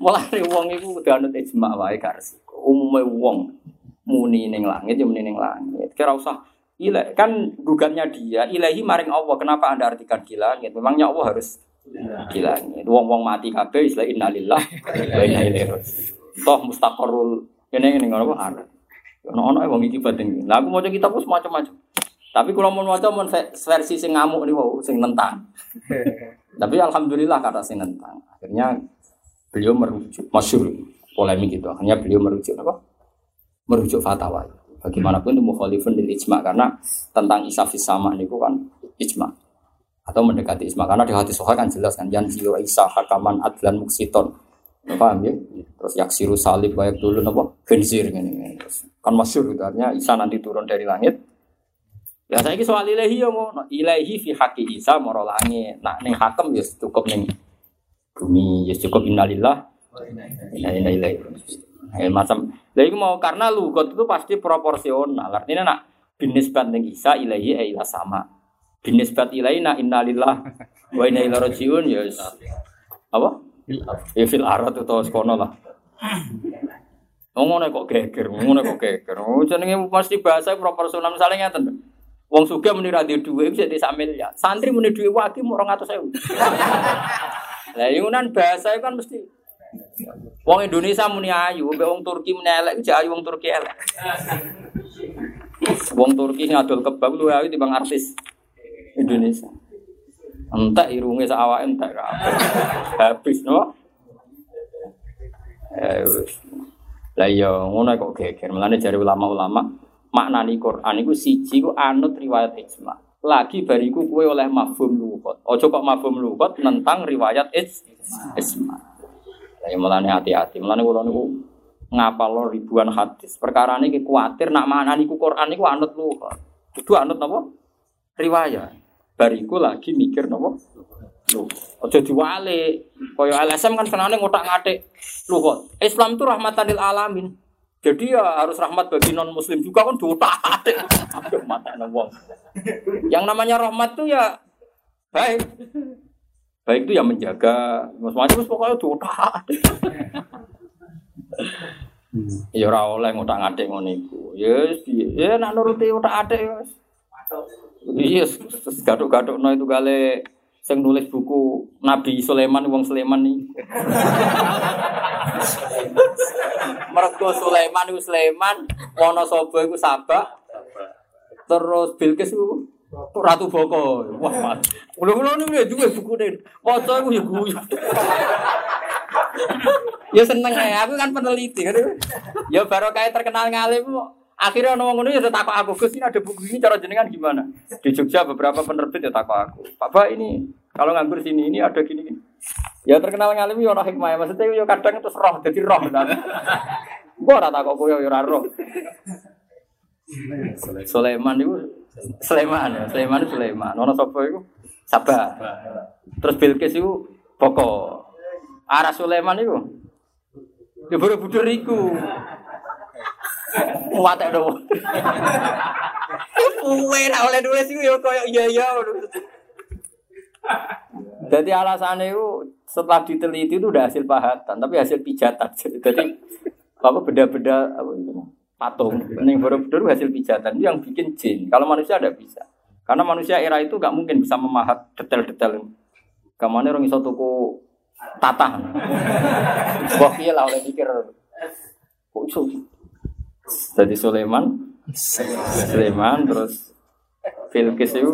Mulane wong iku kudu anut ijma wae gak. Umume wong muni ning langit ya muni ning langit. Kira usah ilahi kan gugatnya dia ilahi maring Allah. Kenapa Anda artikan di langit? Memangnya Allah harus di langit. Wong-wong mati kabeh istilah innalillah wa inna ilaihi raji'un. Toh mustaqarrul ini ini ngono apa ada. Ono ono wong iki penting. Lah aku maca kitab wis macam-macam. Tapi kalau mau maca mon versi sing ngamuk nih wow, sing nentang. Tapi alhamdulillah kata sing nentang. Akhirnya beliau merujuk masyur polemik itu. Akhirnya beliau merujuk apa? merujuk fatwa. Bagaimanapun itu mukhalifun lil ijma karena tentang isa fis sama niku kan ijma atau mendekati ijma karena di hati soha kan jelas kan yang jiwa isa hakaman adlan muksiton. Paham ya? Terus yaksiru salib baik dulu nopo benzir ini terus. Kan masyur gitu artinya isa nanti turun dari langit. Ya saya soal ilahi ya mau ilahi fi haki isa moro langit. Nah ning hakem ya cukup ning bumi ya cukup innalillah. Inna ilaihi raji'un. Ya, macam, lah itu mau karena lugot itu pasti proporsional. Artinya nak binisbat ning Isa ilahi e ila sama. Binisbat ilahi na innalillah wa inna ilaihi rajiun ya wis. apa? Ya fil arat atau sekono lah. Oh, ngono kok geger, ngono kok geger. Oh, jenenge pasti bahasa proporsional misalnya ngeten. Wong sugih muni ra duwe dhuwit bisa sak miliar. Santri muni dhuwit waki mung 200.000. Lah yunan bahasa kan mesti Wong Indonesia muni ayu, mbek wong Turki muni elek, jek ayu wong Turki elek. Wong Turki sing adol kebab luwih ayu timbang artis Indonesia. Entek irunge sak awake entek Habis no. Eh, wis. Lah iya ngono kok geger. Mulane jare ulama-ulama maknani Quran iku siji ku anut riwayat ijma. Lagi bariku kue oleh mafhum lugat. Ojo kok mafhum lugat tentang riwayat ijma. Saya mulane hati-hati, mulane kula niku ngapal ribuan hadis. Perkara ini kuatir nak mana niku Quran niku anut lu. Kudu anut napa? Riwayat. Bariku lagi mikir napa? Lu. Aja diwale. Kaya LSM kan senane ngotak-ngatik. Lu kok Islam itu rahmatan lil alamin. Jadi ya harus rahmat bagi non muslim juga kan diotak-atik. Aduh mata wong. Yang namanya rahmat tuh ya baik. Baik itu yang menjaga, macam-macam pokoknya tuh Ya ora oleh ngotak-ngatik ngono iku. Ya ya nak nuruti otak-atik ya. Iya, gaduk-gaduk no itu gale sing nulis buku Nabi Sulaiman wong Sulaiman nih. Mergo Sulaiman iku Sulaiman, Wonosobo iku Sabak. Terus Bilqis iku Ratu Boko. Wah, mat. Kulo-kulo niku ya duwe bukune. Maca iku ya guyu. Ya seneng ya, aku kan peneliti kan. Ya baru kayak terkenal ngalim Akhirnya orang ngono ya takut aku, Gus ini ada buku ini cara jenengan gimana? Di Jogja beberapa penerbit ya takut aku. Papa ini kalau nganggur sini ini ada gini gini. Ya terkenal ngalim ya orang hikmah ya. Maksudnya ya kadang terus roh jadi roh. Gua ora takut kowe ora roh. Sulaiman itu Sulaiman ya, Sulaiman itu Sulaiman. Ono sapa iku? Sabah. Terus Bilqis itu pokok. Arah Sulaiman itu Ya Borobudur. Muatek do. Kuwe lah oleh nulis iku ya koyo iya iya. Jadi alasannya itu setelah diteliti itu udah hasil pahatan, tapi hasil pijatan. Jadi apa beda-beda apa itu patung. Ini Borobudur hasil pijatan itu yang bikin jin. Kalau manusia ada bisa. Karena manusia era itu gak mungkin bisa memahat detail-detail. Kamane orang iso tuku tatah. Wah iya lah oleh pikir. Kok iso? Jadi Sulaiman, Sulaiman terus Bilqis itu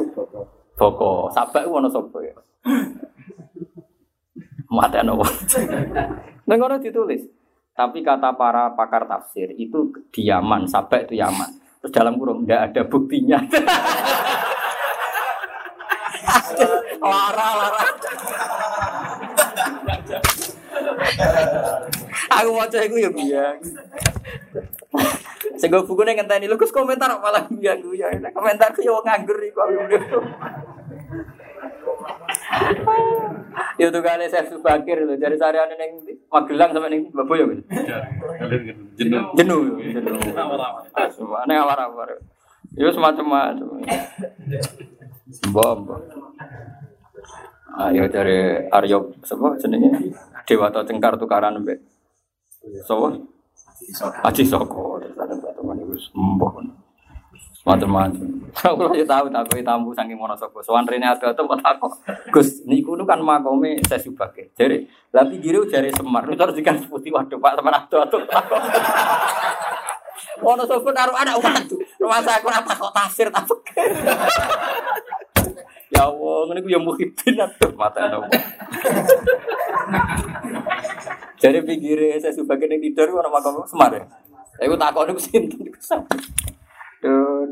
Boko, Sabak itu sapa ya? Mati ana Nang ngono ditulis. Tapi kata para pakar tafsir itu di Yaman, Sabak itu Yaman. Terus dalam kurung tidak ada buktinya. lara lara. Aku mau cek ya biang. Sing go bukune ngenteni lho Gus komentar malah biang ya. Komentarku yo nganggur iku aku. Ya tuh kali saya subakir itu dari sarian neng Magelang sampai neng Baboyo gitu. Jenuh. Jenuh, jenuh. Semua neng awar-awar. Yo semacam-macam. Bom. Ayo dari Aryo sapa jenenge? Dewata Cengkar tukaran mbek. Sapa? Aji Soko. Terus ada teman iku sembuh. Macam-macam. Tahu tak kowe tamu saking Wonosobo. Sowan rene ada kok takok. Gus, niku nu kan makome saya subake. Jare, lah pinggire jare Semar. Itu harus dikan putih waduh Pak teman ado-ado. Wonosobo naruh anak waduh. Rumah saya aku apa kok tafsir tak Ya Allah, ngene ku ya muhibin atuh mata nopo. Jadi pinggire saya sebagai yang tidur ono makam Semar ya. Saya takok niku sinten niku Duh.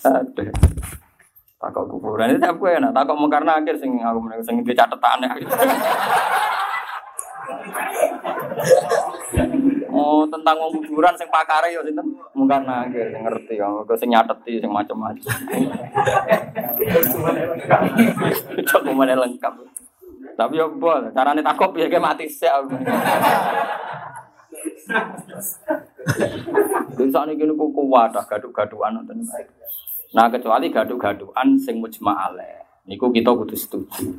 Aduh. Takok kuburan itu aku enak, takok mungkar nakir sing aku meneng sing di catetane. Oh, tentang wong kuburan sing pakare ya sinten? Mungkar nakir sing ngerti kok kok sing nyateti sing macam-macam. Coba mana lengkap. Tapi ya bol, carane takok piye kayak mati sik. Jadi saat ini kuku wadah gaduh-gaduhan nonton. Nah kecuali gaduh-gaduhan sing mujma alaih. Niku kita kudu setuju.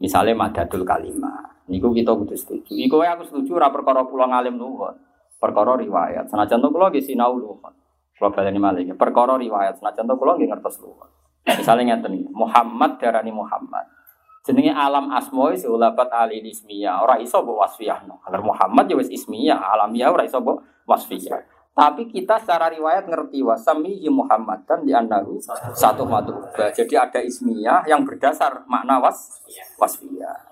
Misalnya madadul kalimah. Niku kita kudu setuju. Iku aku setuju ora perkara kula ngalim nuwun. Perkara riwayat. Senajan to kula nggih sinau luwun. Kula baleni malih. Perkara riwayat. Senajan to kula nggih ngertos luwun. Misalnya ngeten Muhammad darani Muhammad. Jenenge alam asma wis ulabat ali ismiyah. Ora iso mbok wasfiyahno. Kalau Muhammad ya wis ismiyah, alamiah ora iso mbok wasfiyah. Tapi kita secara riwayat ngerti wasamihi Muhammad kan di anahu satu matu. Jadi ada ismiyah yang berdasar makna was wasfiyah.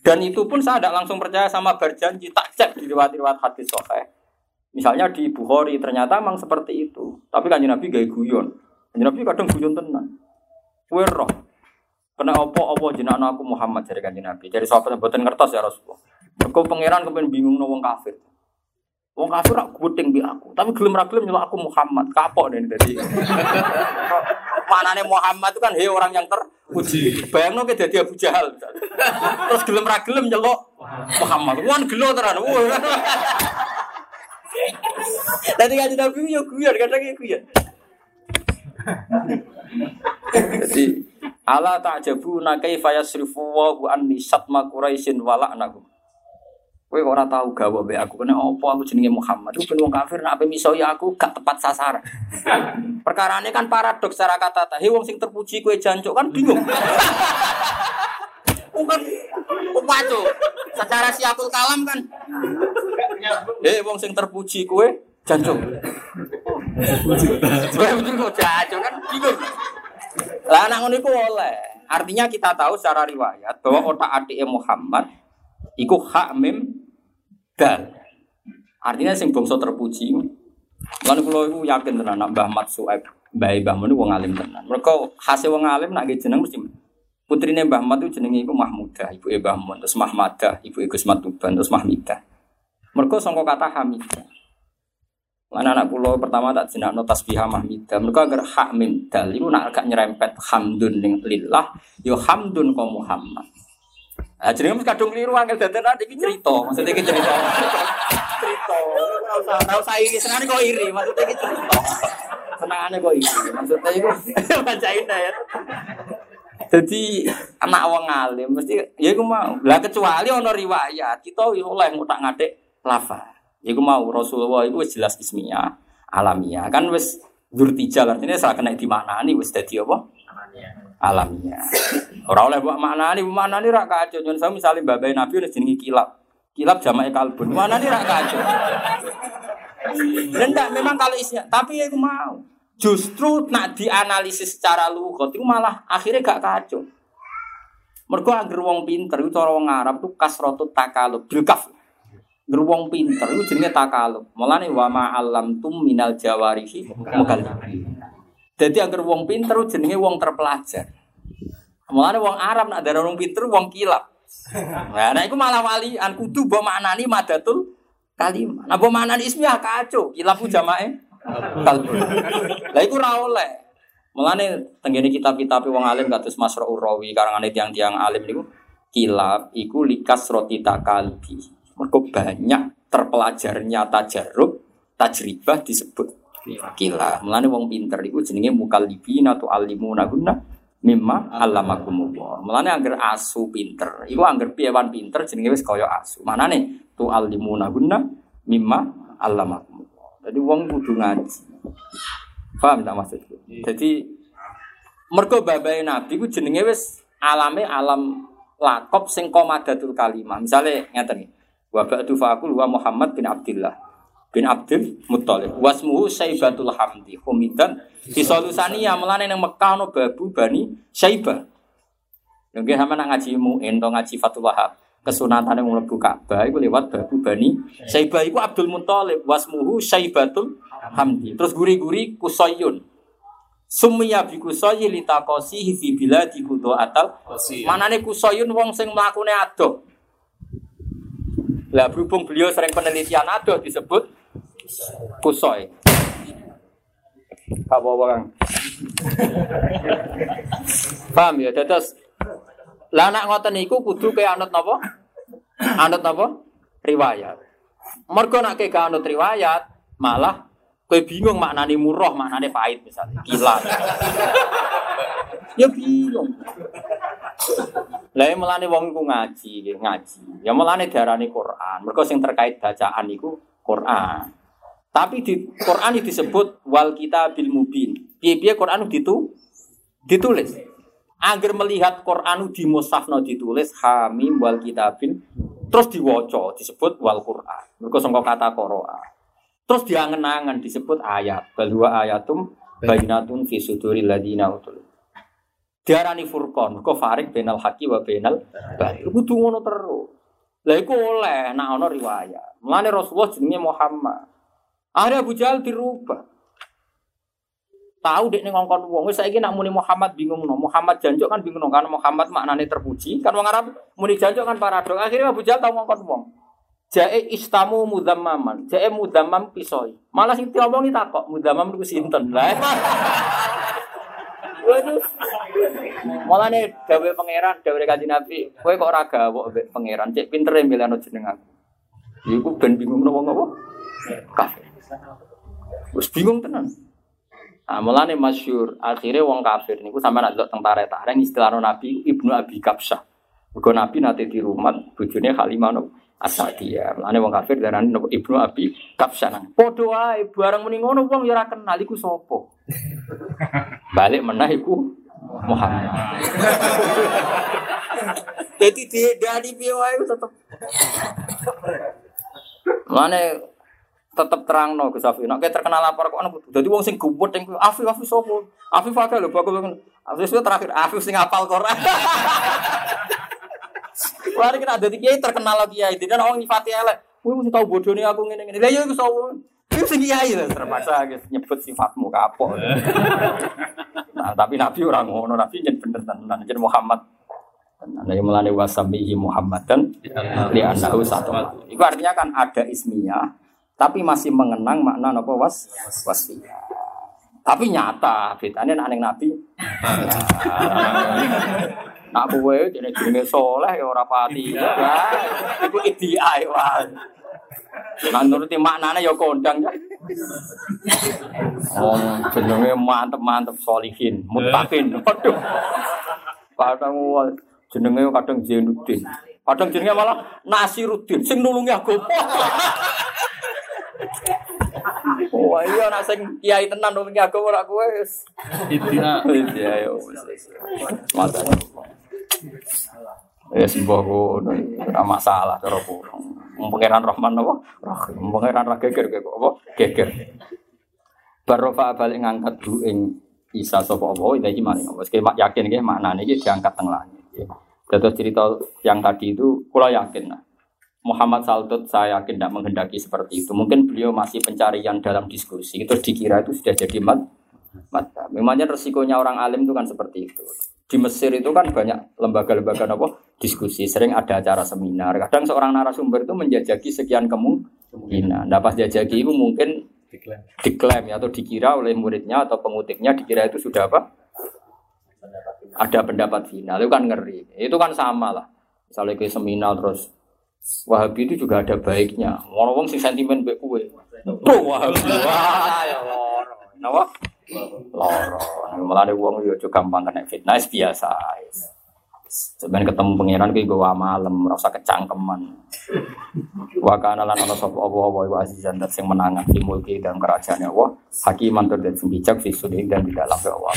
Dan itu pun saya tidak langsung percaya sama berjanji tak cek di riwayat-riwayat hadis sahih. Misalnya di Bukhari ternyata memang seperti itu. Tapi kan Nabi gaya guyon. Kanjeng Nabi kadang guyon tenan. Kue roh. Kena opo opo jenengan aku Muhammad dari kanjeng Nabi. Dari sahabat mboten ngertos ya Rasulullah. Mergo pangeran kepen bingung no wong kafir. Wong kafir rak guting bi aku, tapi gelem ra gelem aku Muhammad. Kapok nih dadi. Manane Muhammad itu kan he orang yang terpuji. Bayangno ke dadi Abu Jahal. Terus gelem ra gelem nyelok Muhammad. Wan gelo tenan. Tadi kanjeng Nabi yo guyon, kadang yo guyon. Jadi ala ta'jabuna kaifa yasrifu wa anni satma quraisyin wala'nakum. Kowe ora tau gawe be aku kena opo aku jenenge Muhammad. Ku ben wong kafir nek ape miso ya aku gak tepat sasaran. Perkarane kan paradoks secara kata He wong sing terpuji kowe jancuk kan bingung. Wong kan upaco. Secara siapul kalam kan Eh wong sing terpuji kue jancuk. Kowe betul kok jancuk kan bingung. Lah anak ngono iku oleh. Artinya kita tahu secara riwayat bahwa otak adik Muhammad iku hak mim Artinya sing bangsa terpuji. Lan kula iku yakin tenan nak Mbah Mat Suaib, Mbah Mbah Mun wong alim tenan. Mereka hasil wong alim nak jeneng mesti putrine Mbah Mat itu jenenge iku Mahmudah, ibu Mbah Mun, terus Mahmadah, ibu Gus Matuban, terus Mahmidah. Mereka sangka kata Hamidah. Mana anak pulau pertama tak jenak no tasbihah mahmidah. Mereka agar hak min dal itu nak agak nyerempet hamdun ning lillah, yo hamdun ko Muhammad. Ah jadi mesti kadung keliru angel dadan nanti iki cerita, maksudnya iki cerita. cerita. Ora usah ora usah iri, senengane kok iri, maksudnya iki cerita. Senengane kok iri, maksudnya iku bacain ya. Jadi anak wong alim mesti ya iku mau. Lah kecuali ana riwayat kita oleh ngutak ngatik lafaz. Iku mau Rasulullah itu jelas ismiyah, alamiah. Kan wis dzurtijal artinya saya kena di mana nih wis dadi apa? Alamiah. Ora oleh mbok maknani, maknani ra kacau. Nyon saya misalnya babai Nabi wis jenenge kilap. Kilap jamae kalbun. Mana nih ra kacau. Rendak memang kalau isinya, tapi ya aku mau. Justru nak dianalisis secara lugat itu malah akhirnya gak kacau. Mergo angger wong pinter itu cara wong Arab tuh kasratu takalub bil kaf. Angger wong pinter itu jenenge takalub. Mulane wa ma alam tum minal jawarihi mukallib. Jadi angger wong pinter itu jenenge wong terpelajar. Mulane wong Arab nak ada wong pinter wong kilap. Nah, nah itu malah walian kudu mbok maknani madatul kalimah. Nah, mbok maknani ismiyah kacau. Kilap ku jamae kalbu. Lah iku ora oleh. Mulane tenggene kitab-kitab wong alim kados Masra'ur Rawi karangane tiang-tiang alim niku kilap iku likas roti takalbi. Mergo banyak terpelajarnya tajarrub, tajribah disebut kilap. Mulane wong pinter iku jenenge mukallibina tu alimuna guna mimma allamakumullah. Mulane angger asu pinter, iku angger piyewan pinter jenenge wis kaya asu. Manane tu alimuna guna mimma allamakumullah. Jadi wong kudu ngaji. Paham tak maksudku? Jadi mergo babai Nabi ku jenenge wis alame alam lakop sing komadatul kalimah. Misale ngeten iki. Wa ba'du faqul wa Muhammad bin Abdullah bin Abdul Muthalib. Wasmuhu Saibatul Hamdi. Humidan di Solusania melane nang Mekah ono babu Bani Saibah. Mungkin sama nak ngaji mu'in atau ngaji Fatul Wahab. Kesunatan yang mlebu Ka'bah iku lewat babu Bani Saibah iku Abdul Muthalib. Wasmuhu Saibatul Hamdi. Terus guri-guri Kusoyun. Summiya bi kusoyi litakosihi fi biladi kudo atal. Manane Kusoyun wong sing mlakune adoh. Lah berhubung beliau sering penelitian adoh disebut Kusoy. Apa orang? Paham ya? Terus lah anak ngoten niku kudu ke anut napa? Anut napa? Riwayat. Mergo nak ke anut riwayat, malah kowe bingung maknane murah, maknane pahit misalnya. Gila. ya bingung. Lah melane wong iku ngaji, ngaji. Ya melane diarani Quran. Mergo sing terkait bacaan iku Quran. Tapi di Quran disebut wal kita bil mubin. Piye-piye Quran itu ditulis. Agar melihat Quran di musafno ditulis hamim wal kitabil terus diwaca disebut wal Quran. Mergo sangka kata qoroa. Terus diangen-angen disebut ayat. Balwa ayatum bainatun fi suduril ladina utul. Diarani furqan, kok farik benal haqi wa benal batil. Kudu ngono terus. Lah iku oleh nek ana riwayat. Mulane Rasulullah jenenge Muhammad. Akhirnya Abu Jahal dirubah. Tahu dek nih ngongkon wong, wis saiki nak muni Muhammad bingung no. Muhammad janjuk kan bingung no. karena Muhammad maknane terpuji. Kan wong Arab muni janjuk kan paradok. Akhirnya Abu Jahal tahu ngongkon wong. Jae istamu mudammaman, jae mudammam pisoi. Malah sing diomongi takok, mudammam niku sinten. Lah Waduh. Mulane gawe pangeran, gawe kanjeng Nabi, kowe kok ora gawok pangeran, cek pintere milihno jeneng aku. Iku ben bingung wong apa? Kafir. Wis bingung tenan. Nah, mulane masyhur, akhirnya wong kafir niku sampe nak delok teng tarik-tarik istilah Nabi Ibnu Abi Kapsah. Mergo Nabi nate di rumah bojone Halimah no Asadiyah. Mulane wong kafir darani Ibnu Abi Kapsah. Padha wae bareng muni ngono wong ya ora kenal iku sapa. Balik menah iku Muhammad. Jadi di dari piye wae tetep Mane tetep terang no Gus Afif. Nek terkenal lapor kok ana dadi wong sing gubut ning Afif Afif sapa? Afif akeh lho banget. Afif itu terakhir Afif sing hafal Quran. Wah, kita ada kiai terkenal lagi kiai, dan orang nyifati elek. Wih, mesti tahu bodoh nih aku ngene ngene. Lah ya iku sapa? Iku sing kiai lah terpaksa nyebut sifatmu kapok. nah, tapi Nabi orang ngono, Nabi jen bener tenan, jen Muhammad. Nah, yang melani wasamihi Muhammad dan li anahu satu. Itu artinya kan ada ismiyah, tapi masih mengenang makna apa was wasiyah. Tapi nyata, bedanya nak Nabi. Nak kowe jenenge jenenge soleh ya ora pati. Ya, iku ideal wae. Nah nuruti maknane ya kondang ya. Oh, jenenge mantep-mantep solihin, mutakin. Waduh. Kadang jenenge kadang Zainuddin. Kadang jenenge malah Nasiruddin sing nulungi aku. Wah iya nak sing kiai tenan nulungi aku ora kowe wis. Intinya Iya ya wis. Mata. Ya sebuah ngono, ora masalah cara kulo. Pangeran Rahman apa? Rahim. Pangeran ra geger kok apa? Geger. Barofa balik ngangkat du ing Isa sapa apa iki maring apa. Wis yakin iki maknane iki diangkat teng langit. Terus cerita yang tadi itu kula yakin nah. Muhammad Saltut saya yakin tidak menghendaki seperti itu. Mungkin beliau masih pencarian dalam diskusi. Itu dikira itu sudah jadi mat. mat. Memangnya resikonya orang alim itu kan seperti itu. Di Mesir itu kan banyak lembaga-lembaga apa diskusi. Sering ada acara seminar. Kadang seorang narasumber itu menjajaki sekian kemungkinan. Nah pas jajaki itu mungkin diklaim ya, atau dikira oleh muridnya atau pengutipnya dikira itu sudah apa? Ada pendapat final. Itu kan ngeri. Itu kan sama lah. Misalnya ke seminar terus Wahabi itu juga ada baiknya. Orang-orang sing sentimen baik kue. Tuh Wahabi. Wah, ya loro. Napa? Loro. Ada uang yo gampang kena fitnah biasa. Sebenarnya ketemu pangeran ki gue malam merasa kecangkeman. Wa kana lan ana sapa apa apa wa azizan dat sing menangan di mulki dan kerajaannya Allah. Hakiman tur dan bijak fi dan di dalam Allah.